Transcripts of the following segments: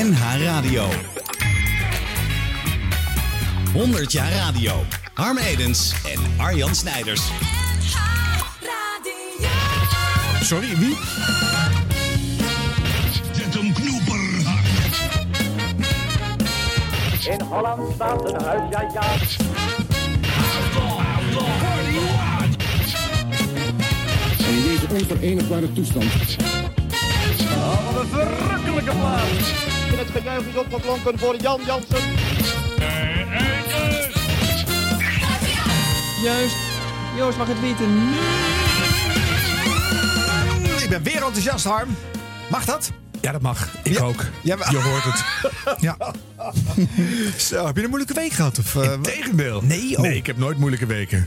NH Radio. 100 jaar radio. Harm Edens en Arjan Snijders. Sorry, wie? Zet hem knoeper. In Holland staat een huis, ja ja. In deze onverenigbare toestand Oh, wat een verrukkelijke plaats. In het gejuich is opgeklonken voor Jan Jansen. Juist. Joost mag het weten. Ik ben weer enthousiast, Harm. Mag dat? Ja, dat mag. Ik Ja. ook. Ja, maar- Je hoort het. ja. Zo, heb je een moeilijke week gehad? Of, eh, Tegendeel. Nee, oh. Nee, ik heb nooit moeilijke weken.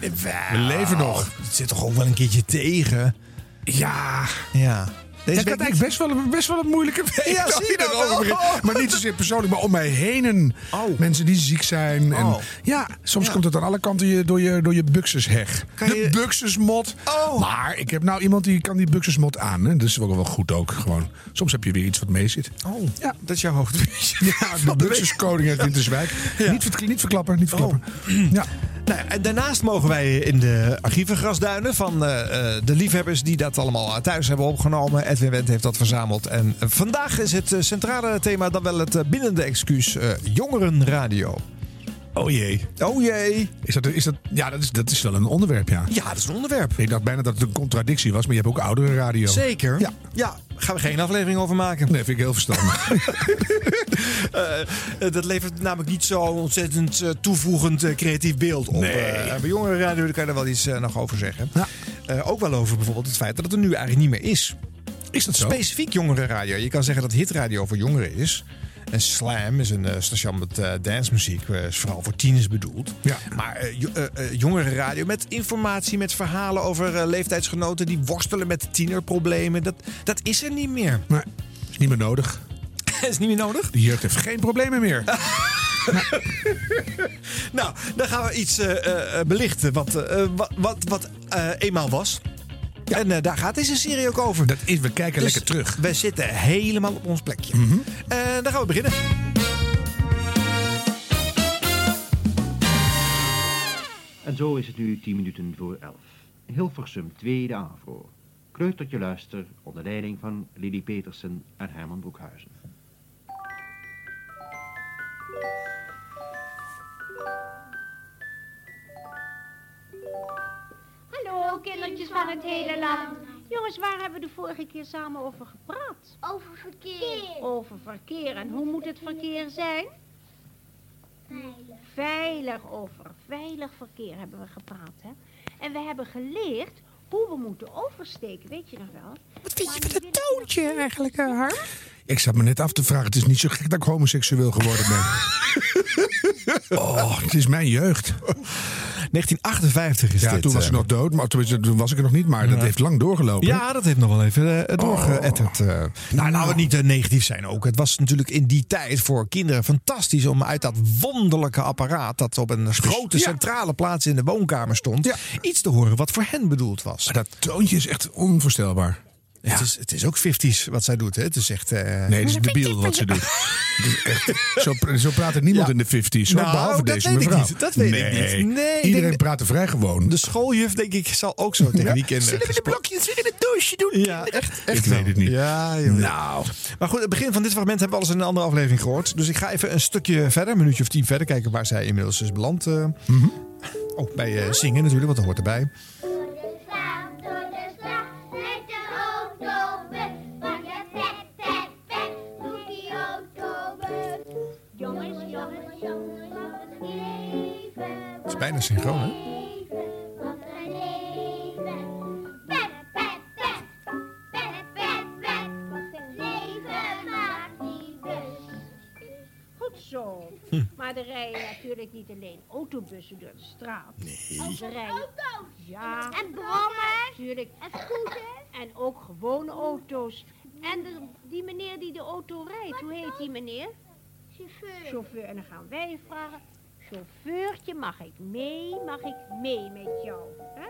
We leven nog. Het zit toch ook wel een keertje tegen? Ja. Ja. Deze ik had eigenlijk best wel, een, best wel een moeilijke week. Ja, zie je wel? begint. Maar niet zozeer persoonlijk, maar om mij heen. En Oh. Mensen die ziek zijn. En Oh. ja, soms Ja. komt het aan alle kanten je, door je, door je buxusheg. Kan De je- buxusmot. Oh. Maar ik heb nou iemand die kan die buxusmot aan. Hè. Dat is wel wel goed ook. Gewoon. Soms heb je weer iets wat mee zit. Oh, Ja. dat is jouw hoofdwissel. Ja, de buxuskoning uit Winterswijk. Niet, niet verklappen, niet verklappen. Ja. Nou, en daarnaast mogen wij in de archieven grasduinen van eh, eh, de liefhebbers die dat allemaal thuis hebben opgenomen. Edwin Wendt heeft dat verzameld. En eh, vandaag is het eh, centrale thema dan wel het eh, bindende excuus eh, jongerenradio. Oh jee. Oh jee. Is dat, is dat, ja, dat is, dat is wel een onderwerp, ja. Ja, dat is een onderwerp. Ik dacht bijna dat het een contradictie was, maar je hebt ook oudere radio. Zeker. Ja. ja, gaan we geen aflevering over maken. Nee, vind ik heel verstandig. Eh, dat levert namelijk niet zo'n ontzettend eh, toevoegend creatief beeld op. Nee. Bij jongerenradio daar kan je er wel iets nog over zeggen. Ja. Ook wel over bijvoorbeeld het feit dat het er nu eigenlijk niet meer is. Is dat zo? Specifiek jongerenradio. Je kan zeggen dat hitradio voor jongeren is. En Slam is een eh, station met eh dancemuziek. eh, is vooral voor tieners bedoeld. Ja. Maar jo- jongerenradio met informatie, met verhalen over leeftijdsgenoten die worstelen met tienerproblemen. Dat, dat is er niet meer. Nee, is niet meer nodig. is niet meer nodig. De jeugd heeft geen problemen meer. Nou, dan gaan we iets belichten wat, wat, wat, wat eenmaal was. En eh, daar gaat deze serie ook over. Dat is, we kijken Dus lekker terug. We zitten helemaal op ons plekje. En dan gaan we beginnen. En zo is het nu 10 minuten voor 11. Hilversum, tweede AVRO. Kleutertje luister onder leiding van Lily Petersen en Herman Broekhuizen. Hallo, kindertjes van het hele land. Jongens, waar hebben we de vorige keer samen over gepraat? Over verkeer. Over verkeer. En hoe moet het verkeer zijn? Veilig. Veilig over veilig verkeer hebben we gepraat, hè? En we hebben geleerd hoe we moeten oversteken, weet je nog wel? Wat vind je van ik toontje eigenlijk, eh, Harm? Ik zat me net af te vragen. Het is niet zo gek dat ik homoseksueel geworden ben. oh, het is mijn jeugd. 1958 is Ja, dit. toen was eh. ik nog dood. Maar toen was ik er nog niet. Maar dat heeft lang doorgelopen. Ja, dat heeft nog wel even uh, doorgeëtterd. eh. Nou, Nou. laten we niet eh, negatief zijn ook. Het was natuurlijk in die tijd voor kinderen fantastisch om uit dat wonderlijke apparaat dat op een grote Ja. centrale plaats in de woonkamer stond, Ja. iets te horen wat voor hen bedoeld was. Maar dat toontje is echt onvoorstelbaar. Het, is, het is ook 50s wat zij doet. Hè? Het is echt. eh, Nee, het is debiel wat ze doet. Het is echt, zo, zo praat er niemand Ja. in de 50s. hoor, Nou, behalve dat deze weet ik mevrouw. niet. Dat weet ik niet. Nee, ik iedereen denk- praat er vrij gewoon. De schooljuf, denk ik, zal ook zo tegen die kinderen. gesproken- weer in het doosje doen? Ja, echt. echt Ik weet het niet. Ja. Nou, Maar goed, het begin van dit fragment hebben we al eens in een andere aflevering gehoord. Dus ik ga even een stukje verder, een minuutje of tien verder, kijken waar zij inmiddels is beland. eh. Ook bij eh, zingen natuurlijk, want dat hoort erbij. Maakt die bus. Goed zo. Maar er rijden natuurlijk niet alleen autobussen door de straat. Nee. Er rijden... Ja. En brommen. Natuurlijk. En scooters. En ook gewone auto's. En de- die meneer die de auto rijdt, hoe heet die meneer? Chauffeur. Chauffeur. En dan gaan wij vragen, chauffeurtje, mag ik mee? Mag ik mee met jou? Hè?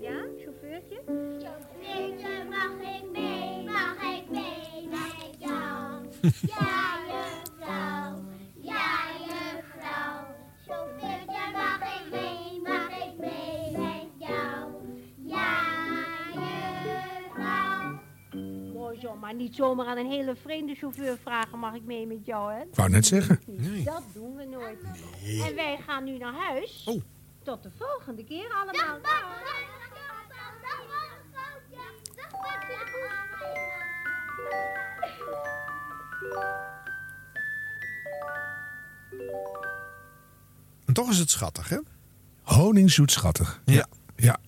Ja, chauffeurtje? Chauffeurtje, mag ik mee, mag ik mee met jou? Ja, juffrouw. Ja, juffrouw. Chauffeurtje, mag ik mee, mag ik mee met jou? Maar niet zomaar aan een hele vreemde chauffeur vragen, mag ik mee met jou, hè? Ik wou net zeggen. Dat doen we nooit. En wij gaan nu naar huis. Oh. Tot de volgende keer allemaal. En toch is het schattig, hè? Honingzoet schattig. Ja. Ja.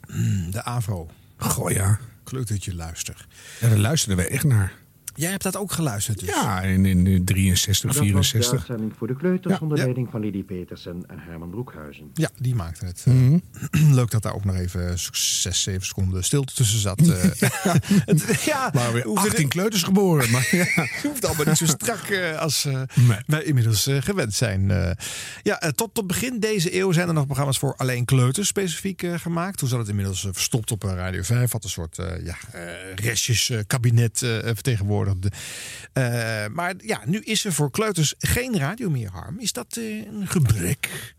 De AVRO. Goh ja. Leuk dat je luistert. Ja, daar luisterden wij echt naar. Jij hebt dat ook geluisterd dus? Ja, in, in 63, Dat was de 64. uitzending voor de kleuters Ja. onder Ja. leiding van Lily Petersen en Herman Broekhuizen. Ja, die maakte het. Mhm. Leuk dat daar ook nog even 6, 7 seconden stilte tussen zat. eh. Het- ja, Maar weer hoeft 18 kleuters geboren. Maar ja. Het hoeft allemaal niet zo strak eh, als eh, Nee. wij inmiddels eh, gewend zijn. Eh, ja, eh, tot, tot begin deze eeuw zijn er nog programma's voor alleen kleuters specifiek eh, gemaakt. Toen zat het inmiddels eh, verstopt op eh, Radio 5. Had een soort eh ja, eh, restjeskabinet eh Eh, maar ja, nu is er voor kleuters geen radio meer, Harm. Is dat eh, een gebrek?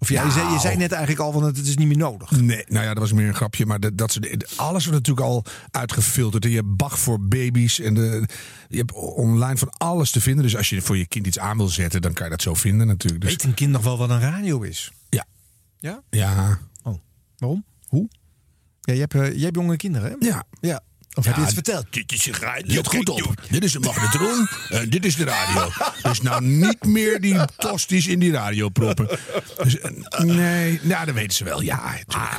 Of ja, je, zei, je zei net eigenlijk al van het, het is niet meer nodig. Nee, nou ja, dat was meer een grapje. Maar dat, dat alles wordt natuurlijk al uitgefilterd. En je hebt Bach voor baby's. En de, je hebt online van alles te vinden. Dus als je voor je kind iets aan wil zetten, dan kan je dat zo vinden natuurlijk. Dus, Weet een kind nog wel wat een radio is? Ja. Ja? Ja. Waarom? Hoe? Ja, je hebt, eh, jij hebt jonge kinderen, hè? Ja. Ja. Of heb je Ja, het verteld? Dit is een. Let goed op. Dit is een magnetron. en dit is de radio. Dus nou niet meer die tosties in die radio proppen. Dus, eh, nee, nou, dat weten ze wel. Ja. Ah,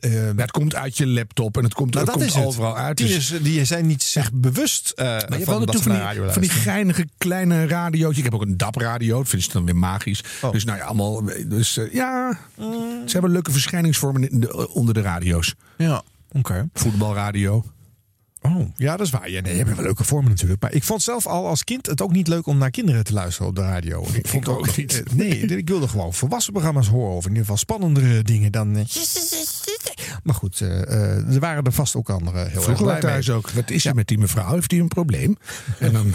eh, het komt uit je laptop en het komt, nou, dat komt is het. overal uit. Dus, Tieners eh, die zijn niet zich bewust maar je van dat radio die, van die geinige kleine radiootjes. Ik heb ook een DAP-radio. Dat vinden ze dan weer magisch. Oh. Dus nou ja, allemaal. Dus ja, ze hebben leuke verschijningsvormen in de- onder de radio's. Ja, oké. Voetbalradio. Oh, ja, dat is waar. Ja, nee, je hebt wel leuke vormen natuurlijk. Maar ik vond zelf al als kind het ook niet leuk om naar kinderen te luisteren op de radio. Ik vond Ik ook niet. eh, nee, ik wilde gewoon volwassen programma's horen. Of in ieder geval spannendere dingen dan... eh, Maar goed, eh, er waren er vast ook andere heel erg Vroeger blij wij thuis mee. ook. Wat is er met die mevrouw? Heeft hij een probleem? En dan.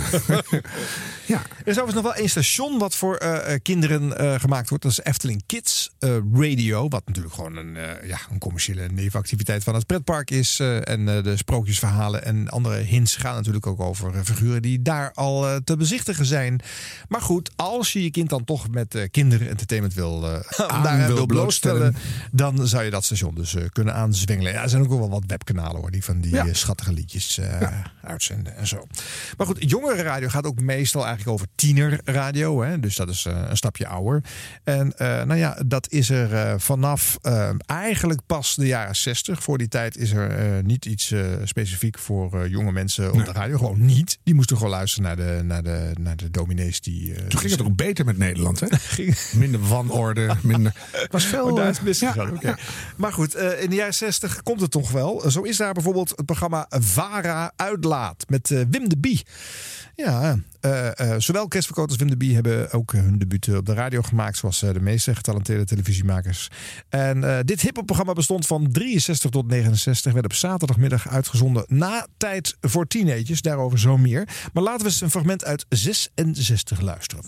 ja. Er is overigens nog wel één station wat voor kinderen gemaakt wordt. Dat is Efteling Kids Radio. Wat natuurlijk gewoon een, ja, een commerciële nevenactiviteit van het pretpark is. en de sprookjesverhalen en andere hints gaan natuurlijk ook over eh, figuren die daar al eh, te bezichtigen zijn. Maar goed, als je je kind dan toch met eh kinderentertainment wil, Aan daar wil wil blootstellen, dan zou je dat station dus kunnen aanzwengelen. Ja, er zijn ook wel wat webkanalen hoor, die van die Ja. schattige liedjes uitzenden en zo. Maar goed, jongere radio gaat ook meestal eigenlijk over tienerradio. Hè? Dus dat is een stapje ouder. En nou ja, dat is er vanaf eigenlijk pas de jaren 60. Voor die tijd is er niet iets specifiek voor eh, jonge mensen op de radio. Gewoon niet. Die moesten gewoon luisteren naar de, naar de, naar de dominees die... eh, Toen ging het ook beter met Nederland, hè? ging- Minder wanorde, minder. Het was veel. Oh, daar eh, misgegaan. Oké. Maar goed, in de jaren 60 komt het toch wel. Zo is daar bijvoorbeeld het programma Vara Uitlaat met Wim de Bie. Ja, eh, eh, zowel Verkoot als Wim de Bie hebben ook hun debuut op de radio gemaakt, zoals eh, de meeste getalenteerde televisiemakers. En eh, dit hiphopprogramma bestond van 63 tot 69, werd op zaterdagmiddag uitgezonden na tijd voor teenagers. Daarover zo meer. Maar laten we eens een fragment uit 66 luisteren.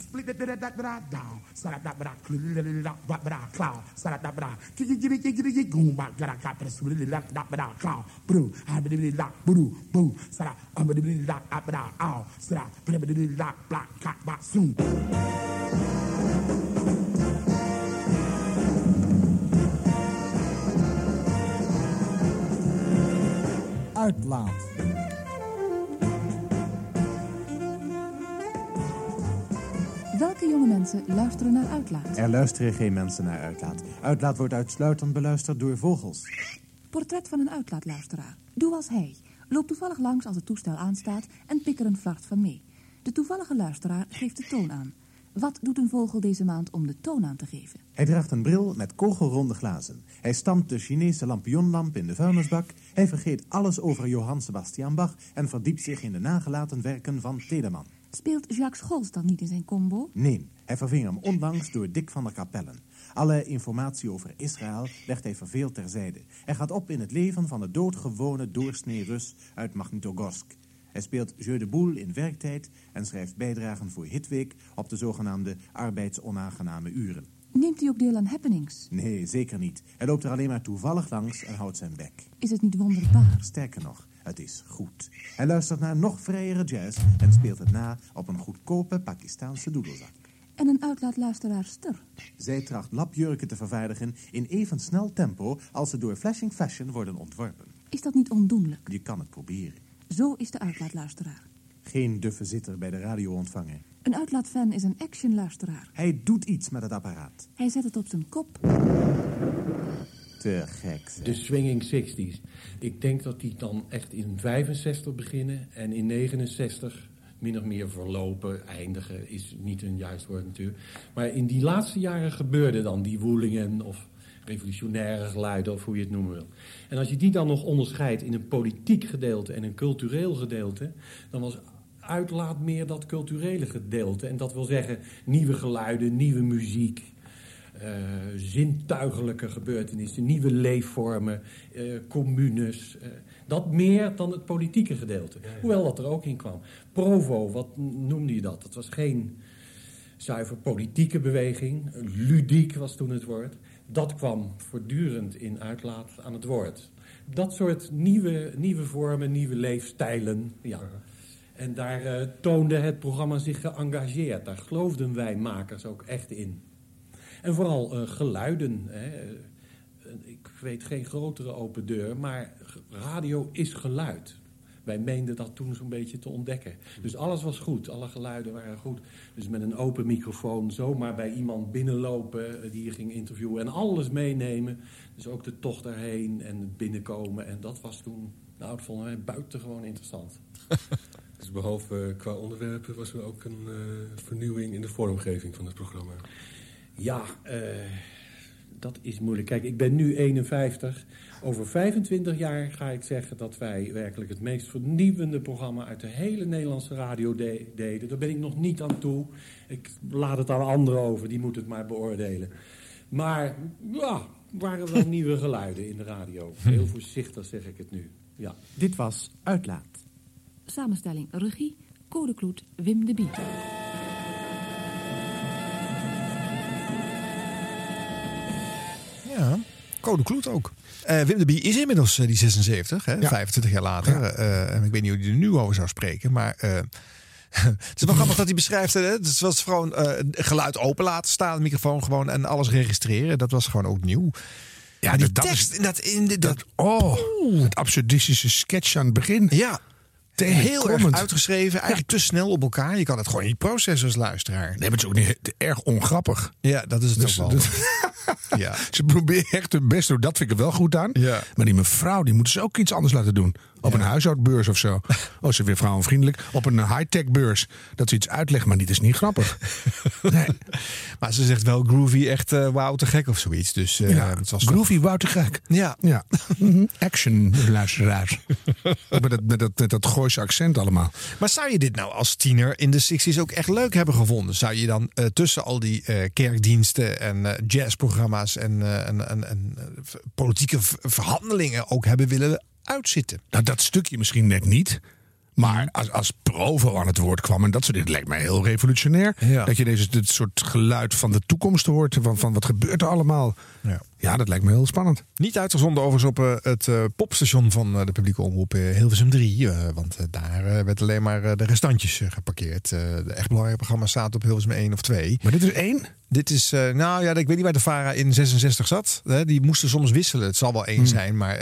Uitlaat. Welke jonge mensen luisteren naar Uitlaat? Er luisteren geen mensen naar Uitlaat. Uitlaat wordt uitsluitend beluisterd door vogels. Portret van een uitlaatluisteraar. Doe als hij. Loop toevallig langs als het toestel aanstaat en pik er een vacht van mee. De toevallige luisteraar geeft de toon aan. Wat doet een vogel deze maand om de toon aan te geven? Hij draagt een bril met kogelronde glazen. Hij stampt de Chinese lampionlamp in de vuilnisbak. Hij vergeet alles over Johann Sebastian Bach... en verdiept zich in de nagelaten werken van Tederman. Speelt Jacques Scholz dan niet in zijn combo? Nee, hij verving hem onlangs door Dick van der Kapellen. Alle informatie over Israël legt hij verveeld terzijde. Hij gaat op in het leven van de doodgewone doorsnee Rus uit Magnitogorsk. Hij speelt Jeu de Boule in werktijd en schrijft bijdragen voor Hitweek op de zogenaamde arbeidsonaangename uren. Neemt u ook deel aan happenings? Nee, zeker niet. Hij loopt er alleen maar toevallig langs en houdt zijn bek. Is het niet wonderbaar? Sterker nog, het is goed. Hij luistert naar nog vrijere jazz en speelt het na op een goedkope Pakistaanse doedelzak. En een uitlaatluisteraarster. Zij tracht lapjurken te vervaardigen in even snel tempo als ze door Flashing Fashion worden ontworpen. Is dat niet ondoenlijk? Je kan het proberen. Zo is de uitlaatluisteraar. Geen duffe zitter bij de radio ontvangen. Een uitlaatfan is een actionluisteraar. Hij doet iets met het apparaat. Hij zet het op zijn kop. Te gek. zeg. De swinging 60s. Ik denk dat die dan echt in 65 beginnen en in 69 min of meer verlopen, eindigen is niet een juist woord natuurlijk. Maar in die laatste jaren gebeurde dan die woelingen of revolutionaire geluiden of hoe je het noemen wil. En als je die dan nog onderscheidt in een politiek gedeelte en een cultureel gedeelte, dan was uitlaat meer dat culturele gedeelte. En dat wil zeggen nieuwe geluiden, nieuwe muziek, eh, zintuigelijke gebeurtenissen, nieuwe leefvormen, eh, communes. eh, dat meer dan het politieke gedeelte. Hoewel dat er ook in kwam. Provo, wat noemde je dat? Dat was geen zuiver politieke beweging. Ludiek was toen het woord. Dat kwam voortdurend in uitlaat aan het woord. Dat soort nieuwe, nieuwe vormen, nieuwe leefstijlen. Ja. En daar eh, toonde het programma zich geëngageerd. Daar geloofden wij makers ook echt in. En vooral eh, geluiden. Hè. Eh, Ik weet geen grotere open deur, maar radio is geluid. Wij meenden dat toen zo'n beetje te ontdekken. Dus alles was goed, alle geluiden waren goed. Dus met een open microfoon zomaar bij iemand binnenlopen eh, die je ging interviewen en alles meenemen. Dus ook de tocht daarheen en het binnenkomen. En dat was toen, nou, dat vonden wij buitengewoon interessant. Dus behalve eh, qua onderwerpen was er ook een eh, vernieuwing in de vormgeving van het programma. Ja, dat is moeilijk. Kijk, ik ben nu 51. Over 25 jaar ga ik zeggen dat wij werkelijk het meest vernieuwende programma uit de hele Nederlandse radio de- deden. Daar ben ik nog niet aan toe. Ik laat het aan anderen over, die moeten het maar beoordelen. Maar ja, waren wel nieuwe geluiden in de radio. Heel voorzichtig zeg ik het nu. Ja. Dit was Uitlaat. Samenstelling regie, Code Kloet, Wim de Bie. Ja, Code Kloet ook. Eh, Wim de Bie is inmiddels eh, die 76, hè, Ja. 25 jaar later. Eh, en ik weet niet hoe hij er nu over zou spreken, maar... eh, het is wel grappig dat hij beschrijft. Hè? Het was gewoon eh, geluid open laten staan, microfoon gewoon en alles registreren. Dat was gewoon ook nieuw. Ja, Maar die dat, dat tekst, is, dat in de, dat, oh, het absurdistische sketch aan het begin. ja, heel erg uitgeschreven, eigenlijk te snel op elkaar. Je kan het gewoon niet processen als luisteraar. Nee, maar het is ook niet erg ongrappig. Ja, dat is het Dus- ook wel. dus- ja. Ze proberen echt hun best te doen. Dat vind ik er wel goed aan. Ja. Maar die mevrouw, die moeten ze ook iets anders laten doen. Op een huishoudbeurs of zo. Oh, ze weer vrouwenvriendelijk. Op een high-tech beurs. Dat ze iets uitlegt, maar niet is niet grappig. Nee. Maar ze zegt wel groovy, echt eh wauw te gek of zoiets. Dus Ja, het was Groovy Wouter Gek. Ja. Ja. Mhm. Action, luisteraars. met, dat, met, dat, met dat Gooise accent allemaal. Maar zou je dit nou als tiener in de 60s ook echt leuk hebben gevonden? Zou je dan eh, tussen al die kerkdiensten en jazzprogramma's en, en, en, en politieke verhandelingen ook hebben willen uitzitten? Nou, dat stukje misschien net niet. Maar als, als Provo aan het woord kwam en dat soort dingen, lijkt mij heel revolutionair. Ja. Dat je deze dit soort geluid van de toekomst hoort. Van, van wat gebeurt er allemaal. Ja. Ja, dat lijkt me heel spannend. Niet uitgezonden overigens op eh, het eh, popstation van eh, de publieke omroep Hilversum 3. eh, want daar werd alleen maar de restantjes geparkeerd. De echt belangrijke programma's zaten op Hilversum 1 of 2. Maar dit is één? Dit is, nou ja, ik weet niet waar de VARA in 66 zat. Die moesten soms wisselen. Het zal wel één zijn, maar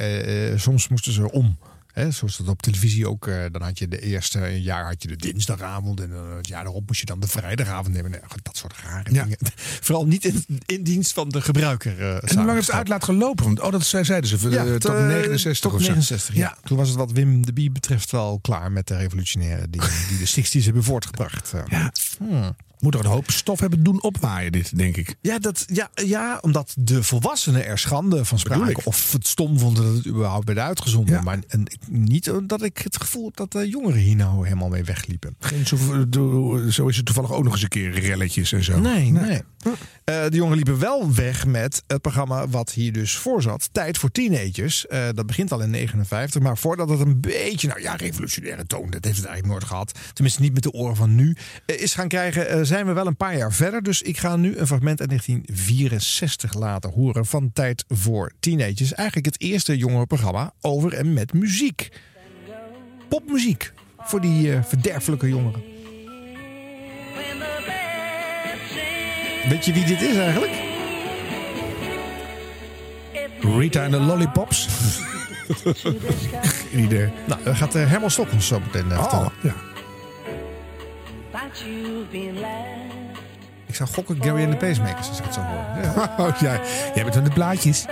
soms moesten ze om. Hè, zoals dat op televisie ook. eh, dan had je de eerste jaar had je de dinsdagavond. En dan het jaar daarop moest je dan de vrijdagavond nemen. Nee, dat soort rare Ja. dingen. Vooral niet in, in dienst van de gebruiker. eh, En hoe lang heeft het uitlaat gelopen? Want, oh, dat zei- zeiden ze. Ja, eh, tot eh, 69 tot of zo. 69, ja. Toen was het wat Wim de Bie betreft wel klaar met de revolutionaire dingen die de 60s hebben voortgebracht. Ja. hmm. Moet toch een hoop stof hebben doen opwaaien, dit, denk ik. Ja, dat, ja, ja, omdat de volwassenen er schande van spraken. Of het stom vonden dat het überhaupt werd uitgezonden. Ja. Maar en, niet dat ik het gevoel heb dat de jongeren hier nou helemaal mee wegliepen. Geen zo, zo is het toevallig ook nog eens een keer relletjes en zo. Nee, nee. De jongen liepen wel weg met het programma wat hier dus voor zat. Tijd voor teenagers. Eh, dat begint al in 59. Maar voordat het een beetje, nou ja, revolutionaire toon, dat heeft het eigenlijk nooit gehad. Tenminste niet met de oren van nu. eh, is gaan krijgen, eh, zijn we wel een paar jaar verder. Dus ik ga nu een fragment uit 1964 laten horen van Tijd voor teenagers. Eigenlijk het eerste jongerenprogramma over en met muziek. Popmuziek. Voor die eh, verderfelijke jongeren. Weet je wie dit is eigenlijk? Rita en de Lollipops. Geen idee. Nou, dan gaat uh, Herman Stok ons zo meteen uh, vertellen. ja. Ik zou gokken Gary en de Pacemakers als ik het zo hoor. Ja. Oh, ja. Jij bent van de blaadjes.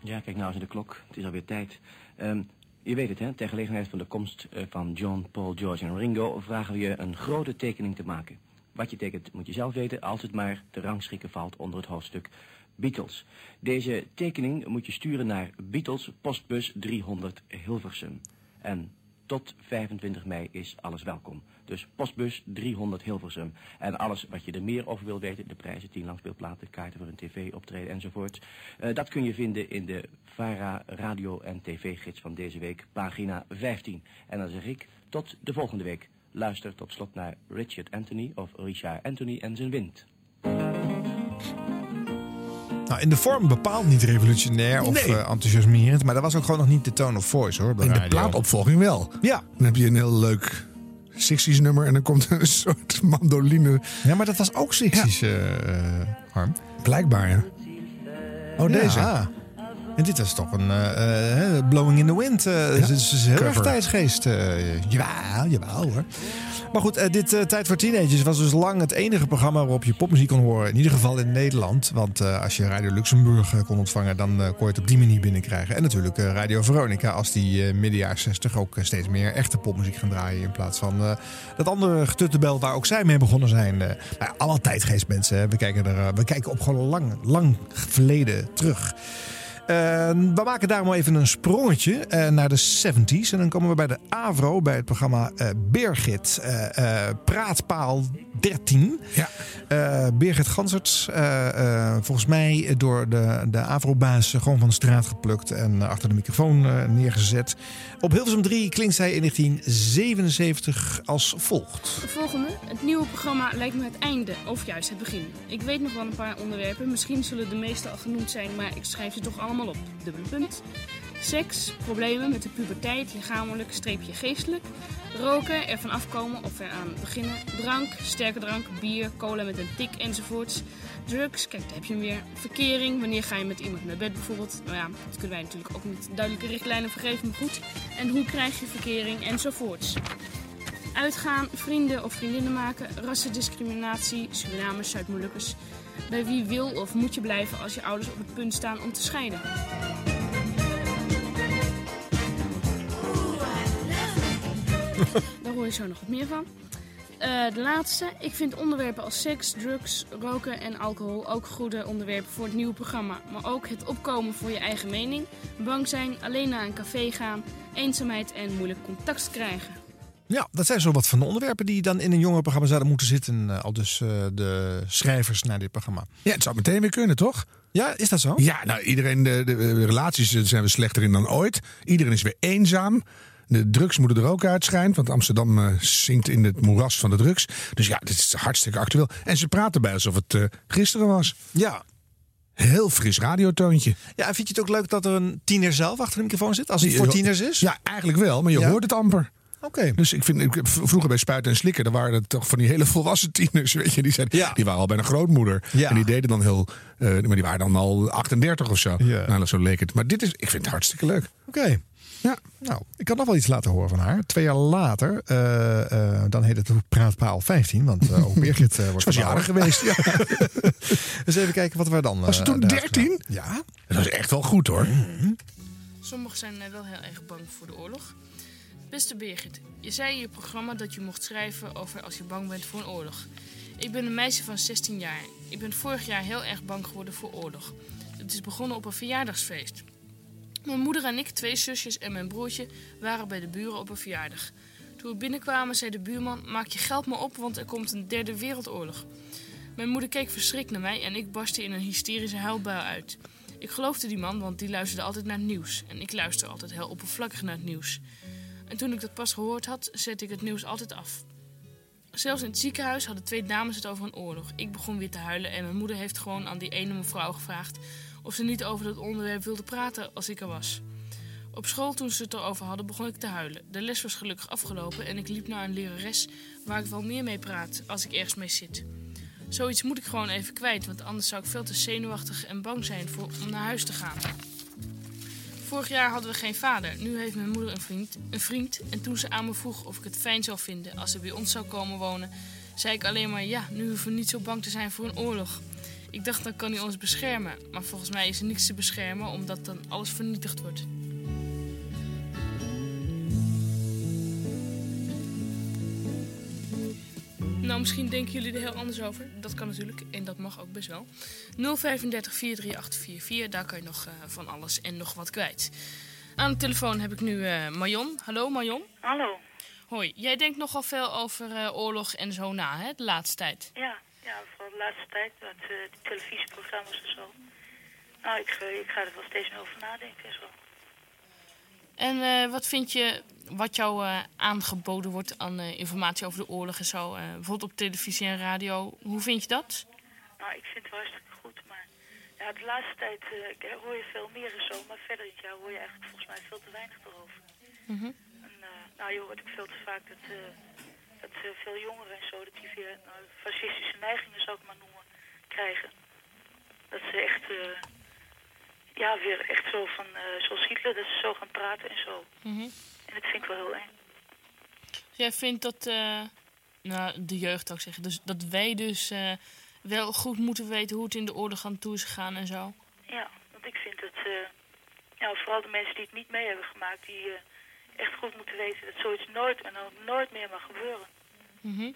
Ja, kijk nou eens naar de klok. Het is alweer tijd. Um, je weet het, hè? Ter gelegenheid van de komst uh, van John, Paul, George en Ringo... vragen we je een grote tekening te maken. Wat je tekent moet je zelf weten, als het maar te rangschikken valt onder het hoofdstuk Beatles. Deze tekening moet je sturen naar Beatles, postbus 300 Hilversum. En tot 25 mei is alles welkom. Dus postbus 300 Hilversum. En alles wat je er meer over wil weten, de prijzen, 10 langspeelplaten, kaarten voor een tv-optreden enzovoort. Uh, dat kun je vinden in de VARA radio- en tv-gids van deze week, pagina 15. En dan zeg ik, tot de volgende week. Luister tot slot naar Richard Anthony of Richard Anthony en zijn wind. Nou, in de vorm bepaald niet revolutionair of Nee. uh, enthousiasmerend. Maar dat was ook gewoon nog niet de tone of voice hoor. bij In de radio. plaatopvolging wel. Ja. Dan heb je een heel leuk 60s nummer en dan komt een soort mandoline. Ja, maar dat was ook 60s, uh, Harm. Blijkbaar, ja. Oh, deze. Ja. En dit was toch een uh, uh, Blowing in the Wind. Uh, ja, het is, is heel erg tijdsgeest. Uh, jawel, jawel hoor. Maar goed, uh, dit uh, Tijd voor Teenagers was dus lang het enige programma waarop je popmuziek kon horen. In ieder geval in Nederland. Want uh, als je Radio Luxemburg kon ontvangen, dan kon je het op die manier binnenkrijgen. En natuurlijk Radio Veronica, als die midden jaren 60 ook steeds meer echte popmuziek gaan draaien. In plaats van dat andere getuttebel waar ook zij mee begonnen zijn. Uh, nou, allemaal tijdgeest mensen. Hè. We, kijken er, we kijken op gewoon lang, lang verleden terug. Uh, we maken daarom even een sprongetje uh, naar de 70s. En dan komen we bij de AVRO, bij het programma uh, Birgit. Praatpaal 13. Ja. Birgit Ganserts, volgens mij door de, de AVRO-baas gewoon van de straat geplukt en achter de microfoon neergezet. Op Hilversum 3 klinkt zij in 1977 als volgt. De volgende. Het nieuwe programma lijkt me het einde, of juist het begin. Ik weet nog wel een paar onderwerpen. Misschien zullen de meeste al genoemd zijn, maar ik schrijf ze toch allemaal op. Dubbele punt. Seks, problemen met de puberteit, lichamelijk, streepje geestelijk. Roken, ervan afkomen of eraan beginnen. Drank, sterke drank, bier, cola met een tik enzovoorts. Drugs, kijk daar heb je hem weer. Verkering, wanneer ga je met iemand naar bed bijvoorbeeld. Nou ja, dat kunnen wij natuurlijk ook niet duidelijke richtlijnen vergeven, maar goed. En hoe krijg je verkering enzovoorts. Uitgaan, vrienden of vriendinnen maken, rassendiscriminatie, Surinamers, Zuid-Molukkers. Bij wie wil of moet je blijven als je ouders op het punt staan om te scheiden? Daar hoor je zo nog wat meer van. Uh, de laatste. Ik vind onderwerpen als seks, drugs, roken en alcohol ook goede onderwerpen voor het nieuwe programma. Maar ook het opkomen voor je eigen mening, bang zijn, alleen naar een café gaan, eenzaamheid en moeilijk contact krijgen. Ja, dat zijn zo wat van de onderwerpen die dan in een jongerenprogramma zouden moeten zitten. Uh, al dus uh, de schrijvers naar dit programma. Ja, het zou meteen weer kunnen, toch? Ja, is dat zo? Ja, nou, iedereen, de, de, de relaties zijn we slechter in dan ooit. Iedereen is weer eenzaam. De drugs moeten er ook uitschijnen, want Amsterdam uh, zinkt in het moeras van de drugs. Dus ja, dit is hartstikke actueel. En ze praten bij alsof het uh, gisteren was. Ja. Heel fris radiotoontje. Ja, en vind je het ook leuk dat er een tiener zelf achter de microfoon zit? Als het voor tieners is? Ja, eigenlijk wel, maar je ja? hoort het amper. Oké. Okay. Dus ik vind, ik, vroeger bij Spuiten en Slikken, daar waren het toch van die hele volwassen tieners, weet je. Die, zijn, ja. die waren al bijna grootmoeder. Ja. En die deden dan heel, uh, maar die waren dan al 38 of zo. Ja. Nou, zo leek het. Maar dit is, ik vind het hartstikke leuk. Oké. Okay. Ja. Nou, ik kan nog wel iets laten horen van haar. Twee jaar later, uh, uh, dan heet het Praatpaal 15, want uh, ook Birgit wordt was jarig geweest. Ja. dus even kijken wat we dan... Was het toen 13? Ja. Dat was echt wel goed hoor. Mm -hmm. Sommigen zijn wel heel erg bang voor de oorlog. Beste Birgit, je zei in je programma dat je mocht schrijven over als je bang bent voor een oorlog. Ik ben een meisje van 16 jaar. Ik ben vorig jaar heel erg bang geworden voor oorlog. Het is begonnen op een verjaardagsfeest. Mijn moeder en ik, twee zusjes en mijn broertje waren bij de buren op een verjaardag. Toen we binnenkwamen zei de buurman, maak je geld maar op, want er komt een derde wereldoorlog. Mijn moeder keek verschrikt naar mij en ik barstte in een hysterische huilbui uit. Ik geloofde die man, want die luisterde altijd naar nieuws. En ik luister altijd heel oppervlakkig naar het nieuws. En toen ik dat pas gehoord had, zette ik het nieuws altijd af. Zelfs in het ziekenhuis hadden twee dames het over een oorlog. Ik begon weer te huilen en mijn moeder heeft gewoon aan die ene mevrouw gevraagd of ze niet over dat onderwerp wilde praten als ik er was. Op school, toen ze het erover hadden, begon ik te huilen. De les was gelukkig afgelopen en ik liep naar een lerares waar ik wel meer mee praat als ik ergens mee zit. Zoiets moet ik gewoon even kwijt, want anders zou ik veel te zenuwachtig en bang zijn voor, om naar huis te gaan. Vorig jaar hadden we geen vader. Nu heeft mijn moeder een vriend, een vriend. En toen ze aan me vroeg of ik het fijn zou vinden als ze bij ons zou komen wonen, zei ik alleen maar ja, nu hoeven we niet zo bang te zijn voor een oorlog. Ik dacht dan kan hij ons beschermen, maar volgens mij is er niks te beschermen omdat dan alles vernietigd wordt. Nou, misschien denken jullie er heel anders over. Dat kan natuurlijk en dat mag ook best wel. 035 43844, daar kan je nog eh, van alles en nog wat kwijt. Aan de telefoon heb ik nu eh Marion. Hallo Marion. Hallo. Hoi, jij denkt nogal veel over eh, oorlog en zo na, hè, de laatste tijd. Ja, ja vooral de laatste tijd met eh, de televisieprogramma's en zo. Nou, ik, ik ga er wel steeds meer over nadenken en zo. En wat vind je wat jou eh, aangeboden wordt aan eh, informatie over de oorlog en zo? eh, bijvoorbeeld op televisie en radio. Hoe vind je dat? Nou, ik vind het wel hartstikke goed, maar ja, de laatste tijd hoor je veel meer en zo, maar verder dit jaar hoor je eigenlijk volgens mij veel te weinig erover. Mhm. En, nou, je hoort ook veel te vaak dat, dat veel jongeren en zo, dat die weer nou, fascistische neigingen, zou ik maar noemen, krijgen. Dat ze echt, ja, weer echt zo van, zoals Hitler, dat ze zo gaan praten en zo. En dat vind ik wel heel eng. Jij vindt dat, eh, nou, de jeugd ik zeggen, dus dat wij dus eh, wel goed moeten weten hoe het in de oorlog aan toe is gegaan en zo. Ja, want ik vind dat, ja, vooral de mensen die het niet mee hebben gemaakt, die echt goed moeten weten dat zoiets nooit en ook nooit meer mag gebeuren. Mhm.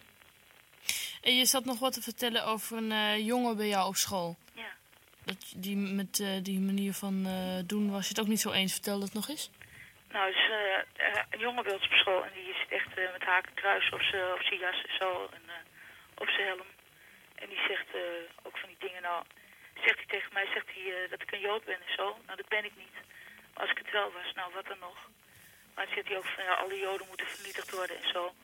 En je zat nog wat te vertellen over een jongen bij jou op school. Ja. Dat, die met die manier van doen was je het ook niet zo eens. Vertel dat nog eens. Nou, dus, eh, eh, een jongen bij ons op school en die zit echt eh, met haken kruis op zijn op jas en zo en op zijn helm. En die zegt eh, ook van die dingen, nou, zegt hij tegen mij, zegt hij dat ik een Jood ben en zo. Nou, dat ben ik niet. Maar als ik het wel was, nou, wat dan nog? Maar dan zegt hij ook van, ja, alle Joden moeten vernietigd worden en zo.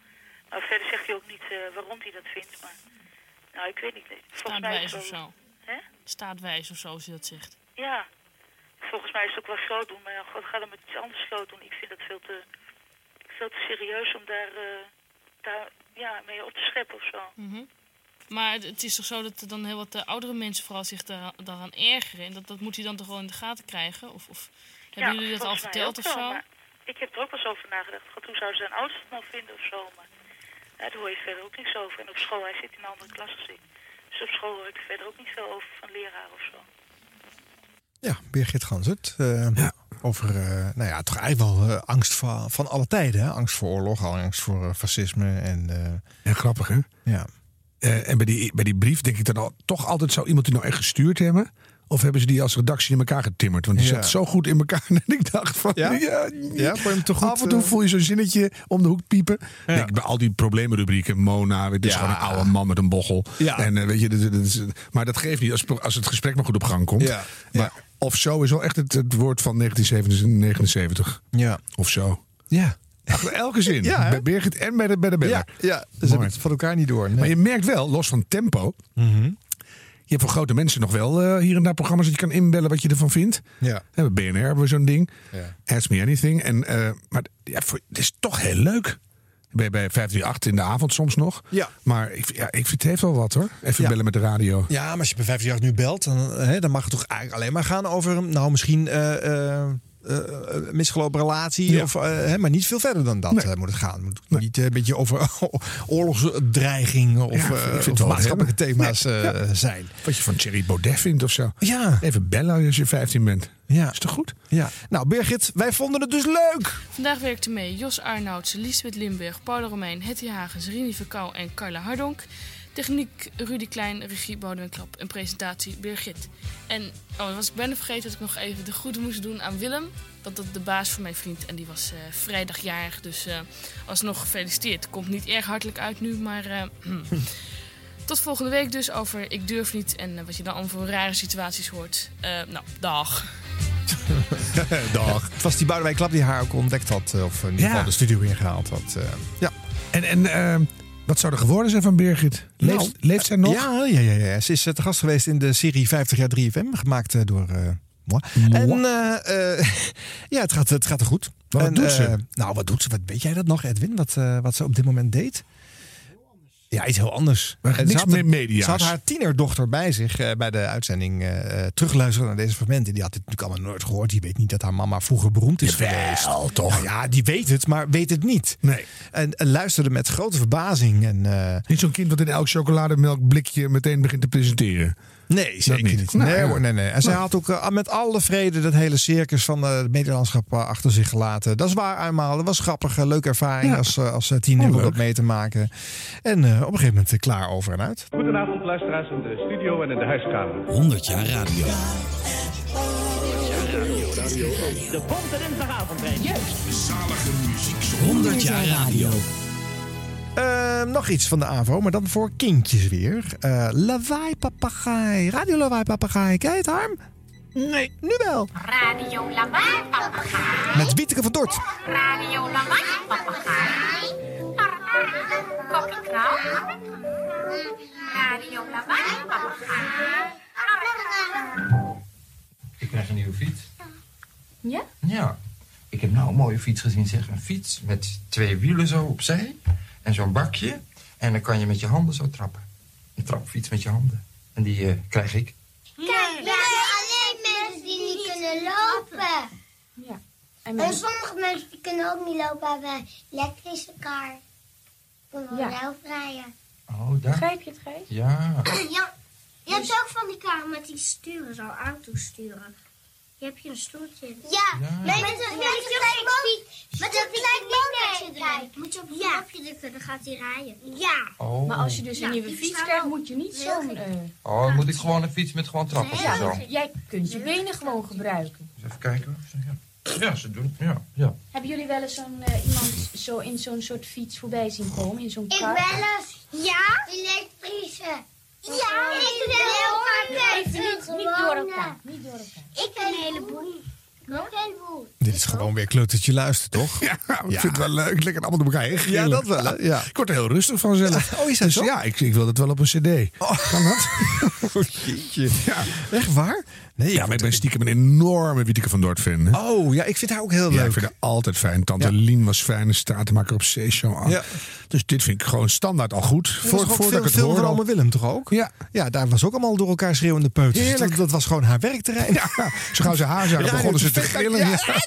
Nou, verder zegt hij ook niet waarom hij dat vindt, maar... Nou, ik weet niet. Volgens mij is of zo. Hè? Staatwijs of zo, als je dat zegt. Ja, volgens mij is het ook wel groot doen, maar ja, God, ga dan met iets anders groot doen. Ik vind dat veel te, veel te serieus om daar, eh, daar ja, mee op te scheppen of zo. Mhm. Maar het, het is toch zo dat er dan heel wat eh, oudere mensen vooral zich daar, daaraan ergeren. En dat, dat moet hij dan toch wel in de gaten krijgen? Of, of hebben jullie dat al verteld of zo? ik heb er ook wel eens over nagedacht. God, hoe zouden zijn ouders het nou vinden of zo? Maar ja, daar hoor je verder ook niks over. En op school, hij zit in een andere klas als ik. Dus op school hoor ik er verder ook niet veel over van leraar of zo. Ja, Birgit Ganzert. eh, Over, eh, nou ja, toch eigenlijk wel eh, angst van, van alle tijden. Hè? Angst voor oorlog, angst voor fascisme. En, Ja, grappig hè? Ja. En bij die, bij die brief denk ik dan al, toch altijd zou iemand die nou echt gestuurd hebben? Of hebben ze die als redactie in elkaar getimmerd? Want die Ja. zat zo goed in elkaar. En ik dacht van, Ja? ja, Ja, je hem toch goed, af en toe voel je zo'n zinnetje om de hoek piepen. Denk, bij al die probleemrubrieken, Mona, het is gewoon een oude man met een bochel. Ja. En, weet je, dat- dat is- maar dat geeft niet als, als het gesprek maar goed op gang komt. Ja. Maar of zo is wel echt het, het woord van 1979. Ja. Of zo. Ja. Achter elke zin. Ja, bij Birgit en bij de, bij de beller. Ja, ja, ze hebben het van elkaar niet door. Maar je merkt wel, los van tempo. Mhm. Je hebt voor grote mensen nog wel eh, hier en daar programma's dat je kan inbellen wat je ervan vindt. Ja. Hè, Bij BNR hebben we zo'n ding. Ja. Ask me anything. En, eh, maar ja, voor, het is toch heel leuk. Bij, bij 538 in de avond soms nog. Ja. Maar ik, ja, ik vind het heeft wel wat hoor. Even Ja. bellen met de radio. Ja, maar als je bij 538 nu belt, dan, hè, dan mag het toch eigenlijk alleen maar gaan over, nou misschien eh eh, eh, een misgelopen relatie, Ja. of, eh, hè, maar niet veel verder dan dat eh, moet het gaan. Het moet niet eh, een beetje over oorlogsdreiging of, Ja, eh, maatschappelijke hebben. thema's Nee, eh, ja. zijn. Wat je van Thierry Baudet vindt of zo. Ja. Even bellen als je 15 bent. Ja. Is toch goed? Ja. Nou, Birgit, wij vonden het dus leuk. Vandaag werkten mee Jos Arnoudsen, Liesbeth Limburg, Paula Romein, Hetty Hagens, Rini Verkouw en Carla Hardonk. Techniek Rudy Klein, regie Bodem en Klap en presentatie Birgit. En oh, dan was ik bijna vergeten dat ik nog even de groeten moest doen aan Willem. Dat dat de baas van mijn vriend en die was eh vrijdagjarig. Dus eh alsnog gefeliciteerd. Komt niet erg hartelijk uit nu, maar eh, tot volgende week dus over Ik Durf Niet. En wat je dan allemaal voor rare situaties hoort. Eh, nou, dag. Dag. Het was die Boudewijn Klap die haar ook ontdekt had. Of in ieder Ja. geval de studio ingehaald had. eh, ja. En, en eh, wat zou er geworden zijn van Birgit? Leeft, Nou, leeft zij nog? Ja, ja, ja, ja. Ze is eh, te gast geweest in de serie 50 jaar 3FM. Gemaakt eh, door eh moi. En ja, het gaat, het gaat er goed. Wat En, doet ze? nou, wat doet ze? Wat, weet jij dat nog, Edwin? Wat, wat ze op dit moment deed? Ja, iets heel anders. Maar En niks ze had, meer media's. Ze had haar tienerdochter bij zich eh, bij de uitzending eh, eh, terugluisteren naar deze fragmenten. Die had dit natuurlijk allemaal nooit gehoord. Die weet niet dat haar mama vroeger beroemd is geweest. toch? Nou ja, die weet het, maar weet het niet. Nee. En, en luisterde met grote verbazing. En, Niet zo'n kind dat in elk chocolademelkblikje meteen begint te presenteren. Nee, zeker niet. niet. Nee, nee, nee. En zij had ook eh, met alle vrede dat hele circus van eh, het medielandschap eh, achter zich gelaten. Dat is waar eenmaal. Dat was grappig. Leuke ervaring Ja. als, eh, als tiener om dat mee te maken. En eh, op een gegeven moment klaar over en uit. Goedenavond luisteraars in de studio en in de huiskamer. 100 jaar radio. De Bonte Dinsdagavond, Juist. Zalige muziek. 100 jaar radio. Eh, nog iets van de AVO, maar dan voor kindjes weer. Eh lawaai papegaai. Radio lawaai papegaai. Kijk het, Harm? Nee, nu wel. Radio Lawaai Papegaai. Met Wieteke van Dort. Radio Lawaai krab. Radio Lawaai Papegaai. Ik krijg een nieuwe fiets. Ja? Ja. Ik heb nou een mooie fiets gezien, zeg. Een fiets met twee wielen zo opzij. En zo'n bakje. En dan kan je met je handen zo trappen. Een trapfiets met je handen. En die eh, krijg ik. Kijk, wij alleen mensen die niet kunnen lopen. Ja. En, sommige mensen die kunnen ook niet lopen, hebben een elektrische kar. Kunnen Ja. wel rijden. Oh, daar. Begrijp je het, Gijs? Ja. Ja, je hebt ook van die kar met die sturen, zo auto's sturen. Je hebt je een stoeltje. Ja, Ja. met, met, een met een klein motortje Moet je op je knopje drukken, dan gaat hij rijden. Ja. Oh. Maar als je dus een Ja, nieuwe fiets krijgt, moet je niet zo'n... eh, Oh, dan moet ik gewoon een fiets met gewoon trappers en zo. ja, jij kunt je benen gewoon gebruiken. Eens even kijken. Ja, ja ze doen. Ja, ja. Hebben jullie wel eens zo'n eh, iemand zo in zo'n soort fiets voorbij zien komen? In zo'n Ik kar? wel eens. Ja? Elektrische. Ja, ik wil heel niet door elkaar. Niet door elkaar. Ik een heleboel. Dit is gewoon weer kleutertje luisteren, toch? Ja, ik vind het wel leuk. Lekker allemaal door elkaar heen Ja, dat wel? Ja. Ik word er heel rustig van zelf. Oh, is dat dus zo? ja, ik, ik wil dat wel op een cd. Kan dat? Oh, jeetje. Echt waar? Nee, Ja, maar ik ben stiekem een enorme Wieteke van Dort fan. hè. Oh, ja, ik vind haar ook heel Ja, leuk. ik vind haar altijd fijn. Tante Ja. Lien was fijn, een stratenmaker op C-show aan. Ja. Dus dit vind ik gewoon standaard al goed. Voor, Voor, voor voordat veel, ik het veel hoor van al. Ome Willem toch ook? Ja. Ja, daar was ook allemaal door elkaar schreeuwende peuters. Heerlijk. Dat, dat was gewoon haar werkterrein. Ja, zo gauw ze haar zagen, begonnen ze te TV, gillen. ja. Ja.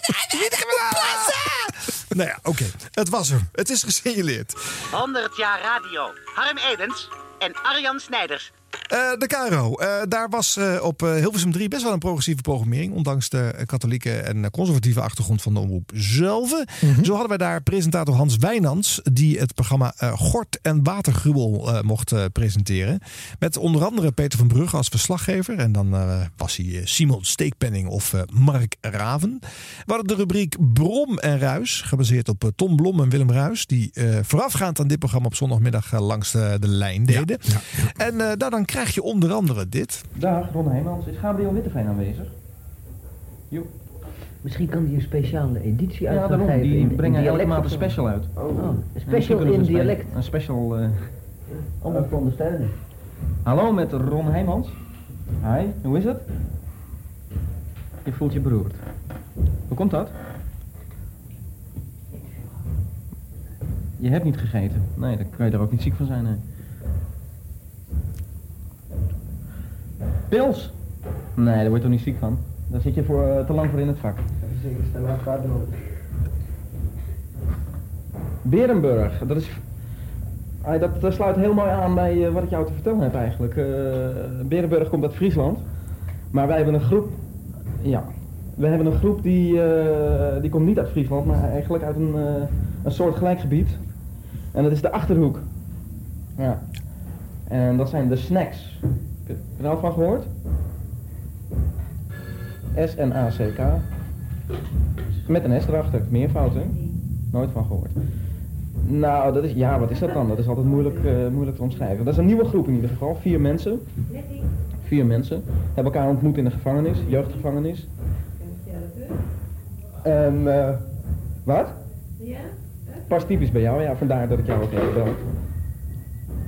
Nou ja, oké. Het was er. Het is gesignaleerd. 100 jaar radio. Harm Edens en Arjan Snijders. Eh, de Caro. Eh, daar was eh, op Hilversum 3 best wel een progressieve programmering. Ondanks de katholieke en conservatieve achtergrond van de omroep zelf. Zo hadden wij daar presentator Hans Wijnands. Die het programma Gort en Watergruwel eh, mocht presenteren. Met onder andere Peter van Brugge als verslaggever. En dan was hij Simon Steekpenning of Mark Raven. We hadden de rubriek Brom en Ruis. Gebaseerd op Tom Blom en Willem Ruis. Die voorafgaand aan dit programma op zondagmiddag langs de, lijn deden. En nou, dan krijg je onder andere dit. Dag, Ron Heijmans. Is Gabriel Witteveen aanwezig? Jo. Misschien kan die een speciale editie Ja, uit daarom. geven. Die in, brengen in of een special uit. Oh, een Ja, misschien special in dialect. Een special... eh, Om het te ondersteunen. Hallo, met Ron Heijmans. Hi, hoe is het? Je voelt je beroerd. Hoe komt dat? Je hebt niet gegeten. Nee, dan kan je er ook niet ziek van zijn. Nee. Pils? Nee, daar word je toch niet ziek van? Daar zit je voor, eh, te lang voor in het vak. Zeker, stel maar. Berenburg, dat is... Ah, dat, dat sluit heel mooi aan bij eh, wat ik jou te vertellen heb eigenlijk. Eh Berenburg komt uit Friesland. Maar wij hebben een groep... Ja. We hebben een groep die, die komt niet uit Friesland, maar eigenlijk uit een, een soort gelijk gebied. En dat is de Achterhoek. Ja. En dat zijn de snacks. Heb je er al van gehoord? S-N-A-C-K. Met een S erachter, meervoud hè? Nooit van gehoord. Nou, dat is, ja, wat is dat dan? Dat is altijd moeilijk, eh, moeilijk te omschrijven. Dat is een nieuwe groep in ieder geval, vier mensen. Vier mensen. Hebben elkaar ontmoet in de gevangenis, jeugdgevangenis. En, eh, wat? Ja? Pas typisch bij jou, ja, vandaar dat ik jou ook even bel.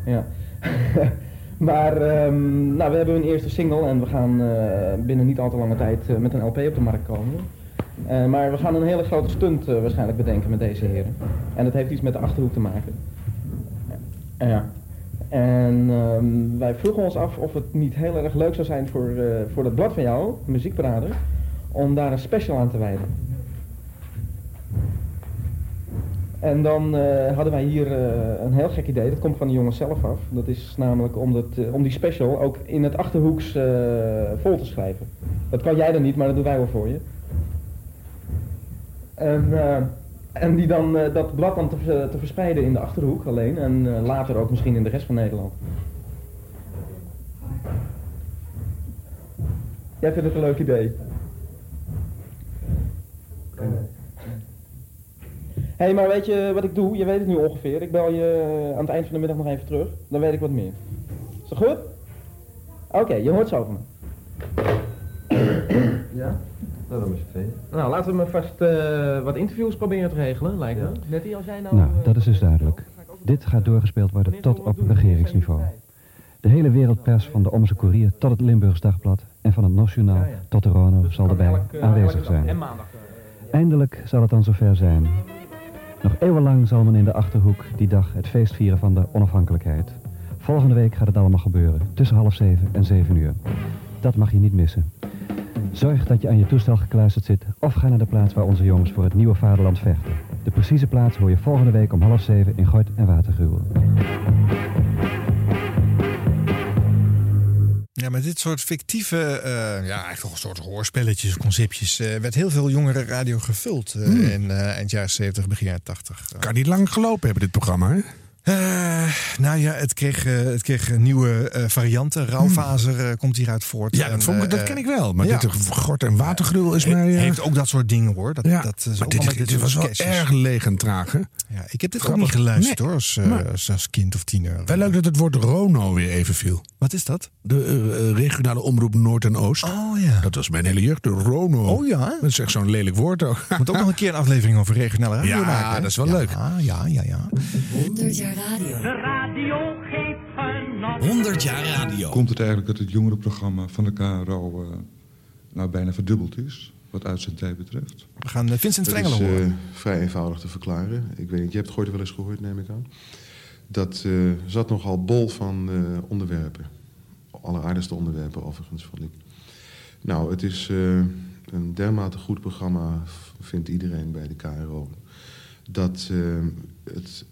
Ja. maar, ehm, nou, we hebben een eerste single en we gaan eh, binnen niet al te lange tijd eh, met een LP op de markt komen. Eh, maar we gaan een hele grote stunt waarschijnlijk bedenken met deze heren. En dat heeft iets met de Achterhoek te maken. Ja. En ehm, wij vroegen ons af of het niet heel erg leuk zou zijn voor, voor dat blad van jou, Muziekparade, om daar een special aan te wijden. En dan eh, hadden wij hier eh, een heel gek idee, dat komt van de jongens zelf af. Dat is namelijk om, dat, eh, om die special ook in het Achterhoeks vol te schrijven. Dat kan jij dan niet, maar dat doen wij wel voor je. En, en die dan, dat blad dan te, te verspreiden in de Achterhoek alleen en later ook misschien in de rest van Nederland. Jij vindt het een leuk idee? Hé, hey, maar weet je wat ik doe? Je weet het nu ongeveer. Ik bel je eh, aan het eind van de middag nog even terug. Dan weet ik wat meer. Is dat goed? Oké, je hoort zo van me. Ja? Nou, dan is het. Nou, laten we maar vast eh, wat interviews proberen te regelen, lijkt me. Nettie, als jij nou... Nou, dat is dus duidelijk. Dit gaat doorgespeeld worden tot op regeringsniveau. De hele wereldpers van de Omse Courier tot het Limburgs Dagblad en van het Nationaal tot de Rono zal erbij aanwezig zijn. Eindelijk zal het dan zover zijn. Nog eeuwenlang zal men in de Achterhoek die dag het feest vieren van de onafhankelijkheid. Volgende week gaat het allemaal gebeuren, tussen half zeven en zeven uur. Dat mag je niet missen. Zorg dat je aan je toestel gekluisterd zit of ga naar de plaats waar onze jongens voor het nieuwe vaderland vechten. De precieze plaats hoor je volgende week om half zeven in Gort en Watergruwel. Ja, met dit soort fictieve, eh, ja, eigenlijk toch een soort hoorspelletjes, conceptjes, eh, werd heel veel jongere radio gevuld eh, Hmm. in eind jaren 70, begin jaren 80. Kan niet lang gelopen hebben, dit programma, hè? Eh, nou ja, het kreeg, eh, het kreeg nieuwe eh, varianten. Rauwfazer eh, komt hieruit voort. Ja, dat, vond ik- dat ken ik wel. Maar dit gort en watergruwel is mij... Heeft ook dat soort dingen hoor. Dat, ja, dat is maar dit, was wel erg leeg en traag, hè? Ja, ik heb dit ook Grappig. niet geluisterd Nee. hoor, als, Maar- als, als kind of tiener. Wel leuk dat het woord Rono weer even viel. Wat is dat? De regionale omroep Noord en Oost. Oh ja. Dat was mijn hele jeugd, de Rono. Oh ja? Dat is echt zo'n lelijk woord ook. Moet ook nog een keer een aflevering over regionale radio Ja, maken. hè? dat is wel ja, leuk. Ja, ja, ja, ja. 100 jaar radio. De radio geeft genot. 100 jaar radio. Komt het eigenlijk dat het jongerenprogramma van de KRO eh, nou bijna verdubbeld is, wat uitzendtijd betreft? We gaan eh, Vincent Dat Strengelen is eh, horen. vrij eenvoudig te verklaren. Ik weet niet, je hebt het ooit wel eens gehoord, neem ik aan. Dat eh, zat nogal bol van eh, onderwerpen. Alleraardigste onderwerpen overigens, vond ik. Nou, het is eh, een dermate goed programma, vindt iedereen bij de KRO. Dat het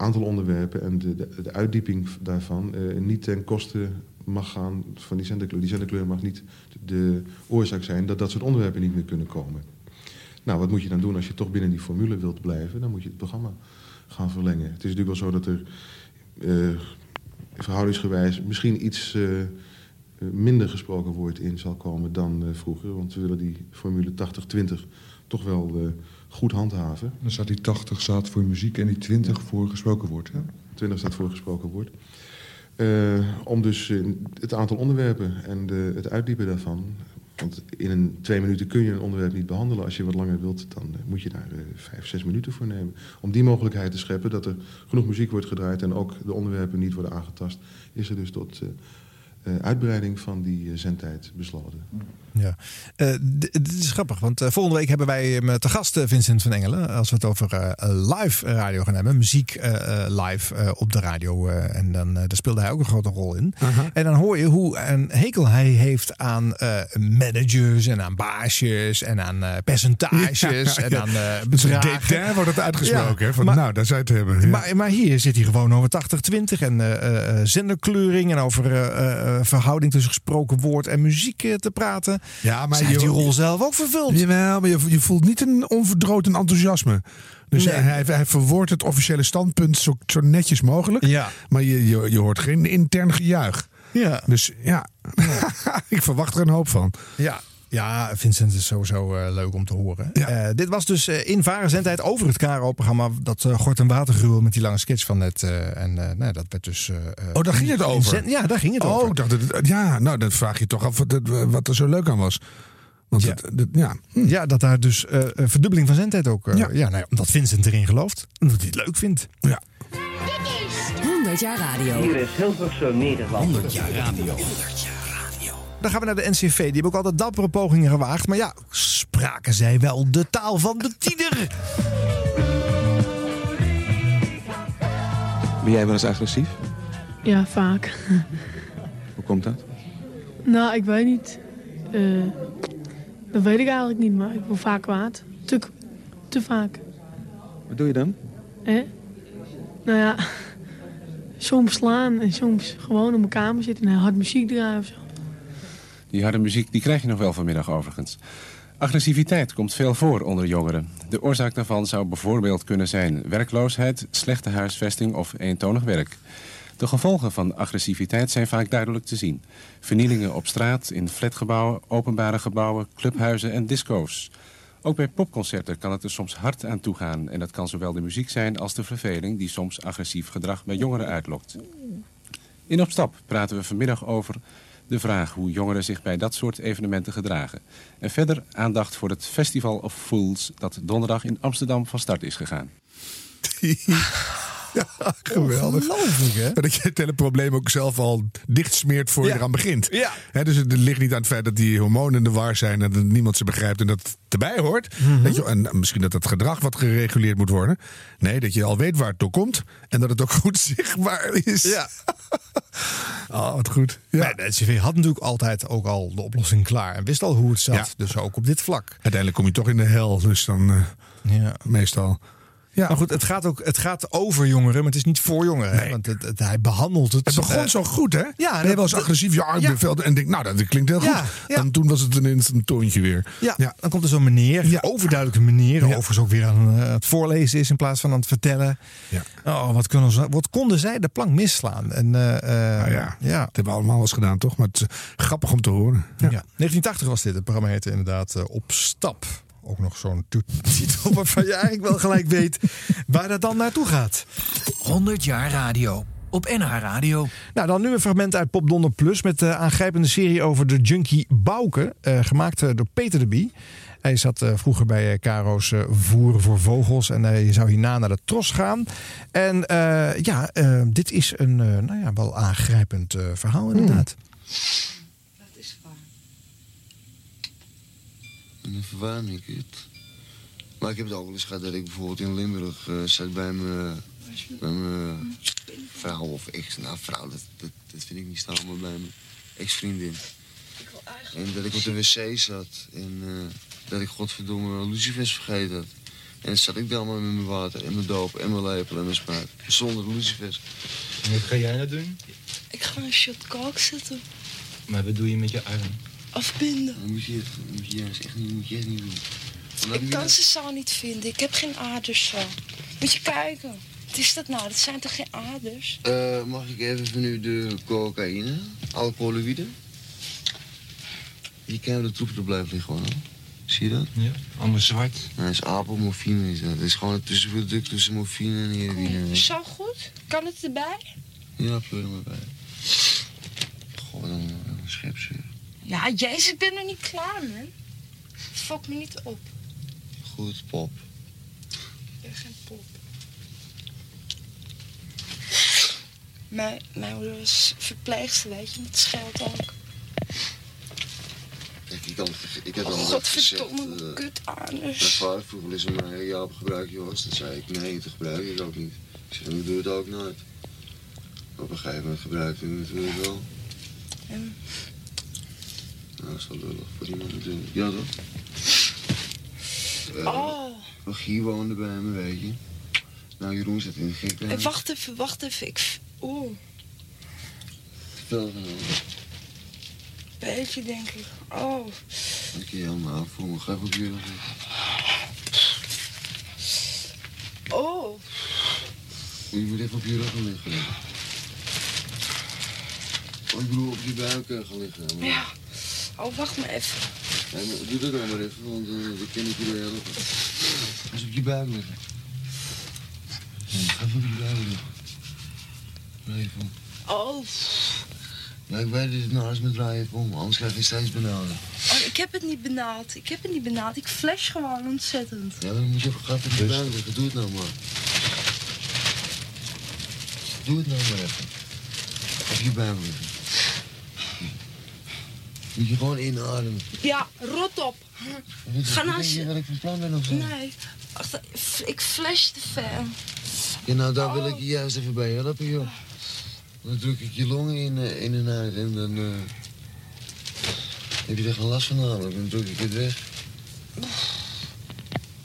aantal onderwerpen en de, de, de uitdieping daarvan eh, niet ten koste mag gaan van die zenderkleur. Die zenderkleur mag niet de oorzaak zijn dat dat soort onderwerpen niet meer kunnen komen. Nou, wat moet je dan doen als je toch binnen die formule wilt blijven? Dan moet je het programma gaan verlengen. Het is natuurlijk wel zo dat er eh, verhoudingsgewijs misschien iets eh, minder gesproken woord in zal komen dan vroeger. Want we willen die formule 80-20 toch wel goed handhaven. Dan staat die 80 staat voor muziek en die 20 voor gesproken woord. Hè? 20 staat voor gesproken woord. Eh, om dus eh, het aantal onderwerpen en de, het uitdiepen daarvan. Want in een twee minuten kun je een onderwerp niet behandelen. Als je wat langer wilt, dan eh, moet je daar eh, vijf, zes minuten voor nemen. Om die mogelijkheid te scheppen dat er genoeg muziek wordt gedraaid en ook de onderwerpen niet worden aangetast, is er dus tot uitbreiding van die zendtijd besloten. Ja. Eh, dit is grappig, want eh, volgende week hebben wij hem eh, te gast, Vincent van Engelen. Als we het over live radio gaan hebben. Muziek live op de radio. en dan, daar speelde hij ook een grote rol in. En dan hoor je hoe een hekel hij heeft aan managers en aan baasjes en aan percentages Ja, en aan Met zo'n bedragen. detail wordt het uitgesproken. Ja, van, maar- nou, daar zou het hebben. Maar, maar hier zit hij gewoon over 80-20 en zenderkleuring en over verhouding tussen gesproken woord en muziek te praten. Ja, maar die rol zelf ook vervuld. Jawel, maar je, je voelt niet een onverdroten enthousiasme. Dus Nee. hij, hij verwoordt het officiële standpunt zo, zo netjes mogelijk. Ja. Maar je, je, je hoort geen intern gejuich. Ja. Dus ja, ik verwacht er een hoop van. Ja. Ja, Vincent is sowieso eh, leuk om te horen. Eh, dit was dus eh, in varenzendheid over het KRO-programma. Dat Gort en Watergruwel met die lange sketch van net. eh, en eh, nou, dat werd dus... Oh, daar ging het in over? zend- ja, daar ging het oh, over. dacht dat het- ja, nou, dan vraag je toch af wat, het- wat er zo leuk aan was. Want Ja. het- het- ja. Ja, dat daar dus eh, een verdubbeling van zendtijd ook... eh, Ja. ja. nou ja, omdat Vincent erin gelooft. En dat hij het leuk vindt. Ja. 100 jaar radio. Hier is Hilversum, Nederland. 100 jaar radio. Dan gaan we naar de NCV. Die hebben ook altijd dappere pogingen gewaagd. Maar ja, spraken zij wel de taal van de tiener? Ben jij wel eens agressief? Ja, vaak. Hoe komt dat? nou, ik weet niet. Eh, dat weet ik eigenlijk niet, maar ik word vaak kwaad. Te, te vaak. Wat doe je dan? Hè? Nou ja, soms slaan en soms gewoon op mijn kamer zitten en hard muziek draaien of zo. Die harde muziek die krijg je nog wel vanmiddag overigens. Agressiviteit komt veel voor onder jongeren. De oorzaak daarvan zou bijvoorbeeld kunnen zijn werkloosheid, slechte huisvesting of eentonig werk. De gevolgen van agressiviteit zijn vaak duidelijk te zien. Vernielingen op straat, in flatgebouwen, openbare gebouwen, clubhuizen en disco's. Ook bij popconcerten kan het er soms hard aan toegaan. En dat kan zowel de muziek zijn als de verveling die soms agressief gedrag bij jongeren uitlokt. In Op Stap praten we vanmiddag over de vraag hoe jongeren zich bij dat soort evenementen gedragen. En verder aandacht voor het Festival of Fools dat donderdag in Amsterdam van start is gegaan. Ja, geweldig. Hè? Dat je het hele probleem ook zelf al dichtsmeert voor je Ja. eraan begint. Ja. Dus het ligt niet aan het feit dat die hormonen in de war zijn... en dat niemand ze begrijpt en dat het erbij hoort. Mhm. Weet je, en misschien dat het gedrag wat gereguleerd moet worden. Nee, dat je al weet waar het door komt... en dat het ook goed zichtbaar is. Ja. Oh, wat goed. Ja. Maar de NCV had natuurlijk altijd ook al de oplossing klaar. En wist al hoe het zat. Ja. Dus ook op dit vlak. Uiteindelijk kom je toch in de hel, dus dan eh, Ja. meestal... Ja. Maar goed, het gaat, ook, het gaat over jongeren, maar het is niet voor jongeren. hè? Want het, het- hij behandelt het. Het begon eh, zo goed, hè? Ja, je eens dat- agressief? Ja, ik ja. En denk, nou, dat klinkt heel goed. Ja, ja. En toen was het ineens een toontje weer. Ja, dan komt er zo'n meneer, overduidelijke meneer, overigens ook weer aan eh, het voorlezen is in plaats van aan het vertellen. Ja. Oh, wat, kunnen ze, wat konden zij de plank misslaan? En, eh, Nou ja, ja. dat hebben we allemaal wel eens gedaan, toch? Maar het is grappig om te horen. Ja. 1980 was dit. Het programma heette inderdaad Op Stap. Ook nog zo'n titel waarvan je eigenlijk wel gelijk weet waar dat dan naartoe gaat. 100 jaar radio. Op NH Radio. Nou, dan nu een fragment uit Pop Donder Plus met de aangrijpende serie over de junkie Bouke. eh, gemaakt eh, door Peter de Bie. Hij zat eh, vroeger bij eh, Caro's eh, Voeren voor Vogels. En hij zou hierna naar de Tros gaan. En eh, ja, eh, dit is een eh, nou ja, wel aangrijpend eh, verhaal inderdaad. En dan verwarm ik het. Maar ik heb het ook wel eens gehad dat ik bijvoorbeeld in Limburg eh, zat bij mijn, bij mijn vrouw of ex. Nou, vrouw, dat, dat, dat vind ik niet staan, maar bij mijn ex-vriendin. En dat ik op de wc zat en eh, dat ik godverdomme lucifers vergeten had. En dan zat ik dan maar met mijn water en mijn doop en mijn lepel en mijn spuit. Zonder lucifers. En wat ga jij nou doen? Ik ga een shot kook zetten. Maar wat doe je met je arm? Afbinden. Dan moet je het moet je juist echt niet, moet je echt niet doen. Ik kan ze zo niet vinden. Ik heb geen aders zo. Moet je kijken. Wat is dat nou? Dat zijn toch geen aders? Eh, mag ik even van u de cocaïne, alcoholoïde? Je kan de troep er blijven liggen gewoon. hoor. Zie je dat? Ja, allemaal zwart. Nee, dat is apelmorfine. Is dat. dat is gewoon het tussenproduct tussen morfine en heroïne. Zo goed? Kan het erbij? Ja, pleur er maar bij. Goh, dan eh. Ja, jezus, ik ben er niet klaar, man. Fok me niet op. Goed, pop. Ik ben geen pop. Mijn, mijn moeder was verpleegster, weet je. Dat scheelt ook. Kijk, ik, kan, ik heb al Oh, gezegd... godverdomme, eh, kut Mijn vader vroeg wel eens aan mij, ja, gebruik was? Dan zei ik, nee, dat gebruik ik ook niet. Ik zeg, ik doe het ook nooit. Op een gegeven moment gebruikte ik het natuurlijk wel. En Nou, dat is wel lullig voor iemand natuurlijk. Ja, toch? Eh, Oh. Nog hier woonde bij me, weet je. Nou, Jeroen zit in de gek. Eh, wacht even, wacht even. Ik... Oeh. Veel genomen. beetje, denk ik. Oh. Ik je helemaal voor me. Ga even op liggen. Oh. Je moet even op je rug gaan liggen. Ik bedoel, op je buik eh, gaan liggen. Maar... Ja. Oh, wacht maar even. Ja, doe dat dan maar even, want uh, dan kan ik je helpen. Dus op je buik liggen. Ga even op je buik liggen. Even. Oh. Ja, ik weet dat het nou eens met draaien om, anders krijg je steeds benauwd. oh. Ik heb het niet benaald. Ik heb het niet benaald. Ik flash gewoon ontzettend. Ja, dan moet je even op je buik liggen. Doe het nou maar. Doe het nou maar even. Op je buik liggen. Moet je gewoon inademen. Ja, rot op. Ga nou je wat ik van plan ben of zo? Nee. Ik flash te ver. Ja, nou, daar wil ik je juist even bij helpen, joh. Dan druk ik je longen in, eh, in en uit en dan eh, heb je er geen last van namelijk. Dan druk ik het weg.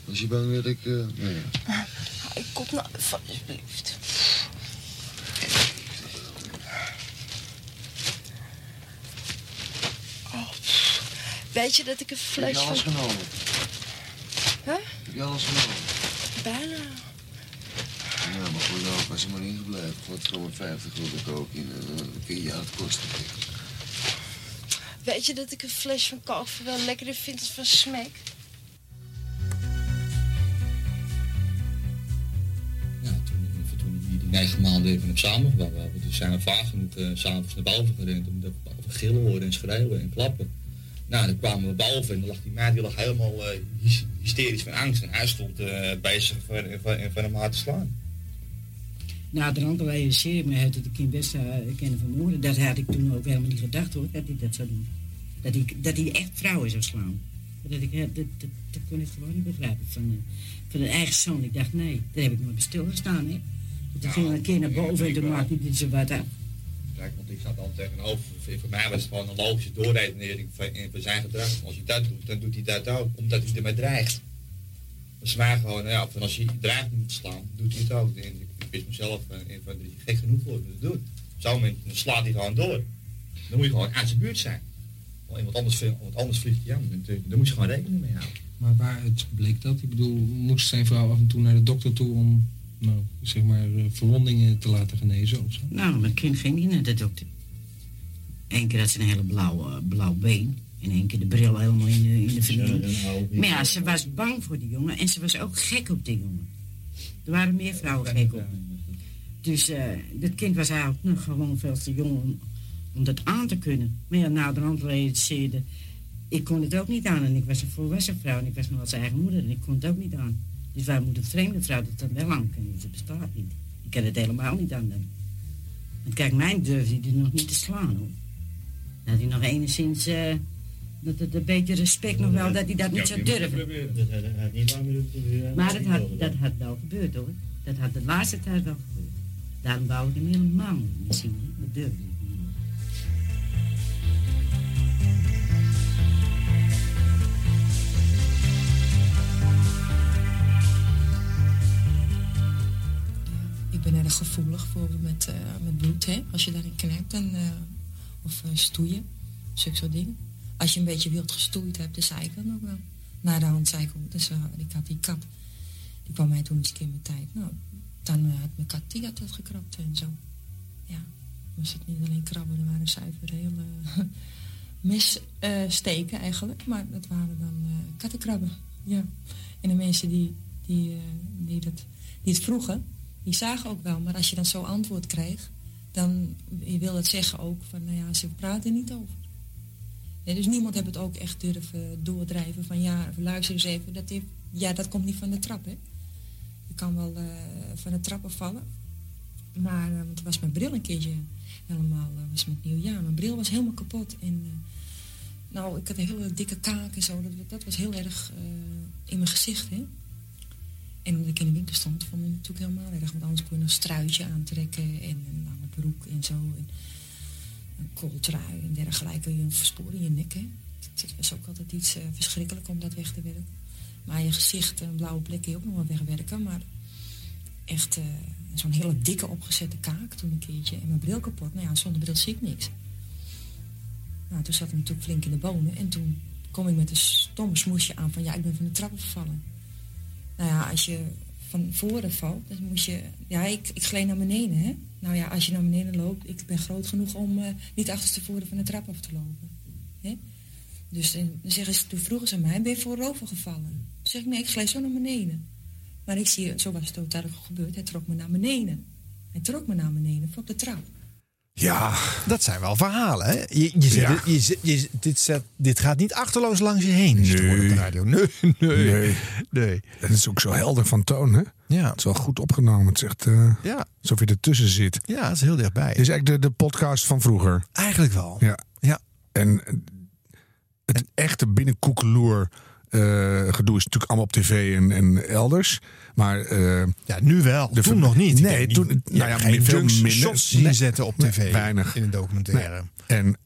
Als je bang bent, ik... eh nou ja. Ik kom nou alsjeblieft. Oh. Weet je dat ik een Heb fles je alles van... genomen? Huh? Heb je alles genomen? Bijna. Ja, maar goed, nou, was er maar ingebleven. Wat gewoon 50 gulden kook in en eh, dan kun je je uitkosten. Weet je dat ik een fles van kalver wel lekkerder vind dan van smek? toen die, die negen maanden even heb samengewoond hebben. Dus zijn we vaak genoeg uh, s'avonds naar boven gerend omdat we gillen horen en schreeuwen en klappen. Nou, dan kwamen we boven en dan lag die meid die lag helemaal uh, hysterisch van angst en hij stond uh, bezig van, van, van hem hard te slaan. Nou, de realiseer ik me dat ik kind best uh, kennen vermoorden. Dat had ik toen ook helemaal niet gedacht hoor, dat hij dat zou doen. Dat hij, dat hij echt vrouwen zou slaan. Dat, ik, dat, dat, dat kon ik gewoon niet begrijpen van, uh, van een eigen zoon. Ik dacht, nee, daar heb ik nooit bij stilgestaan. Hè. Toen nou, ging een keer naar boven en toen maakte hij zo wat af. Want ik zat dan tegenover. Voor mij was het gewoon een logische doorredenering van, zijn gedrag. Als hij dat doet, dan doet hij dat ook, omdat hij ermee dreigt. Dus mij gewoon, ja, van als hij dreigt te slaan, doet hij het ook. En ik wist mezelf van, van dat je gek genoeg voor te doen. Op zo'n dan slaat hij gewoon door. Dan moet je gewoon aan zijn buurt zijn. Want iemand anders, want anders vliegt hij aan. Daar moet je gewoon rekening mee houden. Maar waaruit bleek dat? Ik bedoel, moest zijn vrouw af en toe naar de dokter toe om, nou, zeg maar, verwondingen te laten genezen of zo? Nou, mijn kind ging niet naar de dokter. Eén keer had ze een hele blauw, blauw been. En één keer de bril helemaal in de, in de vernieling. Maar ja, ze was bang voor die jongen. En ze was ook gek op die jongen. Er waren meer vrouwen gek op. Dus uh, dat kind was eigenlijk nog gewoon veel te jong om, om dat aan te kunnen. Maar ja, naderhand realiseerde... Ik kon het ook niet aan. En ik was een volwassen vrouw. En ik was nog als eigen moeder. En ik kon het ook niet aan. Dus waar moet een vreemde vrouw dat dan wel aan kunnen? Dat bestaat niet. Ik kan het helemaal niet aan doen. En kijk, mijn durfde hij nog niet te slaan, hoor. Had hij nog enigszins... Uh, dat het een beetje respect nog wel, dat hij dat niet zou durven. Dat had niet lang meer proberen. Maar dat had, dat had wel gebeurd hoor. Dat had de laatste tijd wel gebeurd. Daarom wou ik hem helemaal niet zien. Dat durfde ben erg gevoelig voor met, uh, met bloed, hè. Als je daarin knijpt en, uh, of uh, stoeien, zulke soort dingen als je een beetje wild gestoeid hebt, dan zei ik ook wel. Na de hand zei ik dus, ik had die kat, die kwam mij toen eens een keer met tijd. Nou, dan had mijn kat, die dat gekrapt en zo. Ja, was het niet alleen krabben, er waren zuiver hele missteken uh, eigenlijk. Maar dat waren dan kattenkrabben, ja. En de mensen die, die, die, dat, die het vroegen, die zagen ook wel. Maar als je dan zo antwoord kreeg, dan je wil dat zeggen ook van, nou ja, ze praten niet over. Dus niemand heeft het ook echt durven doordrijven van ja, luister eens even. Dat heeft, ja, dat komt niet van de trap, hè. Je kan wel uh, van de trappen vallen. Maar, uh, was mijn bril een keertje helemaal, uh, was met nieuwjaar. Mijn bril was helemaal kapot. En nou, ik had een hele dikke kaak en zo. Dat, dat was heel erg in mijn gezicht, hè. En omdat ik in de winkel stond, vond ik natuurlijk helemaal erg. Want anders kon je een struitje aantrekken en een lange broek en zo. En, een kooltrui en dergelijke, een versporen in je nek. Hè. Het was ook altijd iets uh, verschrikkelijk om dat weg te werken. Maar je gezicht, een blauwe plek kun je ook nog wel wegwerken. Maar echt uh, zo'n hele dikke opgezette kaak toen een keertje. En mijn bril kapot. Nou ja, zonder bril zie ik niks. Nou, toen zat hij natuurlijk flink in de bonen. En toen kom ik met een stomme smoesje aan van ja, ik ben van de trap gevallen. Nou ja, als je van voren valt, dan moet je... Ja, ik, ik gleed naar beneden, hè. Nou ja, als je naar beneden loopt, ik ben groot genoeg om eh, niet achterstevoren van de trap af te lopen. Hè? Dus dan zeggen ze, toen vroegen ze mij, ben je voor rover gevallen? Toen zeg ik, nee, ik gleed zo naar beneden. Maar ik zie, zo was het totaal gebeurd, hij trok me naar beneden. Hij trok me naar beneden, voor op de trap. Ja, dat zijn wel verhalen. Hè? Je, je zet Ja. het- je je, dit, zet, dit gaat niet achterloos langs je heen. het op de radio. Nee, nee, Nee. nee. Het is ook zo helder van toon, hè? Ja. Het is wel goed opgenomen. Het is echt eh, Ja. alsof je ertussen zit. Ja, het is heel dichtbij. Dit is eigenlijk de, de podcast van vroeger. Eigenlijk wel. Ja. Ja. En eh, het echte binnenkoekeloer eh, gedoe is natuurlijk allemaal op tv en, en elders. Maar eh, Ja, nu wel. De toen nog niet. Nee, toen- niet- nou ja, geen veel junks minder. shots zien Nee. zetten op Nee, tv. weinig. In een documentaire. En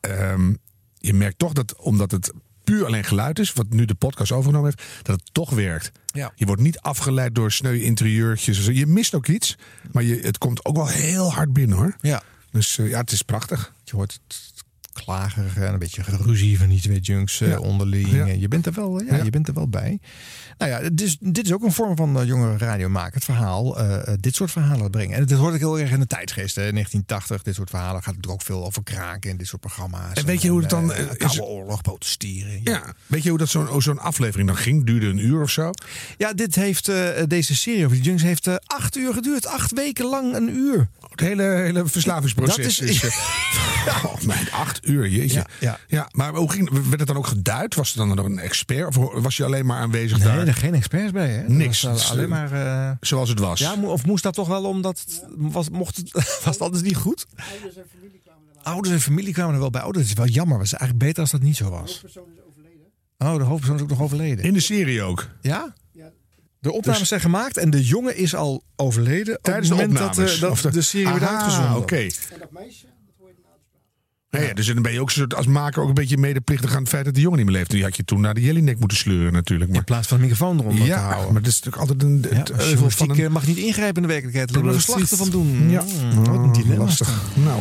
ehm, je merkt toch dat, omdat het puur alleen geluid is, wat nu de podcast overgenomen heeft, dat het toch werkt. Ja. Je wordt niet afgeleid door sneu interieurtjes. of zo. Je mist ook iets, maar je, het komt ook wel heel hard binnen hoor. Ja. Dus eh, ja, het is prachtig. Je hoort het klager en een beetje geruzie van die twee junks eh, Ja. onderling. Ja. Je, bent er wel, ja, je bent er wel bij. Nou ja, dit is, dit is ook een vorm van uh, jongere radio maken. Het verhaal, eh, eh, dit soort verhalen brengen. En dit hoort ik heel erg in de tijdgeest. Hè. 1980, dit soort verhalen gaat het ook veel over kraken en dit soort programma's. En weet je hoe het dan, eh, eh, is- Koude oorlog, protestieren. Ja. Weet je hoe dat zo'n zo'n aflevering dan ging? Duurde een uur of zo? Ja, dit heeft, eh, deze serie over die junks heeft eh, acht uur geduurd. Acht weken lang een uur. Het hele, hele verslavingsproces. Dat is- is, eh, oh, mijn acht uur, jeetje. Ja, ja. maar hoe ging, werd het dan ook geduid? Was er dan nog een expert? Of was je alleen maar aanwezig daar? Nee, er geen experts bij. Hè? Niks. was, eh, alleen maar... eh, Zoals het was. Ja, of moest dat toch wel omdat het was, mocht het, was het anders niet goed? Ouders en familie kwamen er wel bij. Oh, dat is wel jammer. Was eigenlijk beter als dat niet zo was. Oh, de hoofdpersoon is ook nog overleden. In de serie ook. Ja? De opnames Dus- zijn gemaakt en de jongen is al overleden Tijdens op de het moment opnames. dat, eh, Of dat de, serie werd uitgezonden. oké. Ja, ja, dus dan ben je ook soort als maker ook een beetje medeplichtig aan het feit dat de jongen niet meer leeft. Die had je toen naar de jellyneck moeten sleuren natuurlijk. Maar, In plaats van een microfoon eronder ja, te houden. maar dat is natuurlijk altijd een, Ja, het van een... eh, mag niet ingrijpen in de werkelijkheid. Maar Precies. verslag ervan doen. Ja. Mm, wat een dilemma. Lastig. Nou,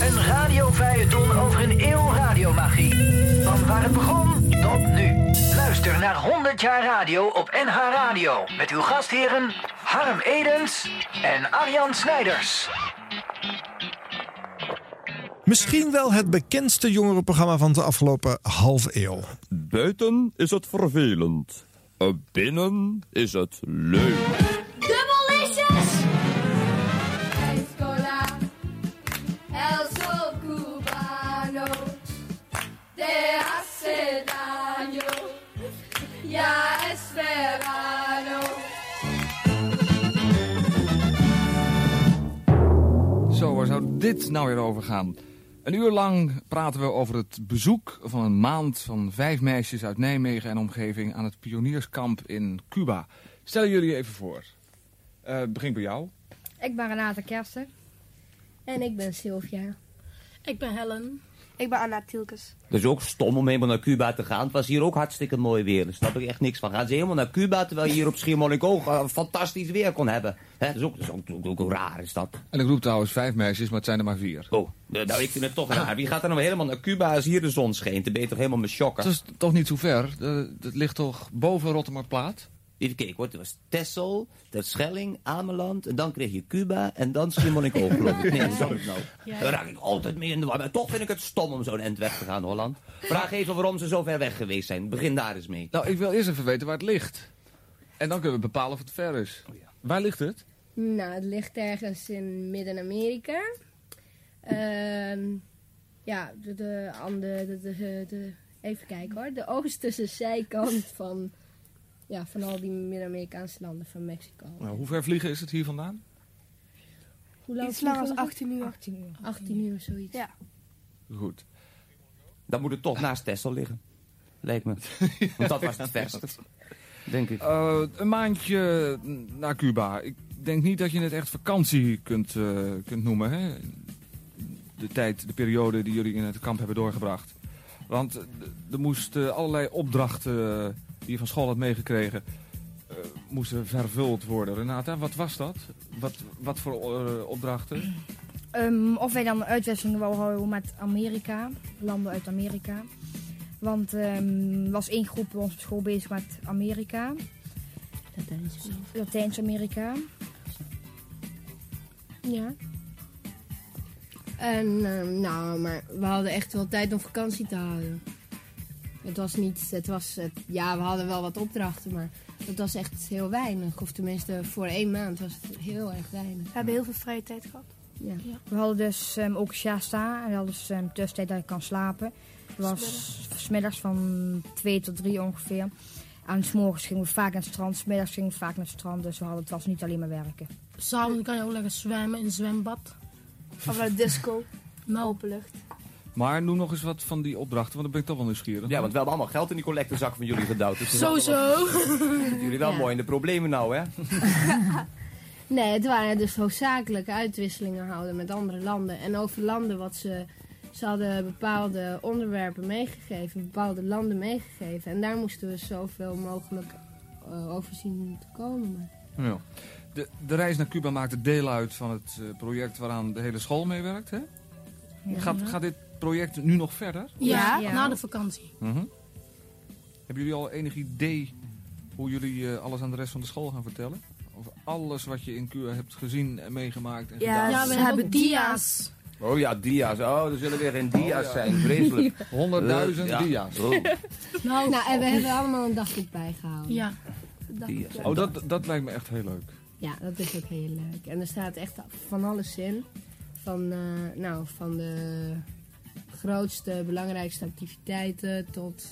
Een radiofeuilleton over een eeuw radiomagie. Van waar het begon tot nu. Luister naar 100 jaar radio op NH Radio. Met uw gastheren Harm Edens en Arjan Snijders. Misschien wel het bekendste jongerenprogramma van de afgelopen half eeuw. Buiten is het vervelend. Binnen is het leuk. Dit nou weer over gaan? Een uur lang praten we over het bezoek van een maand van vijf meisjes uit Nijmegen en omgeving aan het pionierskamp in Cuba. Stel jullie even voor. Eh begin bij jou. Ik ben Renate Kersten. En ik ben Sylvia. Ik ben Helen. Ik ben Anna Tielkes. Het is ook stom om helemaal naar Cuba te gaan. Het was hier ook hartstikke mooi weer. Daar snap ik echt niks van. Gaan ze helemaal naar Cuba terwijl je hier op Schiermonnikoog uh, fantastisch weer kon hebben. Hè, dat is ook, dat is ook, ook, ook raar is dat. En ik roep trouwens vijf meisjes, maar het zijn er maar vier. Oh, eh, nou ik vind het toch raar. Wie gaat er nou helemaal naar Cuba als hier de zon schijnt? Dan ben je toch helemaal met shocken? Dat is toch niet zo ver? Dat, dat ligt toch boven Rotterdamplaat? Even kijken hoor, het was Texel, Terschelling, Ameland en dan kreeg je Cuba en dan Schiermonnikoog geloof ik. Nee, dat is nou. Daar raak ik altijd mee in de war. Maar toch vind ik het stom om zo'n end weg te gaan, Holland. Vraag even waarom ze zo ver weg geweest zijn. Begin daar eens mee. Nou, ik wil eerst even weten waar het ligt. En dan kunnen we bepalen of het ver is. Waar ligt het? Nou, het ligt ergens in Midden-Amerika. Ehm, ja, de, de, de, de- even kijken hoor. De oosterse zijkant van, ja, van al die Midden-Amerikaanse landen van Mexico. Nou, hoe ver vliegen is het hier vandaan? Hoe lang Iets langer vliegen als we? 18 uur. 18 uur. 18 uur, zoiets. Ja. Goed. Dan moet het toch naast Texel liggen. Lijkt me. Want dat was het verst. Denk ik. Eh, een maandje naar Cuba. Ik denk niet dat je het echt vakantie kunt, eh, kunt noemen. Hè? De tijd, de periode die jullie in het kamp hebben doorgebracht. Want eh, er moesten allerlei opdrachten eh, die je van school had meegekregen... eh, moesten vervuld worden. Renata, wat was dat? Wat, wat voor eh, opdrachten? Ehm, of wij dan een uitwisseling wou houden met Amerika, landen uit Amerika. Want er was één groep bij ons op school bezig met Amerika. Latijns-Amerika. Ja. En ehm, nou, maar we hadden echt wel tijd om vakantie te houden. Het was niet, het was, het, ja, we hadden wel wat opdrachten, maar het was echt heel weinig. Of tenminste, voor één maand was het heel erg weinig. We hebben heel veel vrije tijd gehad. Ja. We hadden dus ehm, ook Shasta. En we hadden dus um, tussentijd dat je kan slapen. Het was smiddags van 2 tot 3 ongeveer. En s'morgens gingen we vaak naar het strand. Smiddags gingen we vaak naar het strand. Dus we hadden, het was niet alleen maar werken. S'avonds kan je ook lekker zwemmen in een zwembad. Of naar de disco. Nou. Open lucht. Maar noem nog eens wat van die opdrachten, want dan ben ik toch wel nieuwsgierig. Ja, want we hebben allemaal geld in die collectezak van jullie gedouwd. Dus Zo, zo. wat- Jullie wel mooi in de problemen nou, hè? Nee, het waren dus hoofdzakelijk uitwisselingen houden met andere landen. En over landen wat ze... Ze hadden bepaalde onderwerpen meegegeven, bepaalde landen meegegeven. En daar moesten we zoveel mogelijk eh, over zien te komen. Ja. De, de reis naar Cuba maakte deel uit van het eh, project waaraan de hele school meewerkt, hè? Ja. Gaat, gaat dit project nu nog verder? Ja, Ja. na de vakantie. Mhm. Hebben jullie al enig idee hoe jullie eh, alles aan de rest van de school gaan vertellen? Over alles wat je in Cuba hebt gezien en meegemaakt en gedaan? Ja, we hebben dia's. Oh ja, dia's. Oh, er zullen weer geen dia's Oh ja. zijn. Vreselijk. 100.000 Eh, ja. dia's. Oh. Nou, Nou, en we hebben allemaal een dagboek bijgehouden. Ja. Dia's. Oh, dat, dat lijkt me echt heel leuk. Ja, dat is ook heel leuk. En er staat echt van alles in. Van, eh, nou, van de grootste, belangrijkste activiteiten tot,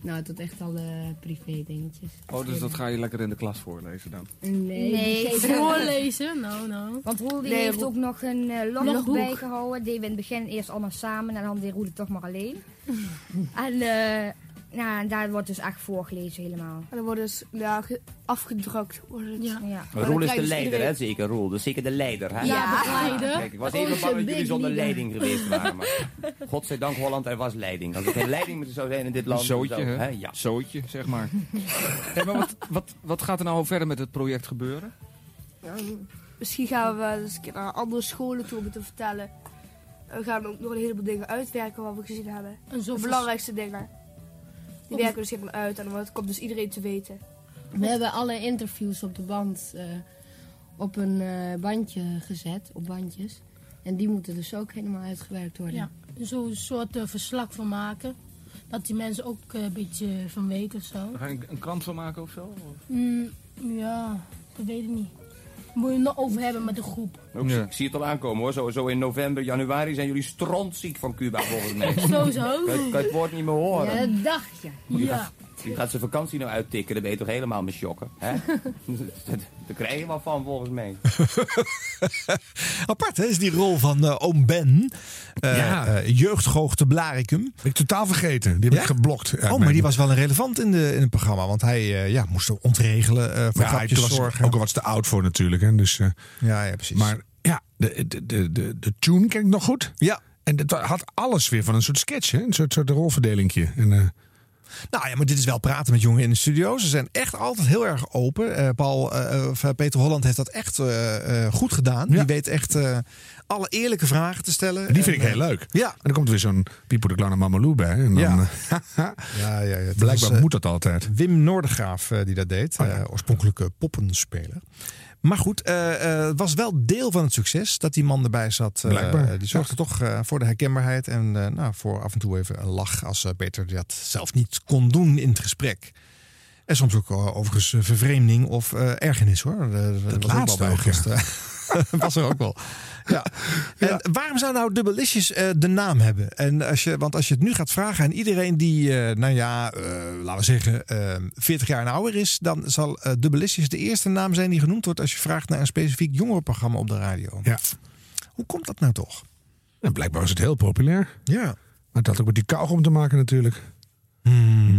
nou, tot echt alle privé dingetjes. Oh, dus dat ga je lekker in de klas voorlezen dan? Nee, Nee, Voorlezen? Nou, nou. Want Roel die Nee, heeft ook nog een eh, logboek Logboek. bijgehouden. Die we in het begin eerst allemaal samen. En dan deed Roel het toch maar alleen. en eh, nou, en daar wordt dus echt voorgelezen helemaal. En dan worden dus ja, ge- afgedrukt. Wordt het. Ja. Roel is de dus leider, iedereen- hè? Zeker Roel. Dus zeker de leider, hè? Ja, de leider. Kijk, ik was even bang een dat jullie zonder leiding geweest waren. Maar godzijdank Holland, er was leiding. Als er geen leiding meer zou zijn in dit Een land... zootje, hè? Ja. Zootje, zeg maar. Hey, maar wat, wat, wat gaat er nou verder met het project gebeuren? Ja, misschien gaan we wel eens een keer naar andere scholen toe om het te vertellen. En We gaan ook nog een heleboel dingen uitwerken wat we gezien hebben. En zo de belangrijkste dingen. Die Op- werken we dus helemaal uit en dan komt dus iedereen te weten. We hebben alle interviews op de band eh, op een eh, bandje gezet, op bandjes. En die moeten dus ook helemaal uitgewerkt worden. Ja, zo'n soort eh, verslag van maken. Dat die mensen ook een beetje van weten of zo. Ga je een, een krant van maken of zo? Of? Mm, ja, dat weet ik niet. Moet je het nog over hebben met de groep. Ook, Ik zie het al aankomen hoor. Zo, zo in november, januari zijn jullie strontziek van Cuba volgens mij. Sowieso. Kan, je- kan het woord niet meer horen. Ja, dat dacht je. Gaat- Die gaat zijn vakantie nou uittikken, daar ben je toch helemaal mee shocken. Hè? Daar krijg je wel van volgens mij. Apart, hè? Is die rol van eh, oom Ben. eh Ja. Blaricum. Ben ik totaal vergeten. Die heb ik geblokt. Oh, maar die was wel een relevant in, de, in het programma. Want hij eh, ja, moest er ontregelen, eh voor Ja, hij grapjes was zorgen. ook al wat te oud voor natuurlijk. Hè, dus, eh, ja, ja, precies. Maar ja, de, de, de, de, de tune ken ik nog goed. Ja. En het had alles weer van een soort sketch, hè? een soort, soort rolverdelingje. En, eh, Nou ja, maar dit is wel praten met jongeren in de studio. Ze zijn echt altijd heel erg open. Eh, Paul, eh, of, eh, Peter Holland heeft dat echt goed gedaan. Die weet echt alle eerlijke vragen te stellen. en die vind En, ik heel leuk. Ja. En dan komt er weer zo'n Pipo de Clown en Mamalou bij. En dan, Ja. Ja, ja, Blijkbaar was, moet dat altijd. Wim Noordergraaf eh, die dat deed. Oh, oorspronkelijke poppenspeler. Maar goed, eh, eh, het was wel deel van het succes dat die man erbij zat. Eh, die zorgde toch eh, voor de herkenbaarheid en eh, nou, voor af en toe even een lach als eh, Peter dat zelf niet kon doen in het gesprek. En soms ook eh, overigens eh, vervreemding of eh, ergernis hoor. Eh, Dat was laatste ook wel bij eh. was er ook wel. Ja. En waarom zou nou Dubbelisjes eh de naam hebben? En als je, want als je het nu gaat vragen aan iedereen die, eh, nou ja, eh, laten we zeggen, eh 40 jaar en ouder is, dan zal Dubbelisjes de eerste naam zijn die genoemd wordt als je vraagt naar een specifiek jongerenprogramma op de radio. Ja. Hoe komt dat nou toch? En blijkbaar was het heel populair. Ja. Maar het had ook met die kauwgom te maken natuurlijk.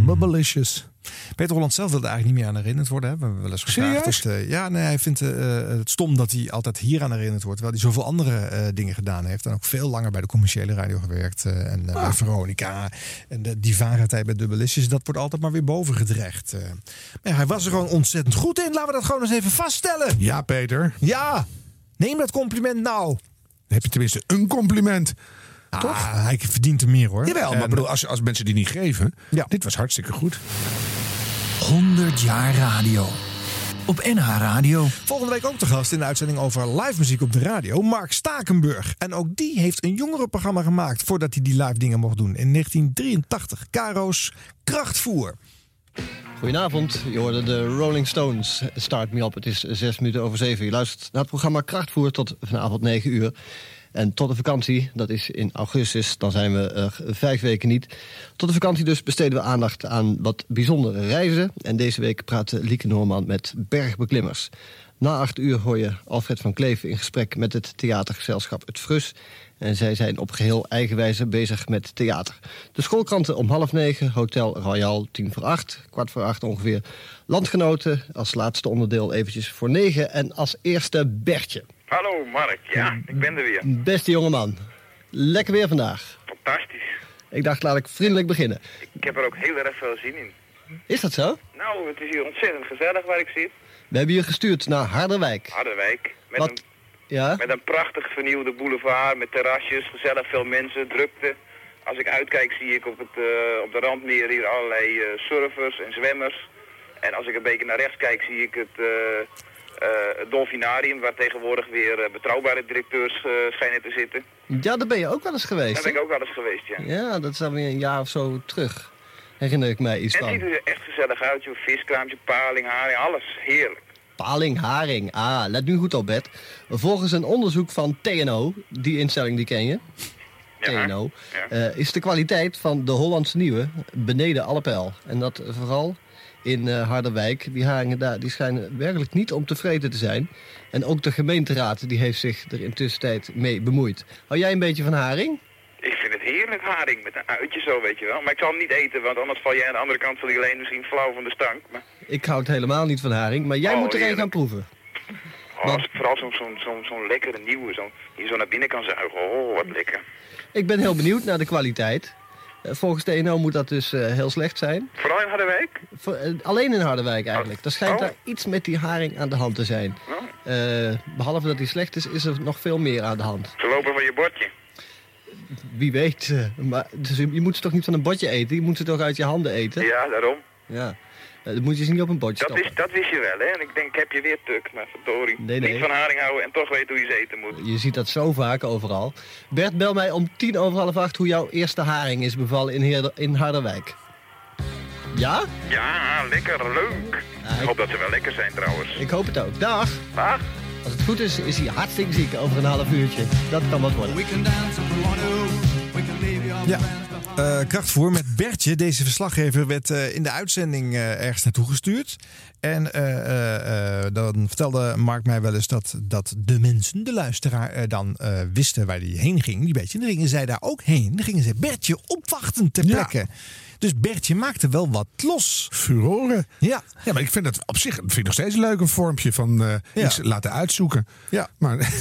Bubbelicious. Peter Holland zelf wilde eigenlijk niet meer aan herinnerd worden. Hè? We hebben wel eens gevraagd. De- ja, nee, hij vindt eh, het stom dat hij altijd hier aan herinnerd wordt. Terwijl hij zoveel andere eh, dingen gedaan heeft. En ook veel langer bij de commerciële radio gewerkt. eh, en eh, Ah. bij Veronica. En de, die vaarheid bij Dubbelisjes, dat wordt altijd maar weer boven gedreigd. eh. Maar ja, hij was er gewoon ontzettend goed in. Laten we dat gewoon eens even vaststellen. Ja, Peter. Ja, neem dat compliment nou. heb je tenminste een compliment. Toch? Ah, hij verdient er meer hoor. Jawel, maar En- bedoel, als, als mensen die niet geven. Dit was hartstikke goed. 100 jaar radio. Op NH Radio. Volgende week ook te gast in de uitzending over live muziek op de radio. Mark Stakenburg. En ook die heeft een jongerenprogramma gemaakt voordat hij die live dingen mocht doen. In 1983. Caro's Krachtvoer. Goedenavond, je hoorde de Rolling Stones. Start me op, het is zes minuten over zeven. Je luistert naar het programma Krachtvoer tot vanavond 9 uur. En tot de vakantie, dat is in augustus, dan zijn we er vijf weken niet. Tot de vakantie dus besteden we aandacht aan wat bijzondere reizen. En deze week praat Lieke Noorman met bergbeklimmers. Na acht uur hoor je Alfred van Kleef in gesprek met het theatergezelschap Het Frus. En zij zijn op geheel eigen wijze bezig met theater. De schoolkranten om half negen, Hotel Royal tien voor acht, kwart voor acht ongeveer. Landgenoten als laatste onderdeel eventjes voor negen. En als eerste Bertje. Hallo Mark, ja, ik ben er weer. Beste jongeman, lekker weer vandaag. Fantastisch. Ik dacht, laat ik vriendelijk beginnen. Ik heb er ook heel erg veel zin in. Is dat zo? Nou, het is hier ontzettend gezellig waar ik zit. We hebben je gestuurd naar Harderwijk. Harderwijk. Met, Wat? een, Ja? met een prachtig vernieuwde boulevard, met terrasjes, gezellig veel mensen, drukte. Als ik uitkijk zie ik op, het, eh, op de randmeer hier allerlei eh, surfers en zwemmers. En als ik een beetje naar rechts kijk zie ik het, eh, het dolfinarium, waar tegenwoordig weer eh, betrouwbare directeurs eh, schijnen te zitten. Ja, daar ben je ook wel eens geweest. Daar ben ik ook wel eens geweest, ja. Ja, dat is alweer een jaar of zo terug. Herinner ik mij iets En het ziet van. er echt gezellig uit, joh. Viskraampje, paling, haring, alles. Heerlijk. Paling, haring. Ah, let nu goed op, Bert. Volgens een onderzoek van TNO, die instelling die ken je. TNO. eh, is de kwaliteit van de Hollandse Nieuwe beneden alle peil. En dat vooral in eh, Harderwijk. Die haringen daar die schijnen werkelijk niet om tevreden te zijn. En ook de gemeenteraad die heeft zich er intussen tijd mee bemoeid. Hou jij een beetje van haring? Ik vind het heerlijk, haring, met een uitje zo, weet je wel. Maar ik zal hem niet eten, want anders val jij aan de andere kant van die alleen misschien flauw van de stank. Maar Ik houd helemaal niet van haring, maar jij Oh, moet er een gaan proeven. oh, vooral zo'n zo'n zo'n zo'n lekkere nieuwe, zo, die je zo naar binnen kan zuigen. Oh, wat lekker. Ik ben heel benieuwd naar de kwaliteit. Eh, volgens TNO moet dat dus eh, heel slecht zijn. Vooral in Harderwijk? Voor- eh, alleen in Harderwijk eigenlijk. Er schijnt Oh. daar iets met die haring aan de hand te zijn. Eh, behalve dat die slecht is, is er nog veel meer aan de hand. Ze lopen van je bordje. Wie weet. maar, dus je je moet ze toch niet van een bordje eten? Je moet ze toch uit je handen eten? Ja, daarom. Ja. Eh, dat moet je ze niet op een bordje Dat, stoppen. is, dat wist je wel, hè? En ik denk, ik heb je weer tuk, maar verdorie. Nee, nee. Niet van haring houden en toch weten hoe je ze eten moet. Je ziet dat zo vaak overal. Bert, bel mij om tien over half acht hoe jouw eerste haring is bevallen in, Heerder- in Harderwijk. Ja? Ja, lekker, leuk. ik hoop dat ze wel lekker zijn trouwens. Ik hoop het ook. Dag. Dag. Als het goed is, is hij hartstikke ziek over een half uurtje. Dat kan wat worden. Ja, eh, krachtvoer met Bertje. Deze verslaggever werd eh, in de uitzending eh, ergens naartoe gestuurd. En dan vertelde Mark mij wel eens dat, dat de mensen, de luisteraar, dan wisten waar hij heen ging. Die Bertje. En dan gingen zij daar ook heen. Dan gingen ze Bertje opwachten ter plekke. Dus Bertje maakte wel wat los. Furoren. Ja. Ja, maar ik vind dat op zich vind ik nog steeds leuk een vormpje van eh, Ja. iets laten uitzoeken. Ja. Maar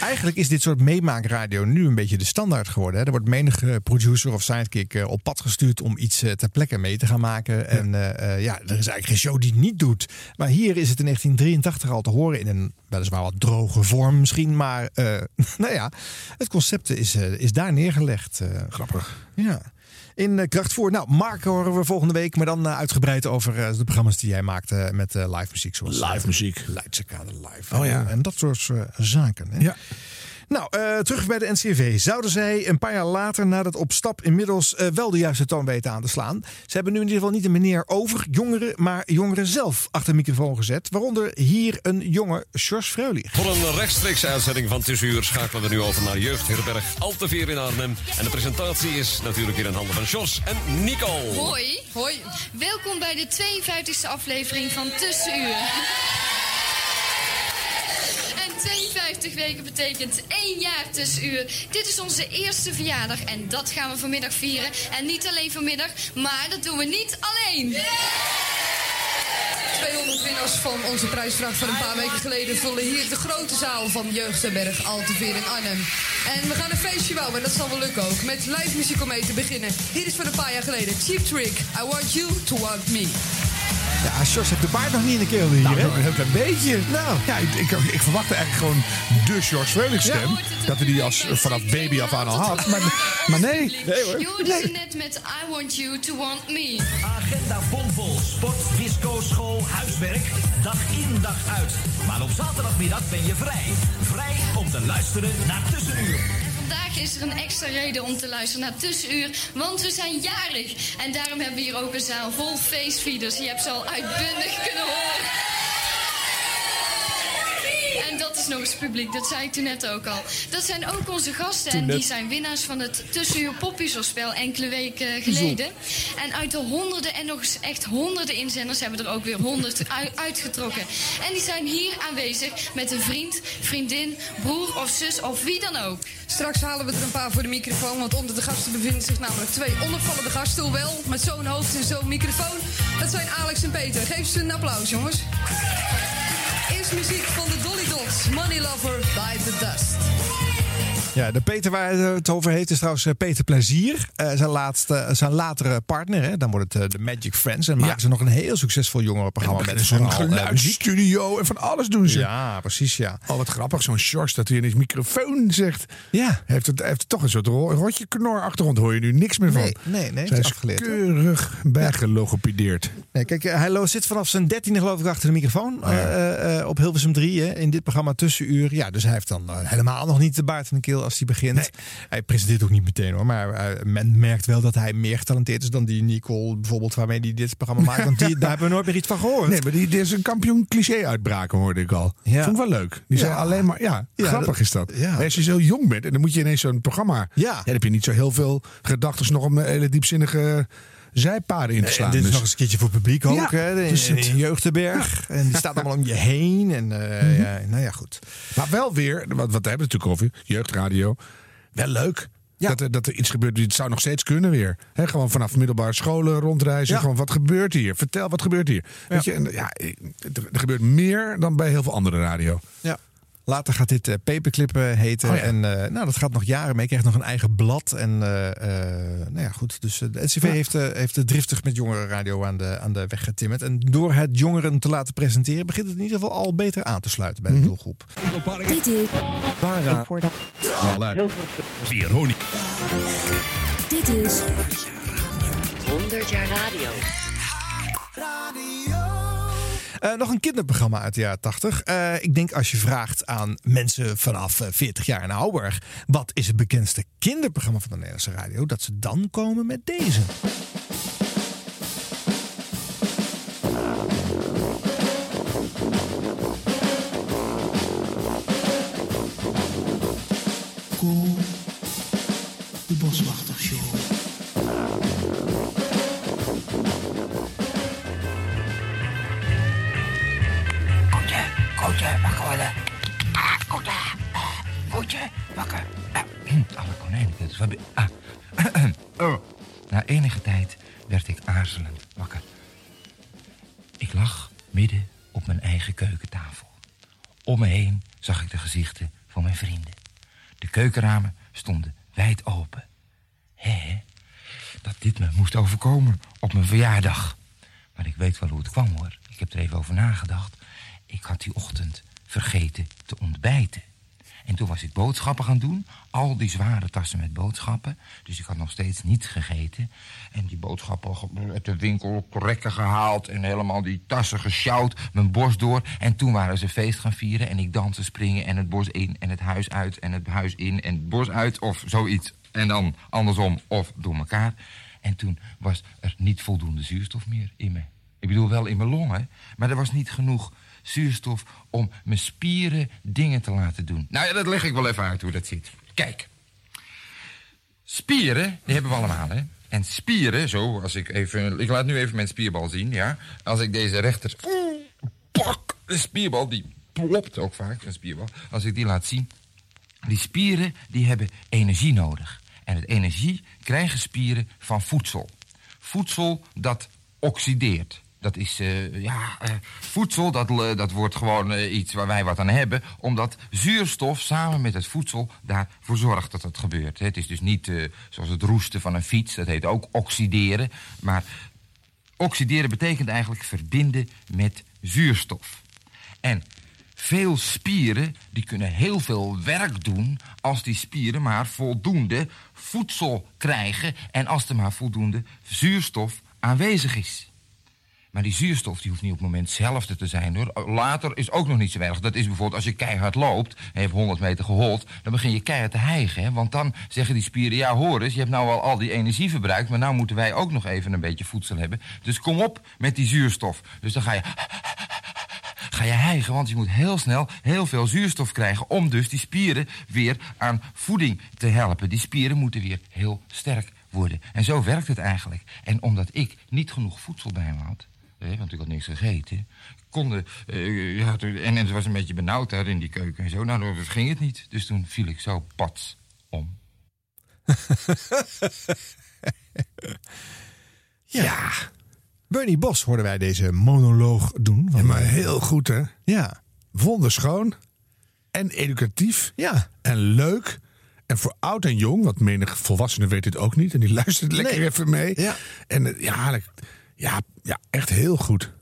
Eigenlijk is dit soort meemaakradio nu een beetje de standaard geworden. Hè? Er wordt menige producer of sidekick eh, op pad gestuurd om iets eh, ter plekke mee te gaan maken. En eh, eh, ja, er is eigenlijk geen show die het niet doet. Maar hier is het in 1983 al te horen in een weliswaar wat droge vorm misschien. Maar eh, nou ja, het concept is, eh, is daar neergelegd. eh. Grappig. Ja. In uh, Krachtvoer. Nou, Mark horen we volgende week. Maar dan eh, uitgebreid over eh, de programma's die jij maakte met eh, live muziek. Zoals Live muziek. Leidse Kade Live. Oh ja. En dat soort eh, zaken. Hè? Ja. Nou, eh, terug bij de NCV. Zouden zij een paar jaar later na dat op stap inmiddels eh, wel de juiste toon weten aan te slaan? Ze hebben nu in ieder geval niet een meneer over jongeren, maar jongeren zelf achter de microfoon gezet. Waaronder hier een jonge Sjors Freulich. Voor een rechtstreekse uitzending van Tussenuur schakelen we nu over naar Jeugdherberg Alteveer in Arnhem. En de presentatie is natuurlijk weer in handen van Jos en Nico. Hoi. Hoi. Welkom bij de 52e aflevering van Tussenuur. En 52 weken betekent één jaar tussenuur. Dit is onze eerste verjaardag en dat gaan we vanmiddag vieren. En niet alleen vanmiddag, maar dat doen we niet alleen. 200 winnaars van onze prijsvraag van een paar weken geleden vullen hier de grote zaal van Jeugdherberg Alteveer in Arnhem. En we gaan een feestje bouwen en dat zal wel lukken ook. Met live muziek om mee te beginnen. Hier is van een paar jaar geleden Cheap Trick, I Want You To Want Me. Ja, Sjors heeft de baard nog niet in de keel hier, Nou, hè? een heel klein beetje. Nou. Ja, ik, ik, ik verwachtte eigenlijk gewoon de George Freulich stem. Dat hij die als, vanaf baby af aan al had. Maar, maar nee. Nee hoor. Ze net met I Want You To Want Me. Agenda bomvol. Sport, disco, school, huiswerk. Dag in, dag uit. Maar op zaterdagmiddag ben je vrij. Vrij om te luisteren naar Tussenuur. Vandaag is er een extra reden om te luisteren naar Tussenuur, want we zijn jarig. En daarom hebben we hier ook een zaal vol feestvieders. Je hebt ze al uitbundig kunnen horen. En dat is nog eens publiek, dat zei ik toen net ook al. Dat zijn ook onze gasten en die zijn winnaars van het Tussenuur Poppiezelspel enkele weken geleden. En uit de honderden en nog eens echt honderden inzenders hebben er ook weer honderd ui- uitgetrokken. En die zijn hier aanwezig met een vriend, vriendin, broer of zus of wie dan ook. Straks halen we er een paar voor de microfoon, want onder de gasten bevinden zich namelijk twee onopvallende gasten. Hoewel, met zo'n hoofd en zo'n microfoon. Dat zijn Alex en Peter. Geef ze een applaus, jongens. Eerst muziek van de Dolly Dots, Money Lover by the Dust. Ja, de Peter waar het over heeft is trouwens eh, Peter Plezier. Eh, zijn, laatste, zijn latere partner. Hè? Dan wordt het eh, de Magic Friends. En maken ze nog een heel succesvol jongerenprogramma. En met eh, geluidsstudio en van alles doen ze. Ja, precies, ja. Oh, wat grappig. Zo'n Sjors dat hij in his microfoon zegt. Ja. Heeft het, heeft het toch een soort ro- rotje knor achtergrond. Hoor je nu niks meer van. Nee, nee, nee, Zij het is afgeleerd, keurig bijgelogopedeerd. Nee, kijk, eh, hij zit vanaf zijn dertiende geloof ik achter de microfoon. eh, eh, eh, op Hilversum 3 hè, in dit programma Tussenuur. Ja, dus hij heeft dan eh, helemaal nog niet de baard van de keel als hij begint. Hij presenteert ook niet meteen hoor. Maar eh, men merkt wel dat hij meer getalenteerd is dan die Nicole bijvoorbeeld waarmee hij dit programma maakt. Want die, daar hebben we nooit meer iets van gehoord. Nee, maar die, is een kampioen cliché uitbraken, hoorde ik al. Ja. Vond ik wel leuk. Die Ja. zei alleen maar, ja, Ja, grappig dat- is dat. ja. Als je zo jong bent en dan moet je ineens zo'n programma. Ja. Dan heb je niet zo heel veel gedachten nog om hele diepzinnige zijpaden in te En slaan. dit is Dus- nog eens een keertje voor publiek ook. Ja, hè, in, dus het- Jeugdenberg. En die staat allemaal om je heen. En eh, ja, nou ja, goed. Maar wel weer, wat, wat hebben we natuurlijk over, jeugdradio. Wel leuk. Dat, er, dat er iets gebeurt. Het zou nog steeds kunnen weer. Gewoon vanaf middelbare scholen rondreizen. Ja. Gewoon, wat gebeurt hier? Vertel, wat gebeurt hier? Weet je, en, ja, er gebeurt meer dan bij heel veel andere radio. Ja. Later gaat dit eh, Paperclip heten. Oh ja. En eh, nou, dat gaat nog jaren mee. Krijgt nog een eigen blad. En eh, eh, nou ja, goed. Dus de NCV heeft, heeft het driftig met jongerenradio aan de, aan de weg getimmerd. En door het jongeren te laten presenteren... begint het in ieder geval al beter aan te sluiten bij de doelgroep. Dit is... Para. Veronica. Dit is... 100 jaar radio. Eh, nog een kinderprogramma uit de jaren 80. Eh, ik denk als je vraagt aan mensen vanaf eh, 40 jaar en ouder... wat is het bekendste kinderprogramma van de Nederlandse radio... dat ze dan komen met deze. Ah. oh. Na enige tijd werd ik aarzelend wakker. Ik lag midden op mijn eigen keukentafel. Om me heen zag ik de gezichten van mijn vrienden. De keukenramen stonden wijd open. Hé, dat dit me moest overkomen op mijn verjaardag. Maar ik weet wel hoe het kwam hoor. Ik heb er even over nagedacht. Ik had die ochtend vergeten te ontbijten. En toen was ik boodschappen gaan doen. Al die zware tassen met boodschappen. Dus ik had nog steeds niet gegeten. En die boodschappen uit de winkel rekken gehaald. En helemaal die tassen gesjouwd. Mijn borst door. En toen waren ze feest gaan vieren. En ik dansen, springen. En het bos in. En het huis uit. En het huis in. En het bos uit. Of zoiets. En dan andersom. Of door elkaar. En toen was er niet voldoende zuurstof meer in me. Ik bedoel wel in mijn longen. Maar er was niet genoeg zuurstof om mijn spieren dingen te laten doen. Nou ja, dat leg ik wel even uit hoe dat zit. Kijk. Spieren, die hebben we allemaal, hè. En spieren, zo, als ik even... Ik laat nu even mijn spierbal zien, ja. Als ik deze rechter... Pak! De spierbal, die plopt ook vaak, een spierbal. Als ik die laat zien... Die spieren, die hebben energie nodig. En het energie krijgen spieren van voedsel. Voedsel dat oxideert. Dat is, eh, ja, eh, voedsel, dat, eh, dat wordt gewoon iets waar wij wat aan hebben. Omdat zuurstof samen met het voedsel daarvoor zorgt dat het gebeurt. Het is dus niet zoals het roesten van een fiets, dat heet ook oxideren. Maar oxideren betekent eigenlijk verbinden met zuurstof. En veel spieren die kunnen heel veel werk doen als die spieren maar voldoende voedsel krijgen en als er maar voldoende zuurstof aanwezig is. Maar die zuurstof die hoeft niet op het moment hetzelfde te zijn hoor. Later is ook nog niet zo erg. Dat is bijvoorbeeld als je keihard loopt, en je hebt 100 meter gehold, dan begin je keihard te hijgen. Want dan zeggen die spieren, ja hoor eens, je hebt nou al al die energie verbruikt, maar nou moeten wij ook nog even een beetje voedsel hebben. Dus kom op met die zuurstof. Dus dan ga je ga je hijgen, want je moet heel snel heel veel zuurstof krijgen... om dus die spieren weer aan voeding te helpen. Die spieren moeten weer heel sterk worden. En zo werkt het eigenlijk. En omdat ik niet genoeg voedsel bij me had... hè, want ik had niks gegeten... Konden, eh, ja, toen- en, en het was een beetje benauwd daar in die keuken en zo. Nou, dan ging het niet. Dus toen viel ik zo pats om. Ja. Bernie Bos hoorden wij deze monoloog doen. Van, Ja, maar eh, heel goed, hè? Ja. Wonderschoon. En educatief. Ja. En leuk. En voor oud en jong, want menig volwassene weet dit ook niet. En die luistert lekker Nee. even mee. Ja. En eh, ja, ja, ja, echt heel goed.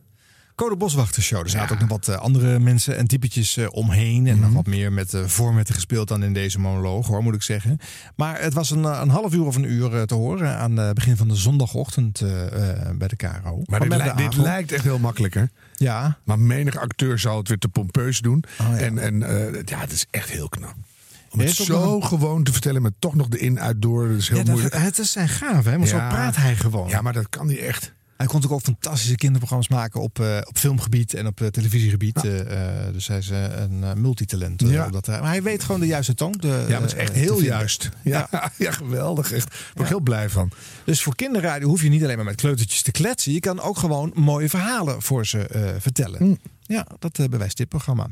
Code Boswachter Show. Er zaten ook nog wat eh, andere mensen en typetjes eh, omheen. En Mhm. nog wat meer met uh, formaten gespeeld dan in deze monoloog, hoor, moet ik zeggen. Maar het was een, eh, een half uur of een uur eh, te horen aan het begin van de zondagochtend eh, eh, bij de KRO. Maar dit, dit lijkt echt heel makkelijk, hè? Ja. Maar menig acteur zou het weer te pompeus doen. Oh, En, en eh, ja, het is echt heel knap. Om het zo gewoon te vertellen met toch nog de in, uit, door. Dat is heel Ja, dat- moeilijk. het is zijn gaaf, hè? Maar zo praat hij gewoon. Ja, maar dat kan hij echt. Hij kon natuurlijk ook fantastische kinderprogramma's maken op, eh, op filmgebied en op eh, televisiegebied. Eh, dus hij is een multitalent. Ja. op dat, maar hij weet gewoon de juiste toon. te- Ja, maar het is echt heel juist. Ja, ja. geweldig. Echt. Daar ben ik heel blij van. Dus voor kinderradio hoef je niet alleen maar met kleutertjes te kletsen. Je kan ook gewoon mooie verhalen voor ze vertellen. Hm. Ja, dat bewijst dit programma.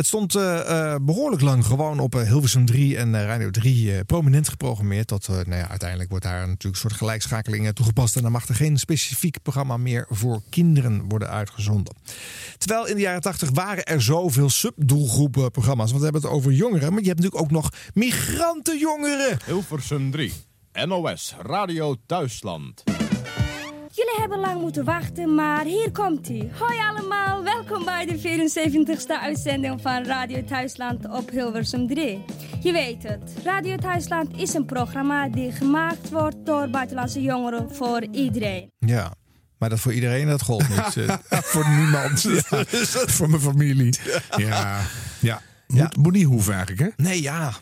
Het stond eh, eh, behoorlijk lang gewoon op eh, Hilversum 3 en Radio 3 eh, prominent geprogrammeerd. Tot nou ja, uiteindelijk wordt daar natuurlijk een soort gelijkschakeling toegepast. En dan mag er geen specifiek programma meer voor kinderen worden uitgezonden. Terwijl in de jaren 80 waren er zoveel subdoelgroepen programma's. Want we hebben het over jongeren. Maar je hebt natuurlijk ook nog migrantenjongeren. Hilversum 3. NOS Radio Thuisland. Jullie hebben lang moeten wachten, maar hier komt hij. Hoi allemaal, welkom bij de 74ste uitzending van Radio Thuisland op Hilversum 3. Je weet het, Radio Thuisland is een programma die gemaakt wordt door buitenlandse jongeren voor iedereen. Ja, maar dat voor iedereen, dat gold niet. Eh, voor niemand. Ja, voor mijn familie. Ja, ja. Moet, moet niet hoeven eigenlijk, hè? Nee, ja.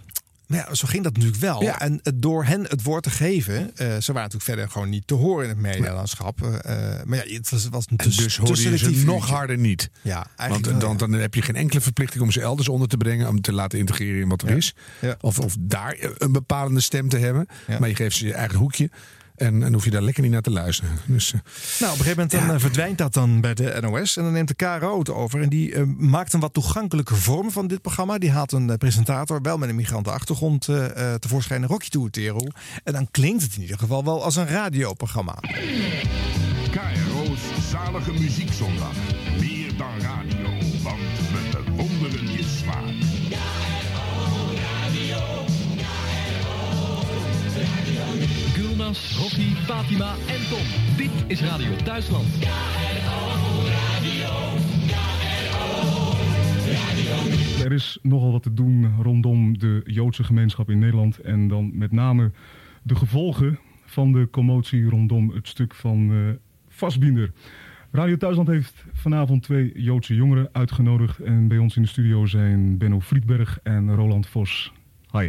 Maar ja, zo ging dat natuurlijk wel. Ja. En door hen het woord te geven, eh, ze waren natuurlijk verder gewoon niet te horen in het medialandschap. Eh, maar ja, het was, was dus te hoorde je ze nog harder niet. Ja, Want dan, dan heb je geen enkele verplichting om ze elders onder te brengen. Om te laten integreren in wat er is. Of, of daar een bepalende stem te hebben. Maar je geeft ze je eigen hoekje. En, en hoef je daar lekker niet naar te luisteren. Dus, eh, Nou, op een gegeven moment dan, eh, verdwijnt dat dan bij de NOS. En dan neemt de KRO het over. En die eh, maakt een wat toegankelijke vorm van dit programma. Die haalt een presentator, wel met een migrantenachtergrond, eh, eh, tevoorschijn. Rocky Toertero. En dan klinkt het in ieder geval wel als een radioprogramma. KRO's zalige muziekzondag. Rocky, Fatima en Tom. Dit is Radio Thuisland. Er is nogal wat te doen rondom de Joodse gemeenschap in Nederland. En dan met name de gevolgen van de commotie rondom het stuk van eh Vastbinder. Radio Thuisland heeft vanavond twee Joodse jongeren uitgenodigd. En bij ons in de studio zijn Benno Friedberg en Roland Vos. Hi.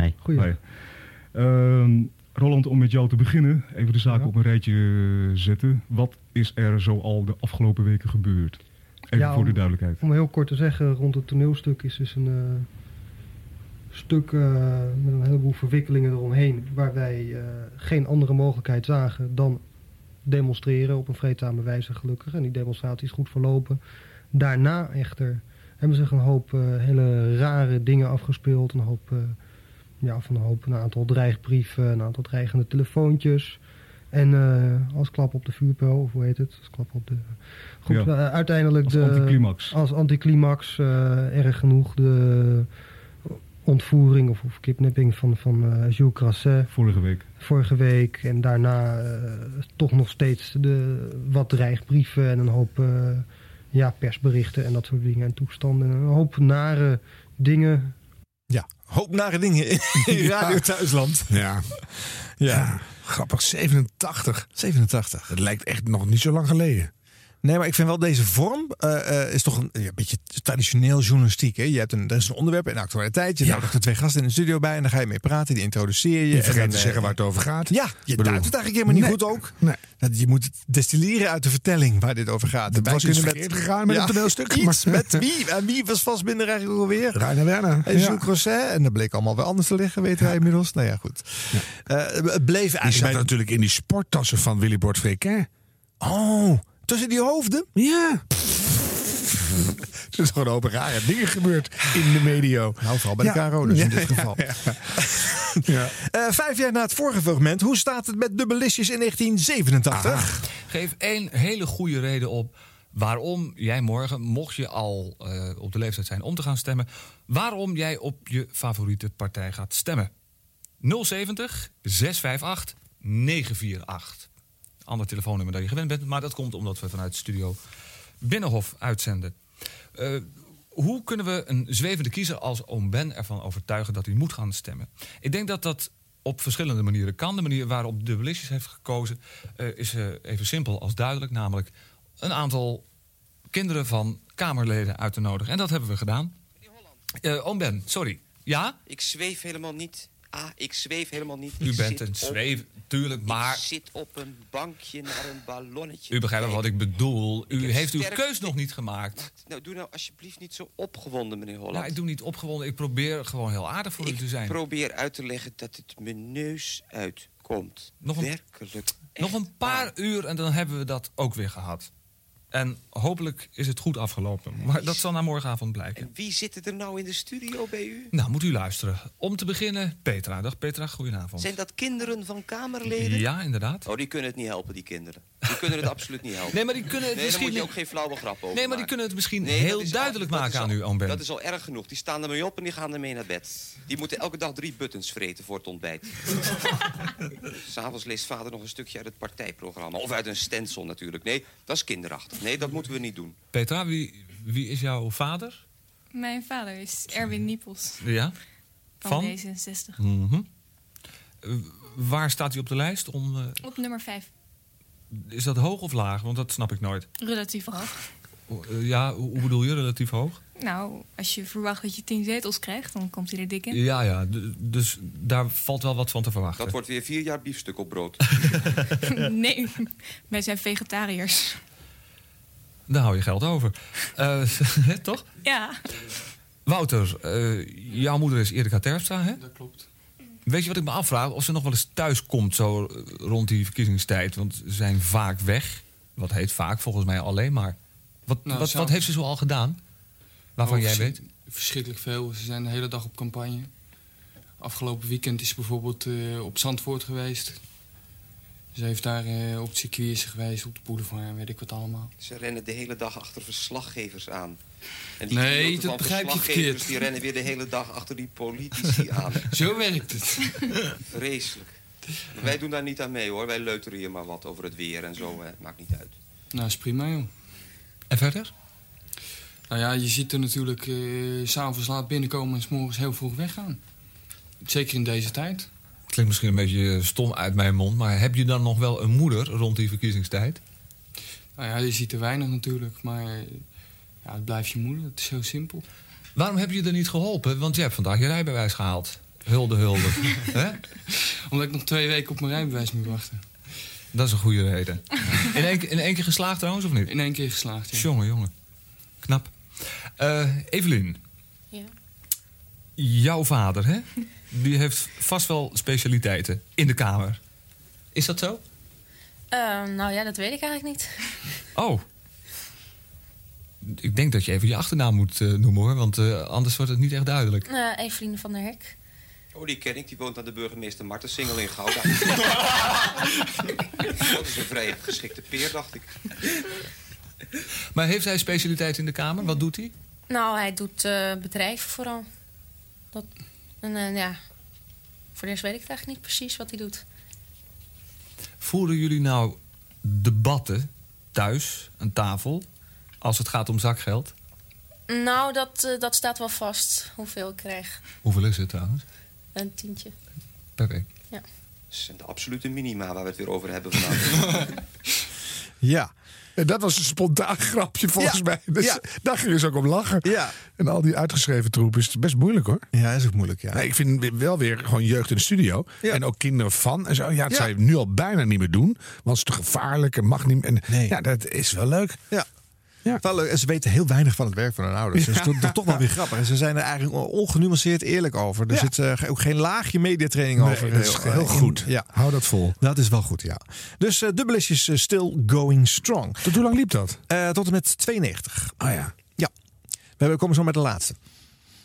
Hi. Hi. Ehm, Roland, om met jou te beginnen, even de zaak op een rijtje eh, zetten. Wat is er zo al de afgelopen weken gebeurd? Even Ja, voor de duidelijkheid. Om heel kort te zeggen, rond het toneelstuk is dus een eh, stuk eh, met een heleboel verwikkelingen eromheen. Waar wij geen andere mogelijkheid zagen dan demonstreren op een vreedzame wijze gelukkig. En die demonstratie is goed verlopen. Daarna echter hebben zich een hoop hele rare dingen afgespeeld. Een hoop, ja, van een hoop, een aantal dreigbrieven, een aantal dreigende telefoontjes. En eh, als klap op de vuurpijl, of hoe heet het? Als klap op de... Goed, Ja. eh, uiteindelijk Als de... anticlimax. Als anticlimax, eh, erg genoeg. De ontvoering of, of kidnapping van, van eh Jules Crasset. Vorige week. Vorige week. En daarna toch nog steeds de, wat dreigbrieven en een hoop eh, ja, persberichten en dat soort dingen en toestanden. En een hoop nare dingen. Ja, hoop nare dingen in Ja. Radio Thuisland. Ja. Ja. Grappig, 87. 87. Het lijkt echt nog niet zo lang geleden. Nee, maar ik vind wel deze vorm eh, eh, is toch een, ja, beetje traditioneel journalistiek. Hè? Je hebt een, er is een onderwerp en actualiteit. Je Ja. nodigt er twee gasten in de studio bij en dan ga je mee praten. Die introduceer je. Je en vergeet dan, te eh, zeggen waar het over gaat. Ja, je Bedoel- duidt het eigenlijk helemaal niet Nee. goed ook. Nee. Dat, je moet het destilleren uit de vertelling waar dit over gaat. Wij was iets verkeerd gegaan met een toneelstuk, Iets maar- met wie? En wie was vastbinder eigenlijk alweer? Rainer Werner. En Ja. Jules Crosset. En dat bleek allemaal weer anders te liggen, weten wij inmiddels. Nou ja, goed. Eh, het bleef Die eigenlijk... zat bij- natuurlijk in die sporttassen van Willy Bord Frequin. Oh, tussen die hoofden? Ja. Er is gewoon open rare dingen gebeurd in de medio. Nou, vooral bij de Ja. KRO dus in dit ja, geval. ja. Ja. Eh, vijf jaar na het vorige fragment. Hoe staat het met dubbelistjes in 1987? Geef één hele goede reden op waarom jij morgen, mocht je al eh, op de leeftijd zijn om te gaan stemmen, waarom jij op je favoriete partij gaat stemmen. 070 658 948. Ander telefoonnummer dan je gewend bent, maar dat komt omdat we vanuit studio Binnenhof uitzenden. Eh, hoe kunnen we een zwevende kiezer als oom Ben ervan overtuigen dat hij moet gaan stemmen? Ik denk dat dat op verschillende manieren kan. De manier waarop de Belicious heeft gekozen eh, is eh, even simpel als duidelijk. Namelijk een aantal kinderen van Kamerleden uit te nodigen. En dat hebben we gedaan. Eh oom Ben, sorry. Ja? Ik zweef helemaal niet. Ah, ik zweef helemaal niet. U Ik bent een zweef, tuurlijk, maar... Ik zit op een bankje naar een ballonnetje. U begrijpt wel wat ik bedoel. U heeft uw sterk- keus nog niet gemaakt. Nou, doe nou alsjeblieft niet zo opgewonden, meneer Holland. Nou, ik doe niet opgewonden. Ik probeer gewoon heel aardig voor u te zijn. probeer uit te leggen dat het mijn neus uitkomt. Nog een- Werkelijk. Nog een paar uur en dan hebben we dat ook weer gehad. En hopelijk is het goed afgelopen. Maar dat zal na morgenavond blijken. Wie zit er nou in de studio bij u? Nou, moet u luisteren. Om te beginnen, Petra. Dag Petra, goedenavond. Zijn dat kinderen van Kamerleden? Ja, inderdaad. Oh, die kunnen het niet helpen, die kinderen. Die kunnen het absoluut niet helpen. Nee, maar die kunnen het nee, misschien daar moet je ook geen flauwe grap over Nee, maar die maken. kunnen het misschien Nee, heel duidelijk al- maken aan u, oom Ben. Dat is al erg genoeg. Die staan ermee op en die gaan ermee naar bed. Die moeten elke dag drie buttons vreten voor het ontbijt. S'avonds leest vader nog een stukje uit het partijprogramma. Of uit een stencil natuurlijk. Nee, dat is kinderachtig. Nee, dat moeten we niet doen. Petra, wie, wie is jouw vader? Mijn vader is Erwin Niepels Ja? van, D66. Mhm. Eh, waar staat hij op de lijst? Om, eh, Op nummer 5. is dat hoog of laag? Want dat snap ik nooit. Relatief hoog. Eh, ja, hoe bedoel je relatief hoog? Nou, als je verwacht dat je 10 zetels krijgt, dan komt hij er dik in. Ja, ja. Dus daar valt wel wat van te verwachten. Dat wordt weer vier jaar biefstuk op brood. nee, wij zijn vegetariërs. Daar hou je geld over. Eh, toch? Ja. Wouter, eh, jouw moeder is Erika Terpstra, hè? Dat klopt. Weet je wat ik me afvraag? Of ze nog wel eens thuis komt zo eh, rond die verkiezingstijd. Want ze zijn vaak weg. Wat heet vaak? Volgens mij alleen maar. Wat, Nou, wat, zou- wat heeft ze zo al gedaan? Waarvan Oh, jij weet? Verschrikkelijk veel. Ze zijn de hele dag op campagne. Afgelopen weekend is ze bijvoorbeeld eh, op Zandvoort geweest. Ze heeft daar eh, op het circuit is geweest, op de boulevard en weet ik wat allemaal. Ze rennen de hele dag achter verslaggevers aan. En Nee, piloten dat begrijp je verslaggevers, verkeerd. Die rennen weer de hele dag achter die politici aan. Zo werkt het. Vreselijk. Wij doen daar niet aan mee hoor. Wij leuteren hier maar wat over het weer en zo. Hè. Maakt niet uit. Nou, is prima joh. En verder? Nou ja, je ziet er natuurlijk eh, s s'avonds laat binnenkomen en s morgens heel vroeg weggaan. Zeker in deze tijd. Klinkt misschien een beetje stom uit mijn mond. Maar heb je dan nog wel een moeder rond die verkiezingstijd? Nou ja, je ziet er weinig natuurlijk, maar ja, het blijft je moeder. Het is heel simpel. Waarom heb je er niet geholpen? Want je hebt vandaag je rijbewijs gehaald. Hulde, hulde. Hè? Omdat ik nog twee weken op mijn rijbewijs moet wachten. Dat is een goede reden. In één, keer- in één keer geslaagd trouwens, of niet? In één keer geslaagd, ja. Jongen, jongen. Knap. Eh Evelien, Ja. jouw vader, hè? Die heeft vast wel specialiteiten in de Kamer. Is dat zo? Eh, nou ja, dat weet ik eigenlijk niet. Oh. Ik denk dat je even je achternaam moet eh, noemen, hoor. Want eh, anders wordt het niet echt duidelijk. Eh Eveline van der Hek. Oh, die ken ik. Die woont aan de burgemeester Marten Singel in Gouda. dat is een vrij geschikte peer, dacht ik. Maar heeft hij specialiteit in de Kamer? Wat doet hij? Nou, hij doet eh, bedrijven vooral. Dat, En eh, ja, voor de rest weet ik het eigenlijk niet precies wat hij doet. Voeren jullie nou debatten thuis aan tafel als het gaat om zakgeld? Nou, dat, eh, dat staat wel vast, hoeveel ik krijg. Hoeveel is het trouwens? Een tientje. Per week. Ja. Dat zijn de absolute minima waar we het weer over hebben vandaag. Ja. En dat was een spontaan grapje volgens Ja. mij. Dus Ja. Daar gingen ze ook om lachen. Ja. En al die uitgeschreven troep is best moeilijk hoor. Ja, is ook moeilijk. Ja. Nee, ik vind wel weer gewoon jeugd in de studio. En ook kinderen van. En zo. Ja, dat zou je nu al bijna niet meer doen. Want het is te gevaarlijk en mag niet meer. En, Ja, dat is wel leuk. Ja. Wel leuk. En ze weten heel weinig van het werk van hun ouders. Dus Ja. dat is toch- wel weer grappig. En ze zijn er eigenlijk ongenuanceerd eerlijk over. Er Ja. zit eh, ook geen laagje mediatraining Nee, over. dat is eh, heel in- goed. Ja. Hou dat vol. Dat is wel goed, ja. Dus is eh, still going strong. Tot hoe lang liep dat? Tot en met 92. Oh ja. Ja. We komen zo met de laatste.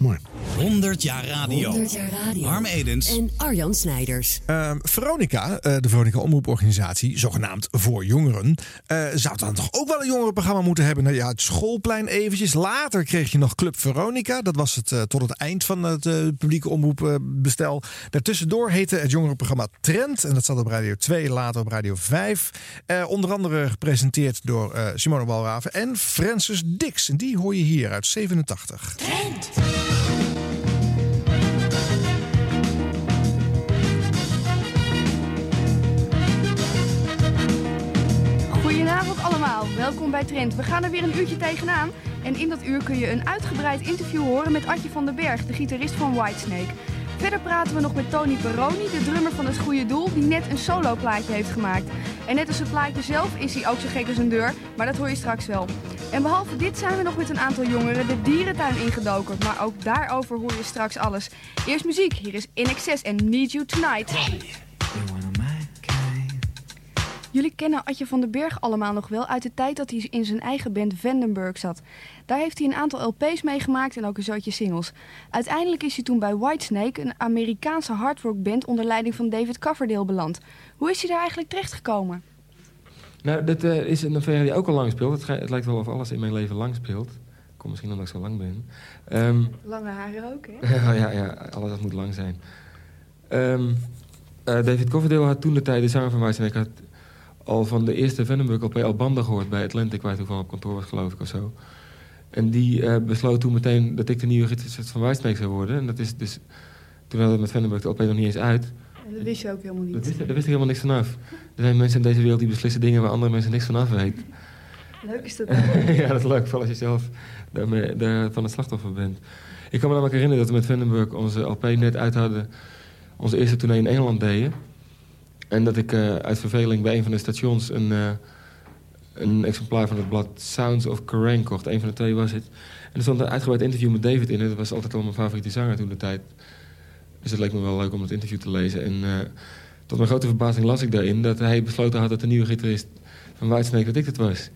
Mooi. 100 jaar radio. 100 jaar radio. Harm Edens. En Arjan Snijders. Ehm, Veronica, eh, de Veronica Omroeporganisatie, zogenaamd voor jongeren, eh, zou dan toch ook wel een jongerenprogramma moeten hebben? Nou ja, het schoolplein eventjes. Later kreeg je nog Club Veronica. Dat was het eh, tot het eind van het eh, publieke omroepbestel. Daartussendoor heette het jongerenprogramma Trend. En dat zat op Radio 2, later op Radio 5. Eh, onder andere gepresenteerd door eh, Simone Walraven en Francis Dix. En die hoor je hier uit 87. Goedenavond allemaal, welkom bij Trend. We gaan er weer een uurtje tegenaan. En in dat uur kun je een uitgebreid interview horen met Adje van den Berg, de gitarist van Whitesnake. Verder praten we nog met Tony Peroni, de drummer van Het Goede Doel, die net een soloplaatje heeft gemaakt. En net als het plaatje zelf is hij ook zo gek als een deur, maar dat hoor je straks wel. En behalve dit zijn we nog met een aantal jongeren de dierentuin ingedoken, maar ook daarover hoor je straks alles. Eerst muziek, hier is In Excess en Need You Tonight. Jullie kennen Adje van den Berg allemaal nog wel uit de tijd dat hij in zijn eigen band Vandenberg zat. Daar heeft hij een aantal LP's meegemaakt en ook een zootje singles. Uiteindelijk is hij toen bij Whitesnake, een Amerikaanse hardrockband onder leiding van David Coverdale beland. Hoe is hij daar eigenlijk terechtgekomen? Nou, dat eh, is een affaire die ook al lang speelt. Het, lijkt wel of alles in mijn leven lang speelt. Komt misschien omdat ik zo lang ben. Ehm, Lange haren ook, hè? ja, ja, ja, alles dat moet lang zijn. Ehm, eh, David Coverdale had toen de tijd de zanger van Whitesnake... had al van de eerste Vandenberg LP al banden gehoord bij Atlantic... waar hij op kantoor was, geloof ik, of zo. En die eh, besloot toen meteen dat ik de nieuwe gitarist van Whitesnake zou worden. En dat is dus... Toen hadden we met Vandenberg de LP nog niet eens uit... En dat wist je ook helemaal niet. Dat wist, daar wist ik helemaal niks vanaf. Er zijn mensen in deze wereld die beslissen dingen waar andere mensen niks vanaf weten. Leuk is dat. ja, dat is leuk, vooral als je zelf daarmee, daar van het slachtoffer bent. Ik kan me namelijk herinneren dat we met Vandenberg onze LP net uit hadden... onze eerste tournee in Engeland deden. En dat ik eh, uit verveling bij een van de stations een, eh, een exemplaar van het blad Sounds of Kerrang kocht. Een van de twee was het. En er stond een uitgebreid interview met David in. En dat was altijd al mijn favoriete zanger toen de tijd. Dus het leek me wel leuk om het interview te lezen. En eh, tot mijn grote verbazing las ik daarin dat hij besloten had dat de nieuwe gitarist van Whitesnake dat ik het was.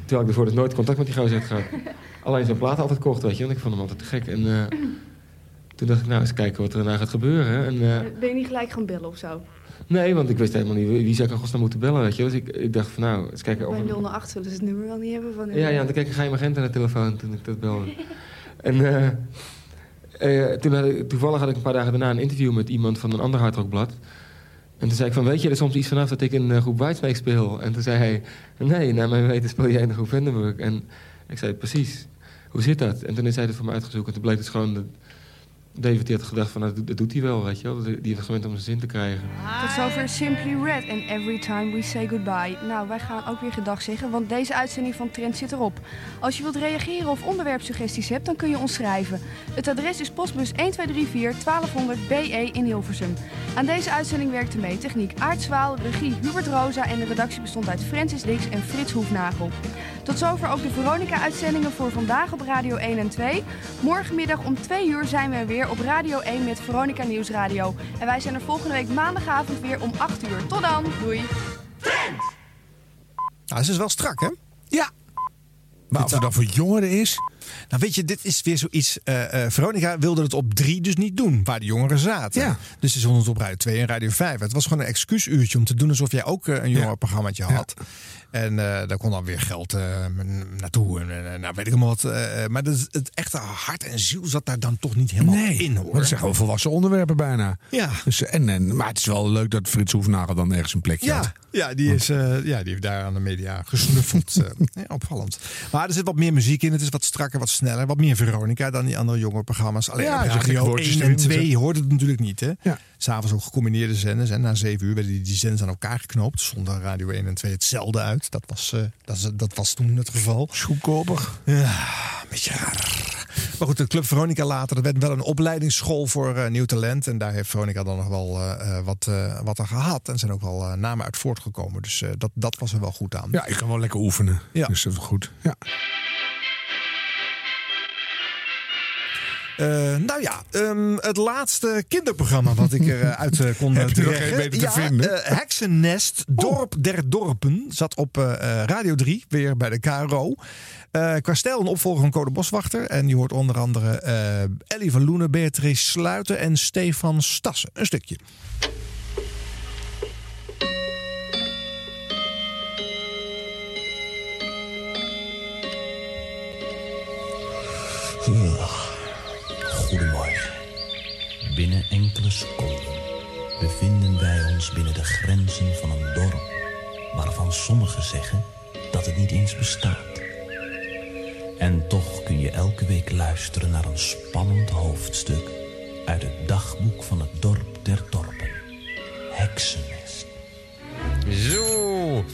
Terwijl ik ervoor dus nooit contact met die gozer had gehad. Alleen zijn platen altijd kocht, weet je. Want ik vond hem altijd te gek. En toen dacht ik, nou eens kijken wat er daarna gaat gebeuren. En, Ben je niet gelijk gaan bellen of zo? nee, want ik wist helemaal niet wie zou ik aan godsnaam moeten bellen, weet je. Dus ik, ik dacht van nou, eens kijken. Bij 008 zullen ze het nummer wel niet hebben van... Ja, ja, en toen kreeg ik geheim agent aan de telefoon toen ik dat belde. en eh, eh, toen had ik, toevallig had ik een paar dagen daarna een interview met iemand van een ander hardrockblad. En toen zei ik van, weet je er soms iets vanaf dat ik in een groep Whitesnake speel? En toen zei hij, nee, naar mijn weten speel jij in de groep Vandenberg. En ik zei, precies, hoe zit dat? En toen is hij het voor me uitgezocht en toen bleek het gewoon... Dat David die had gedacht van, nou, dat, doet hij wel, weet je wel. Die heeft gewend om zijn zin te krijgen. Tot zover Simply Red en Every Time We Say Goodbye. Nou, wij gaan ook weer gedag zeggen, want deze uitzending van Trend zit erop. Als je wilt reageren of onderwerpsuggesties hebt, dan kun je ons schrijven. Het adres is postbus 1234 1200 BE in Hilversum. Aan deze uitzending werkte mee techniek Aart Zwaal, regie Hubert Rosa en de redactie bestond uit Francis Dix en Frits Hoefnagel. Tot zover ook de Veronica-uitzendingen voor vandaag op Radio 1 en 2. Morgenmiddag om 2 uur zijn we er weer op Radio 1 met Veronica Nieuwsradio. En wij zijn er volgende week maandagavond weer om 8 uur. Tot dan, doei! Nou, ze is wel strak, hè? Ja. Maar of het dan voor jongeren is... Nou weet je, dit is weer zoiets. eh, eh, Veronica wilde het op drie dus niet doen, waar de jongeren zaten. Ja. Dus ze zonden het op Radio 2 en Radio 5. Het was gewoon een excuusuurtje om te doen alsof jij ook eh, een jongerenprogrammaatje had. En eh, daar kon dan weer geld eh, naartoe. En, eh, nou, weet ik allemaal wat. maar dat, het echte hart en ziel zat daar dan toch niet helemaal Nee, in, hoor. dat zijn gewoon volwassen onderwerpen bijna. Ja. Dus, en, en, maar het is wel leuk dat Frits Hoefnagel dan ergens een plekje had. Ja, ja, die is, ja, die heeft daar aan de media gesnuffeld. ja, opvallend. Maar er zit wat meer muziek in. Het is wat strakker, wat sneller. Wat meer Veronica dan die andere jonge programma's. Alleen Ja, op Radio woordjes 1 en erin, 2 zo. hoort het natuurlijk niet. Hè? Ja. S'avonds ook gecombineerde zenders. En na 7 uur werden die, die zenders aan elkaar geknoopt. Zonden Radio 1 en 2 hetzelfde uit. Dat was, eh, dat, dat was toen het geval. Goedkopig. Ja, een beetje raar. Maar goed, de Club Veronica later, dat werd wel een opleidingsschool voor eh, nieuw talent. En daar heeft Veronica dan nog wel eh, wat, wat aan gehad. En zijn ook wel namen uit voortgekomen. Dus dat, dat was er wel goed aan. Ja, ik kan wel lekker oefenen. Ja. Dus dat is goed. Ja. Eh, nou ja, ehm, het laatste kinderprogramma wat ik eruit uit kon Heb je nog trekken. geen beter te ja, vinden? Eh, Heksennest, Dorp der Dorpen, zat op eh, eh, Radio 3, weer bij de KRO. Eh qua stijl een opvolger van Code Boswachter. En je hoort onder andere eh, Ellie van Loenen, Beatrice Sluiten en Stefan Stassen. Een stukje. Goedemorgen. Binnen enkele seconden bevinden wij ons binnen de grenzen van een dorp waarvan sommigen zeggen dat het niet eens bestaat. En toch kun je elke week luisteren naar een spannend hoofdstuk uit het dagboek van het dorp der dorpen. Heksennest. Zo.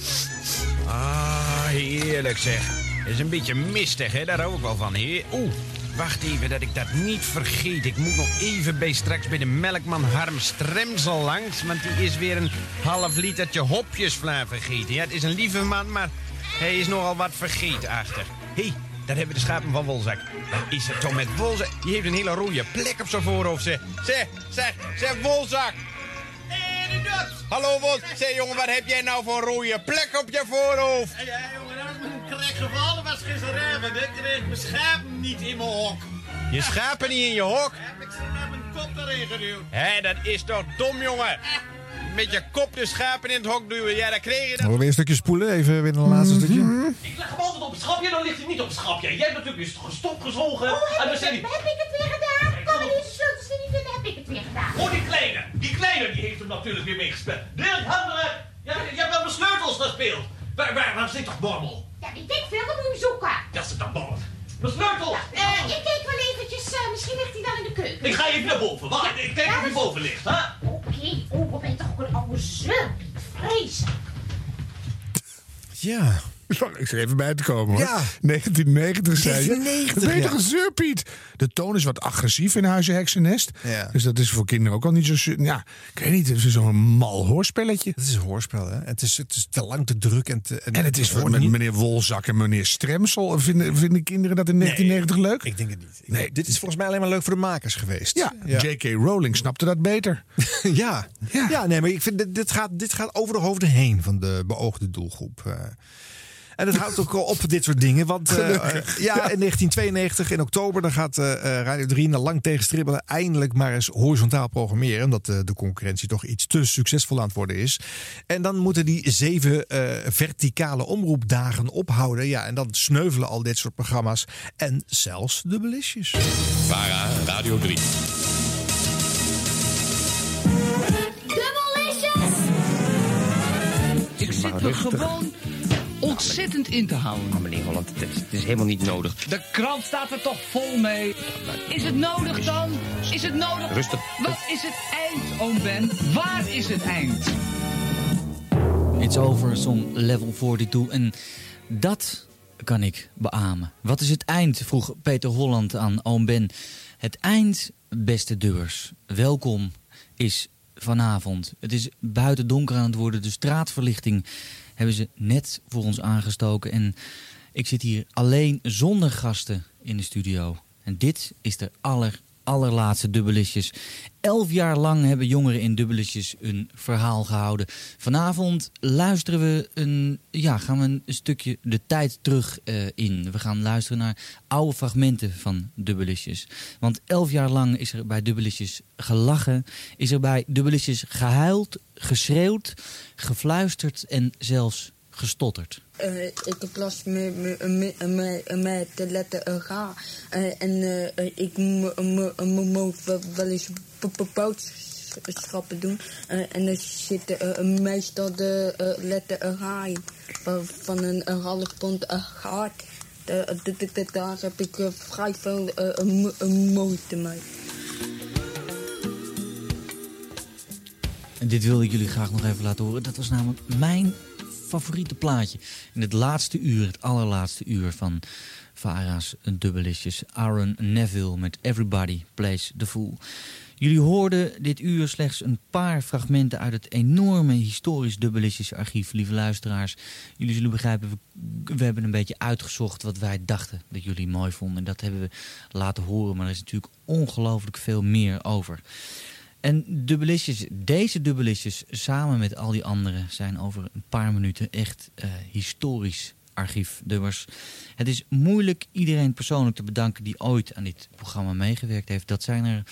Ah, heerlijk zeg. Is een beetje mistig, hè? Daar hou ik wel van. Heer. Oeh, wacht even dat ik dat niet vergeet. Ik moet nog even bij straks bij de melkman Harm Stremsel langs. Want die is weer een half litertje hopjesvla vergeten. Ja, het is een lieve man, maar hij is nogal wat vergeetachtig. Hé, hey, daar hebben we de schapen van Wolzak. Wat is het toch met Wolzak? Die heeft een hele rode plek op zijn voorhoofd, zeg. Zeg, zeg, zeg, Wolzak. Hallo, Wol. Zeg, jongen, wat heb jij nou voor een rode plek op je voorhoofd? Jongen, krek gevallen. was gisteravond. Ik kreeg mijn schapen niet in mijn hok. Je schapen niet in je hok? Heb ik ze met mijn kop erin geduwd. Hé, dat is toch dom, jongen? Met je kop de schapen in het hok duwen. Ja, dan kreeg je Gaan we weer een stukje spoelen? Even weer een laatste stukje. Ik leg hem altijd op het schapje, dan ligt hij niet op het schapje. Jij hebt natuurlijk weer gestopt gezogen. en dan zei. Heb ik het weer gedaan? Kan er deze sleutels er niet vinden? Heb ik het weer gedaan? Oh, die kleine. Die kleine die heeft hem natuurlijk weer meegespeeld. Dirk, handelen. Ja, je hebt wel mijn sleutels gespeeld. Waar, waar, waar zit toch Bormel? Ja, ik denk veel, dan moet je zoeken. Dat zit dan Bormel. Mijn sleutels. Eh, ik kijk wel eventjes, eh, misschien ligt hij wel in de keuken. Ik ga even naar boven. Wacht, ik kijk of hij boven ligt. Hè? Oké, oh, wat ben je toch ook een oude zeurpiet. Vreselijk. Ja. Ik zeg even bij te komen hoor. Ja. 1990 zei je. 1990, Dat ben je ja. toch een zeurpiet? De toon is wat agressief in Huizen Heksennest. Ja. Dus dat is voor kinderen ook al niet zo... Ja, ik weet niet, het is zo'n mal hoorspelletje. Het is een hoorspel, hè? Het is, het is te lang, te druk en te... En het is niet. meneer Wolzak en meneer Stremsel. Vinden, vinden kinderen dat in 1990 leuk? Ik denk het niet. Ik Nee. dit is volgens mij alleen maar leuk voor de makers geweest. Ja, J.K. Rowling snapte dat beter. ja. ja. nee, maar ik vind dit, dit, gaat, dit gaat over de hoofden heen van de beoogde doelgroep. Eh. En het houdt ook wel op dit soort dingen. Want eh, Gelukkig. ja, in 1992, in oktober, dan gaat eh, eh, Radio 3 na lang tegenstribbelen eindelijk maar eens horizontaal programmeren. Omdat eh, de concurrentie toch iets te succesvol aan het worden is. En dan moeten die zeven eh, verticale omroepdagen ophouden. Ja, en dan sneuvelen al dit soort programma's. En zelfs de belisjes. VARA, Radio 3. Ik zit er gewoon ontzettend in te houden. Maar meneer Holland, het is, het is helemaal niet nodig. De krant staat er toch vol mee. Is het nodig dan? Is het nodig? Rustig. Wat is het eind, oom Ben? Waar is het eind? It's over some level 42. En dat kan ik beamen. Wat is het eind? vroeg Peter Holland aan oom Ben. Het eind, beste deurs. Welkom is vanavond. Het is buiten donker aan het worden. De straatverlichting hebben ze net voor ons aangestoken. En ik zit hier alleen zonder gasten in de studio. En dit is de aller, allerlaatste dubbelisjes. Elf jaar lang hebben jongeren in dubbelisjes een verhaal gehouden. Vanavond luisteren we een, ja, gaan we een stukje de tijd terug eh, in. We gaan luisteren naar oude fragmenten van dubbelisjes. Want elf jaar lang is er bij dubbelisjes gelachen. Is er bij dubbelisjes gehuild, geschreeuwd, gefluisterd en zelfs gestotterd. Eh, ik last met, met, met, met, de letter G. Eh, en eh, ik mo- mo- mo- moet wel eens boodschappen doen. Eh, en er zit eh, meestal de eh, letter H. Eh, van een, half pond uh, de- daar heb ik eh, vrij veel eh, mo- moeite mee. En dit wilde ik jullie graag nog even laten horen. Dat was namelijk mijn favoriete plaatje. In het laatste uur, het allerlaatste uur van Vara's Dubbelisjes. Aaron Neville met Everybody Plays the Fool. Jullie hoorden dit uur slechts een paar fragmenten uit het enorme historisch Dubbelisjes archief, lieve luisteraars. Jullie zullen begrijpen, we hebben een beetje uitgezocht wat wij dachten dat jullie mooi vonden. En dat hebben we laten horen, maar er is natuurlijk ongelooflijk veel meer over. En dubbelisjes, deze dubbelisjes samen met al die anderen zijn over een paar minuten echt eh, historisch archiefdubbers. Het is moeilijk iedereen persoonlijk te bedanken die ooit aan dit programma meegewerkt heeft. Dat zijn er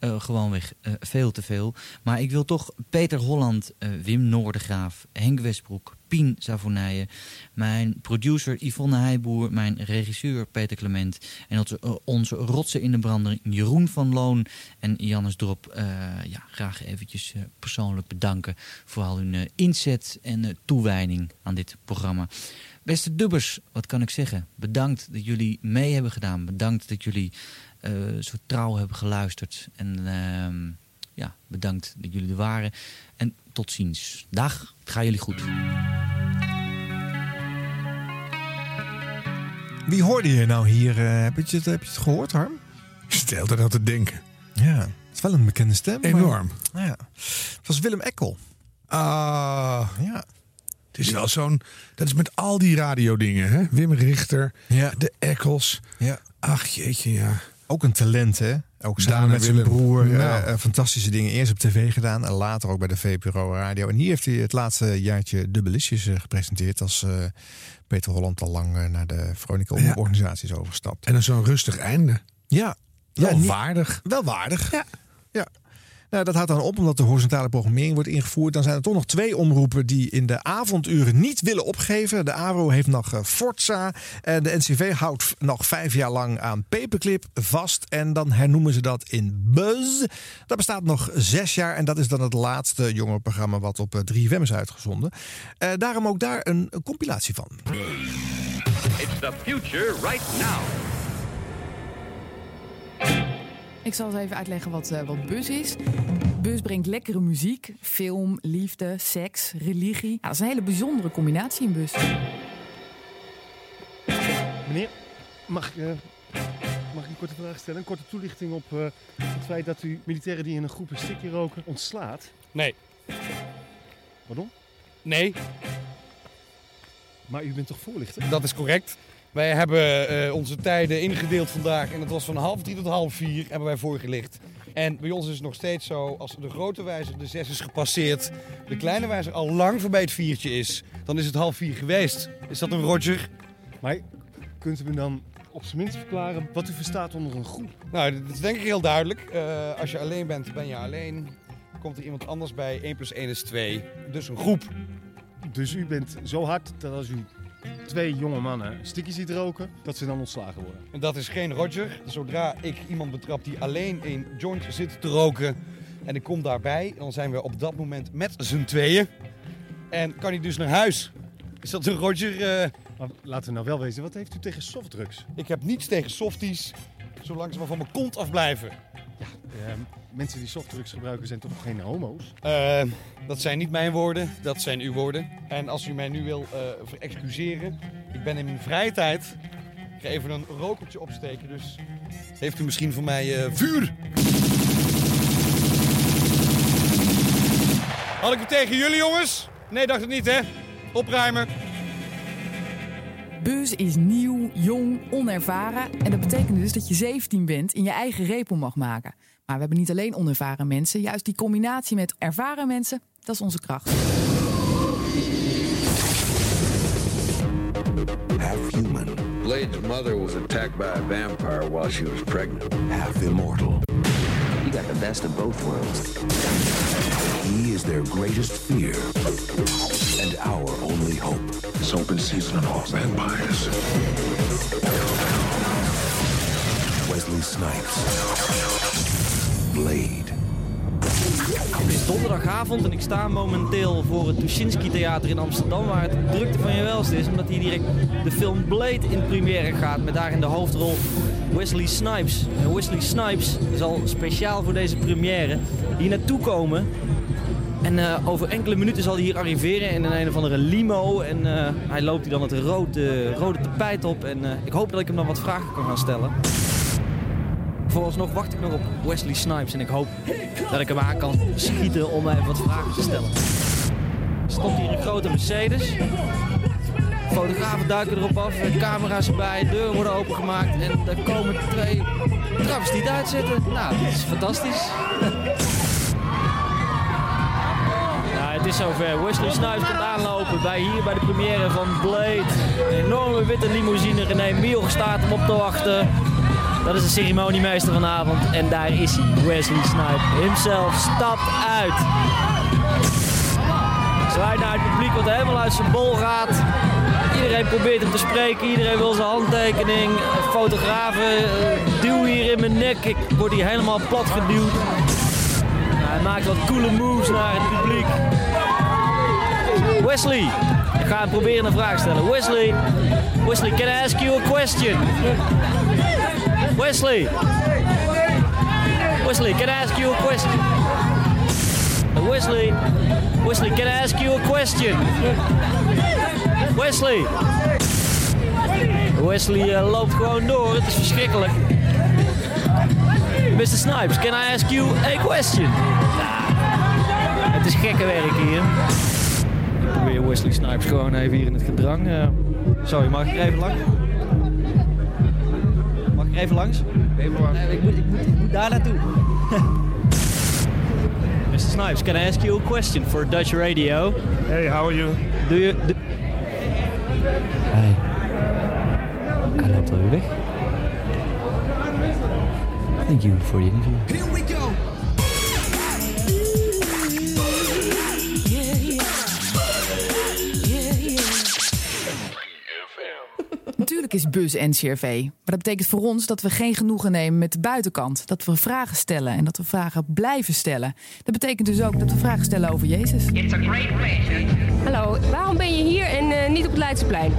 eh, gewoonweg eh, veel te veel. Maar ik wil toch Peter Holland, eh, Wim Noordegraaf, Henk Westbroek, Pien Savonijen, mijn producer Yvonne Heijboer, mijn regisseur Peter Clement en onze, onze rotsen in de branding Jeroen van Loon en Jannes Drop ja, graag eventjes persoonlijk bedanken voor al hun inzet en toewijding aan dit programma. Beste dubbers, wat kan ik zeggen? Bedankt dat jullie mee hebben gedaan. Bedankt dat jullie eh, zo trouw hebben geluisterd. En ehm, ja, bedankt dat jullie er waren. En tot ziens. Dag, het gaat jullie goed. Wie hoorde je nou hier? eh, heb, je het, heb je het gehoord, Harm? Hele tijd aan te denken. Ja, het is wel een bekende stem. maar- Enorm. ja. Het was Willem Ekkel. Ah, ja. Het is wel zo'n... Dat is met al die radiodingen, hè? Wim Richter, Ja. de Eccles. Ja. Ach, jeetje, ja. Ook een talent, hè? Ook samen met zijn broer. eh, Nou. eh, fantastische dingen. Eerst op tv gedaan en later ook bij de VPRO Radio. En hier heeft hij het laatste jaartje Dubbelisjes eh, gepresenteerd. Als Peter Holland al lang naar de Veronica Ja. organisatie is overgestapt. En dan zo'n rustig einde. Ja. Wel niet- waardig. Wel waardig. Ja. ja. Nou, dat houdt dan op omdat de horizontale programmering wordt ingevoerd. Dan zijn er toch nog twee omroepen die in de avonduren niet willen opgeven. De AVRO heeft nog eh, Forza. En de NCV houdt nog vijf jaar lang aan Paperclip vast. En dan hernoemen ze dat in Buzz. Dat bestaat nog zes jaar. En dat is dan het laatste jongerenprogramma wat op eh, 3FM is uitgezonden. Eh, daarom ook daar een compilatie van. It's the future right now. Ik zal eens even uitleggen wat, eh, wat bus is. Bus brengt lekkere muziek, film, liefde, seks, religie. Ja, dat is een hele bijzondere combinatie in bus. Meneer, mag ik, eh, mag ik een korte vraag stellen? Een korte toelichting op eh, het feit dat u militairen die in een groep een stikje roken ontslaat? Nee. Pardon? Nee, Maar u bent toch voorlichter? dat is correct. Wij hebben eh, onze tijden ingedeeld vandaag en het was van half drie tot half vier hebben wij voorgelicht. En bij ons is het nog steeds zo, als de grote wijzer de zes is gepasseerd, de kleine wijzer al lang voorbij het viertje is, dan is het half vier geweest. Is dat een Roger? Maar kunt u me dan op zijn minst verklaren wat u verstaat onder een groep? Nou, dat is denk ik heel duidelijk. Eh, als je alleen bent, ben je alleen. Komt er iemand anders bij, 1 plus 1 is 2. Dus een groep. Dus u bent zo hard dat als u twee jonge mannen stikjes ziet roken, dat ze dan ontslagen worden. En dat is geen Roger. Zodra ik iemand betrap die alleen een joint zit te roken en ik kom daarbij, dan zijn we op dat moment met z'n tweeën. En kan hij dus naar huis. Is dat een Roger? Maar laten we nou wel wezen, wat heeft u tegen softdrugs? Ik heb niets tegen softies, zolang ze maar van mijn kont afblijven. Eh, mensen die softdrugs gebruiken zijn toch geen homo's? Eh, dat zijn niet mijn woorden, dat zijn uw woorden. En als u mij nu wil eh verexcuseren, ik ben in mijn vrije tijd. Ik ga even een rokertje opsteken, dus heeft u misschien voor mij eh, vuur? Had ik het tegen jullie jongens? Nee, dacht het niet hè? Opruimen. Buzz is nieuw, jong, onervaren. En dat betekent dus dat je 17 bent en je eigen repel mag maken. Maar we hebben niet alleen onervaren mensen. Juist die combinatie met ervaren mensen, dat is onze kracht. half human. Blade's mother was attacked by a vampire while she was pregnant. Half immortal. You got the best of both worlds. He is their greatest fear and our only hope. This open season on all vampires. Wesley Snipes. Blade. Het is donderdagavond en ik sta momenteel voor het Tuschinski Theater in Amsterdam, waar het drukte van je welste is, omdat hier direct de film Blade in première gaat, met daar in de hoofdrol Wesley Snipes. En Wesley Snipes zal speciaal voor deze première hier naartoe komen. En eh, over enkele minuten zal hij hier arriveren in een, een of andere limo. En eh, hij loopt hier dan het rode, rode tapijt op. En eh, ik hoop dat ik hem dan wat vragen kan gaan stellen. Vooralsnog wacht ik nog op Wesley Snipes en ik hoop dat ik hem aan kan schieten om even wat vragen te stellen. Er stond hier een grote Mercedes. Fotografen duiken erop af, camera's erbij, deuren worden opengemaakt en er komen twee travestiet uitzetten. Nou, dat is fantastisch. Het is zover. Wesley Snipes komt aanlopen bij hier bij de première van Blade. Een enorme witte limousine. René Miel staat hem op te wachten. Dat is de ceremoniemeester vanavond. En daar is hij, Wesley Snipes. Himself stapt uit. Zwaait naar het publiek wat helemaal uit zijn bol gaat. Iedereen probeert hem te spreken. Iedereen wil zijn handtekening. Fotografen eh, duwen hier in mijn nek. Ik word hier helemaal plat geduwd. Hij maakt wat coole moves naar het publiek. Wesley, ik ga hem proberen een vraag stellen. Wesley, Wesley, can I ask you a question? Wesley, Wesley, can I ask you a question? Wesley, Wesley, can I ask you a question? Wesley. Wesley eh, loopt gewoon door, het is verschrikkelijk. Mr. Snipes, can I ask you a question? Het is gekke werk hier. Ik probeer Wesley Snipes gewoon even hier in het gedrang. eh. sorry, mag ik er even langs? Mag ik er even langs? Even langs. ik, moet, ik, moet, ik moet daar naartoe. Mr. Snipes, can I ask you a question for Dutch radio? Hey, how are you? Do you... Do... Hey. Hij loopt alweer weg. Thank you for the interview. Is Buzz NCRV. Maar dat betekent voor ons dat we geen genoegen nemen met de buitenkant. Dat we vragen stellen en dat we vragen blijven stellen. Dat betekent dus ook dat we vragen stellen over Jezus. Hallo, waarom ben je hier en eh, niet op het Leidseplein?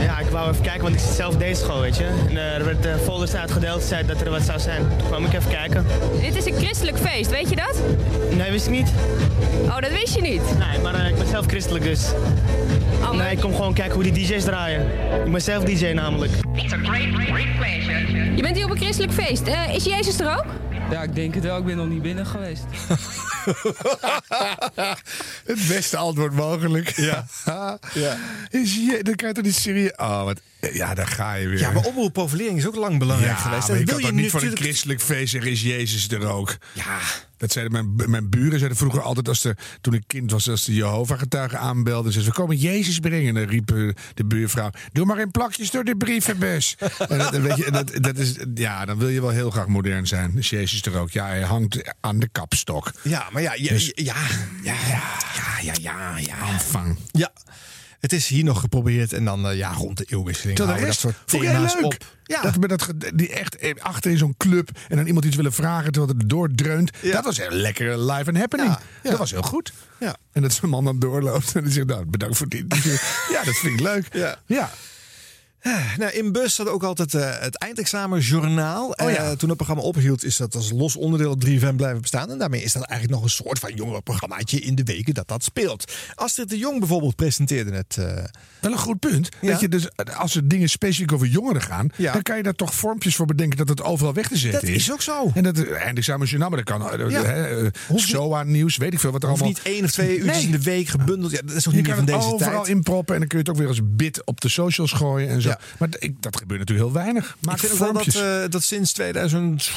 Ja, ik wou even kijken, want ik zit zelf deze school, weet je. En eh, er werd uh, folders uitgedeeld, zei dat er wat zou zijn. Toen kwam ik even kijken. Dit is een christelijk feest, weet je dat? Nee, wist ik niet. Oh, dat wist je niet? Nee, maar ik ben zelf christelijk dus. Nee, ik kom gewoon kijken hoe die DJ's draaien. Ik ben zelf DJ namelijk. Je bent hier op een christelijk feest. Eh, is Jezus er ook? Ja, ik denk het wel. Ik ben nog niet binnen geweest. Het beste antwoord mogelijk. Ja. ja. Is je, dan kan je toch niet serieus... Oh, wat, ja, daar ga je weer. Ja, maar omroepprofilering is ook lang belangrijk ja, geweest. Je wil kan toch je niet voor een christelijk feest zeggen, is Jezus er ook? Ja. Dat zeiden mijn, mijn buren zeiden vroeger altijd, als de, toen ik kind was, als de Jehovah-getuigen aanbelden. Zeiden ze, we komen Jezus brengen. En dan riep de buurvrouw, doe maar in plakjes door de brievenbus. en dat, weet je, en dat, dat is, ja, dan wil je wel heel graag modern zijn. Is Jezus er ook? Ja, hij hangt aan de kapstok. Ja, maar ja, ja, Dus- ja, ja, ja, ja, ja, ja. Aanvang. Ja, het is hier nog geprobeerd en dan eh, ja, rond de eeuwwisseling Terwijl de dat soort thema's leuk. op. Ja. Dat, met dat, die echt eh, achter in zo'n club en dan iemand iets willen vragen terwijl het doordreunt. Dat was een lekker live and happening. Dat was heel goed. Ja. En dat zo'n man dan doorloopt en die zegt, nou, bedankt voor dit. ja, dat vind ik leuk. Ja. Ja. Nou, in bus zat ook altijd eh, het eindexamenjournaal. Oh ja. Eh, toen het programma ophield, is dat als los onderdeel op 3FM blijven bestaan. En daarmee is dat eigenlijk nog een soort van jongerenprogrammaatje in de weken dat dat speelt. Astrid de Jong bijvoorbeeld presenteerde het. eh, Wel een goed punt. Ja. Dat je dus, als er dingen specifiek over jongeren gaan, Ja. dan kan je daar toch vormpjes voor bedenken dat het overal weg te zetten Dat is. is ook zo. En dat eindexamenjournaal, maar dat kan. eh, Ja. eh, SOA-nieuws, weet ik veel wat er allemaal. niet één of twee uurtjes Nee. in de week gebundeld. Ja, dat is ook Je niet meer kan van het deze overal tijd. inproppen en dan kun je het ook weer als bit op de socials gooien en zo. Maar d- ik, dat gebeurt natuurlijk heel weinig. Maak ik vind ook wel dat, eh, dat sinds 2000,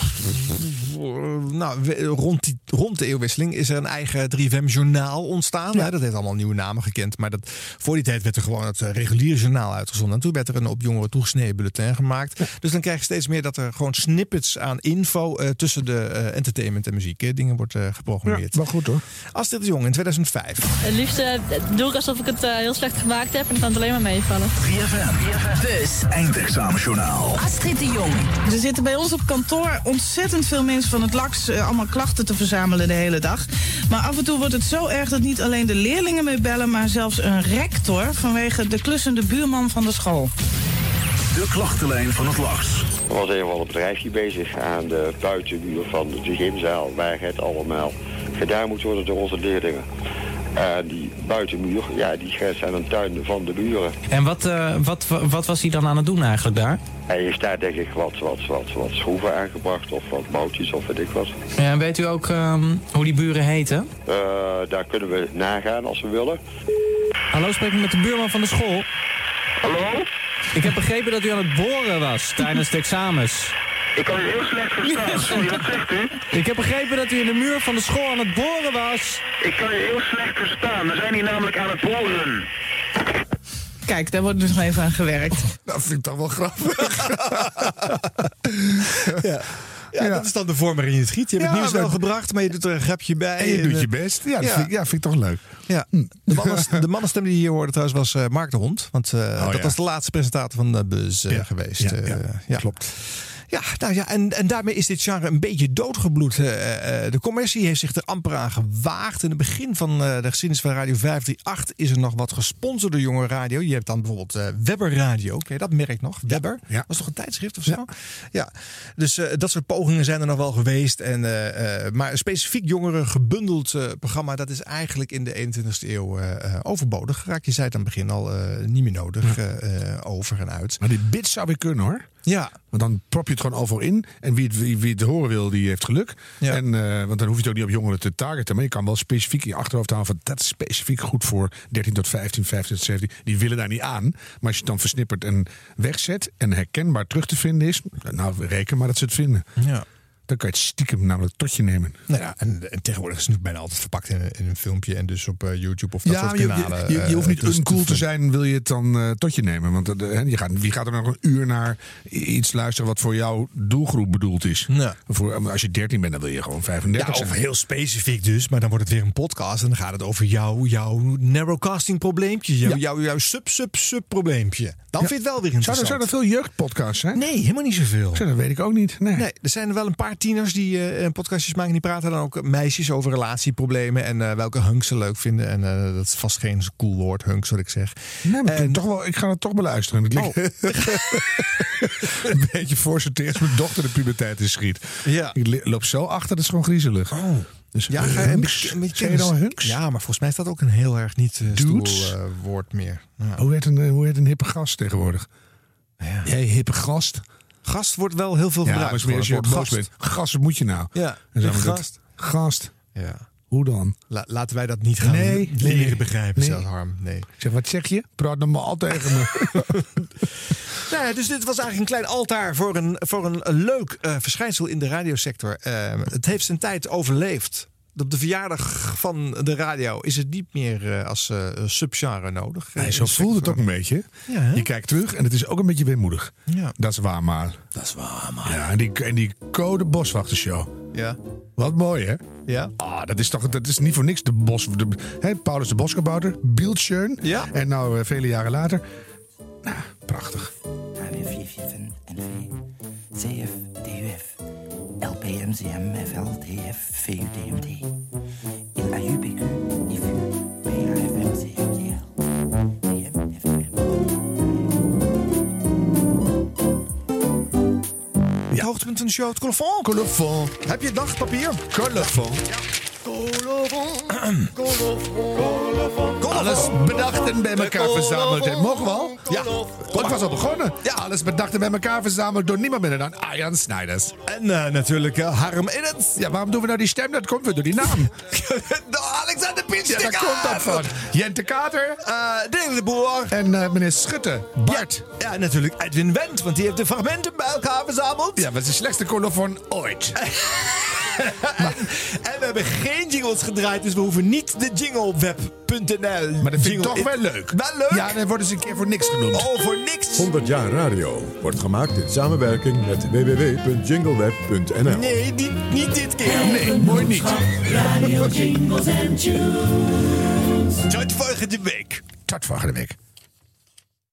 nou, we- rond, die, rond de eeuwwisseling, is er een eigen 3FM-journaal ontstaan. Hè, dat heeft allemaal nieuwe namen gekend. Maar dat, voor die tijd werd er gewoon het eh, reguliere journaal uitgezonden. En toen werd er een op jongeren toegesneden bulletin gemaakt. Dus dan krijg je steeds meer dat er gewoon snippets aan info eh, tussen de eh, entertainment en muziek eh, dingen wordt eh, geprogrammeerd. wel goed hoor. Astrid de Jong in 2005. Het liefst eh, doe ik alsof ik het eh, heel slecht gemaakt heb en dan kan het alleen maar meevallen. 3FM. Bus Eindexamenjournaal. Astrid de Jong. Er zitten bij ons op kantoor ontzettend veel mensen van het LAX eh, allemaal klachten te verzamelen de hele dag. Maar af en toe wordt het zo erg dat niet alleen de leerlingen mee bellen, maar zelfs een rector vanwege de klussende buurman van de school. De klachtenlijn van het LAX. Er was een van een bedrijfje bezig aan de buitenmuur van de gymzaal, waar het allemaal gedaan moet worden door onze leerlingen. En die buitenmuur, ja, die grenst aan een tuin van de buren. En wat, eh, wat, wat was hij dan aan het doen eigenlijk daar? En je staat denk ik wat, wat, wat, wat schroeven aangebracht of wat boutjes of weet ik wat. Ja, en weet u ook ehm, hoe die buren heten? Eh, daar kunnen we nagaan als we willen. Hallo, spreek ik met de buurman van de school? Hallo? Ik heb begrepen dat u aan het boren was tijdens de examens. Ik kan u heel slecht verstaan. Sorry, wat zegt u? Ik heb begrepen dat u in de muur van de school aan het boren was. Ik kan u heel slecht verstaan. We zijn hier namelijk aan het boren. Kijk, daar wordt dus nog even aan gewerkt. Dat vind ik toch wel grappig. ja. Ja, dat is dan de vorm waarin je het giet. Je hebt Ja, het nieuws wel gebracht, maar je doet er een grapje bij. En je doet eh, je best. Ja, dat, Vind, ik, ja, vind ik toch leuk. Ja. De, mannen, de mannenstem die je hier hoorde trouwens was eh, Mark de Hond. Want eh, dat Oh, ja. was de laatste presentator van de Buzz eh, Ja. geweest. Ja, ja, ja. klopt. Ja, nou ja, en, en daarmee is dit genre een beetje doodgebloed. Eh, eh, de commercie heeft zich er amper aan gewaagd. In het begin van eh, de geschiedenis van Radio 538 is er nog wat gesponsorde jonge radio. Je hebt dan bijvoorbeeld Webber Radio. Ken je dat merk nog? Webber? Ja. Was toch een tijdschrift of zo? Ja. Dus dat soort pogingen zijn er nog wel geweest. En, maar een specifiek jongeren gebundeld programma, dat is eigenlijk in de 21ste eeuw overbodig. Raak je zei het aan het begin al niet meer nodig. over en uit. Maar die bits zou weer kunnen hoor. Ja. Want dan prop je het gewoon overal in. En wie het, wie, wie het horen wil, die heeft geluk. En, eh, want dan hoef je het ook niet op jongeren te targeten. Maar je kan wel specifiek in je achterhoofd houden van dat is specifiek goed voor 13 tot 15, 15 tot 17. Die willen daar niet aan. Maar als je het dan versnippert en wegzet en herkenbaar terug te vinden is, nou reken maar dat ze het vinden. Ja. Dan kan je het stiekem namelijk tot je nemen. Nou ja, en, en tegenwoordig is het bijna altijd verpakt in, in een filmpje en dus op eh, YouTube of dat ja, soort je, kanalen. je, je, je hoeft eh, niet dus uncool te zijn, wil je het dan eh, tot je nemen. Want eh, je gaat, wie gaat er nog een uur naar iets luisteren wat voor jouw doelgroep bedoeld is? Ja. Voor, als je 13 bent, dan wil je gewoon 35 Ja, zijn. of heel specifiek dus, maar dan wordt het weer een podcast en dan gaat het over jou, jouw narrowcasting probleempje, jouw, jouw, jouw sub sub sub probleempje. Dan vind je het wel weer Zou er, zou er veel jeugdpodcasts zijn? Nee, helemaal niet zoveel. Zo, dat weet ik ook niet. Nee. Nee, er zijn er wel een paar tieners die eh, podcastjes maken. Die praten dan ook meisjes over relatieproblemen en eh, welke hunks ze leuk vinden. En eh, dat is vast geen cool woord, hunks, wat ik zeg. Nee, maar En- toch wel, ik ga het toch beluisteren. Het ligt een beetje als mijn dochter de puberteit in schiet. Ja. Ik loop zo achter, dat is gewoon griezelig. Oh. Dus, Ja, hunks? beetje- een beetje je dan hunks? Ja, maar volgens mij is dat ook een heel erg niet stoel woord meer. Ja. Hoe heet een, hoe heet een hippe gast tegenwoordig? Jij hippe gast? Gast wordt wel heel veel Ja, gebruikt. maar meer als je boos bent. Gast, wat moet je nou? Ja, En dat- gast. Gast. Ja. Hoe dan? La- laten wij dat niet gaan Nee, leren nee. begrijpen, Nee. zelfs Harm. Nee. Ik zeg, wat zeg je? Praat al tegen me. Nou ja, dus dit was eigenlijk een klein altaar voor een, voor een leuk eh, verschijnsel in de radiosector. Eh, het heeft zijn tijd overleefd. Op de verjaardag van de radio is het niet meer eh, als eh, subgenre nodig. Nee, Eh, zo voelt het ook een beetje. Ja, je kijkt terug en het is ook een beetje weemoedig. Ja. Dat is waar, maar. Dat is waar, man. Ja, en die, en die code boswachtershow. Ja. Wat mooi, hè? Ja. Ah, dat is toch dat is niet voor niks de bos. De, hè, Paulus de Boskabouter, Bildschön. Ja. En nou, vele jaren later. Nou, Prachtig. CF, DUF, LPMCM, FL, DF, VUDMD. Il AUPQ, In PAFM, Ja. Hoogtepunt van de show, het colofon. Colofon. Heb je dagpapier? Colofon. Ja. Colofon. Alles bedacht en bij elkaar verzameld. En mogen we al? Ja. Ik was al begonnen. Ja. Alles bedacht en bij elkaar verzameld door niemand minder dan Arjan Snijders. En eh, natuurlijk uh, Harm Edens. Ja, waarom doen we nou die stem? Dat komt weer door die naam. Alexander Pitsch. Ja, daar komt dat van. Jente Kater. Uh, Ding de Boer. En uh, meneer Schutte. Bart. Ja, ja, natuurlijk Edwin Wendt, want die heeft de fragmenten bij elkaar verzameld. Ja, dat is de slechtste colofon ooit. en, en we hebben geen jingles gedraaid, dus we hoeven niet de jingle op web.nl. Maar dat vind ik toch wel leuk. Wel leuk? Ja, dan worden ze een keer voor niks genoemd. Oh, voor niks? 100 jaar radio wordt gemaakt in samenwerking met www.jingleweb.nl. Nee, niet, niet dit keer. Nee, mooi niet. Radio Jingles and Tunes. Tot volgende week. Tot volgende week.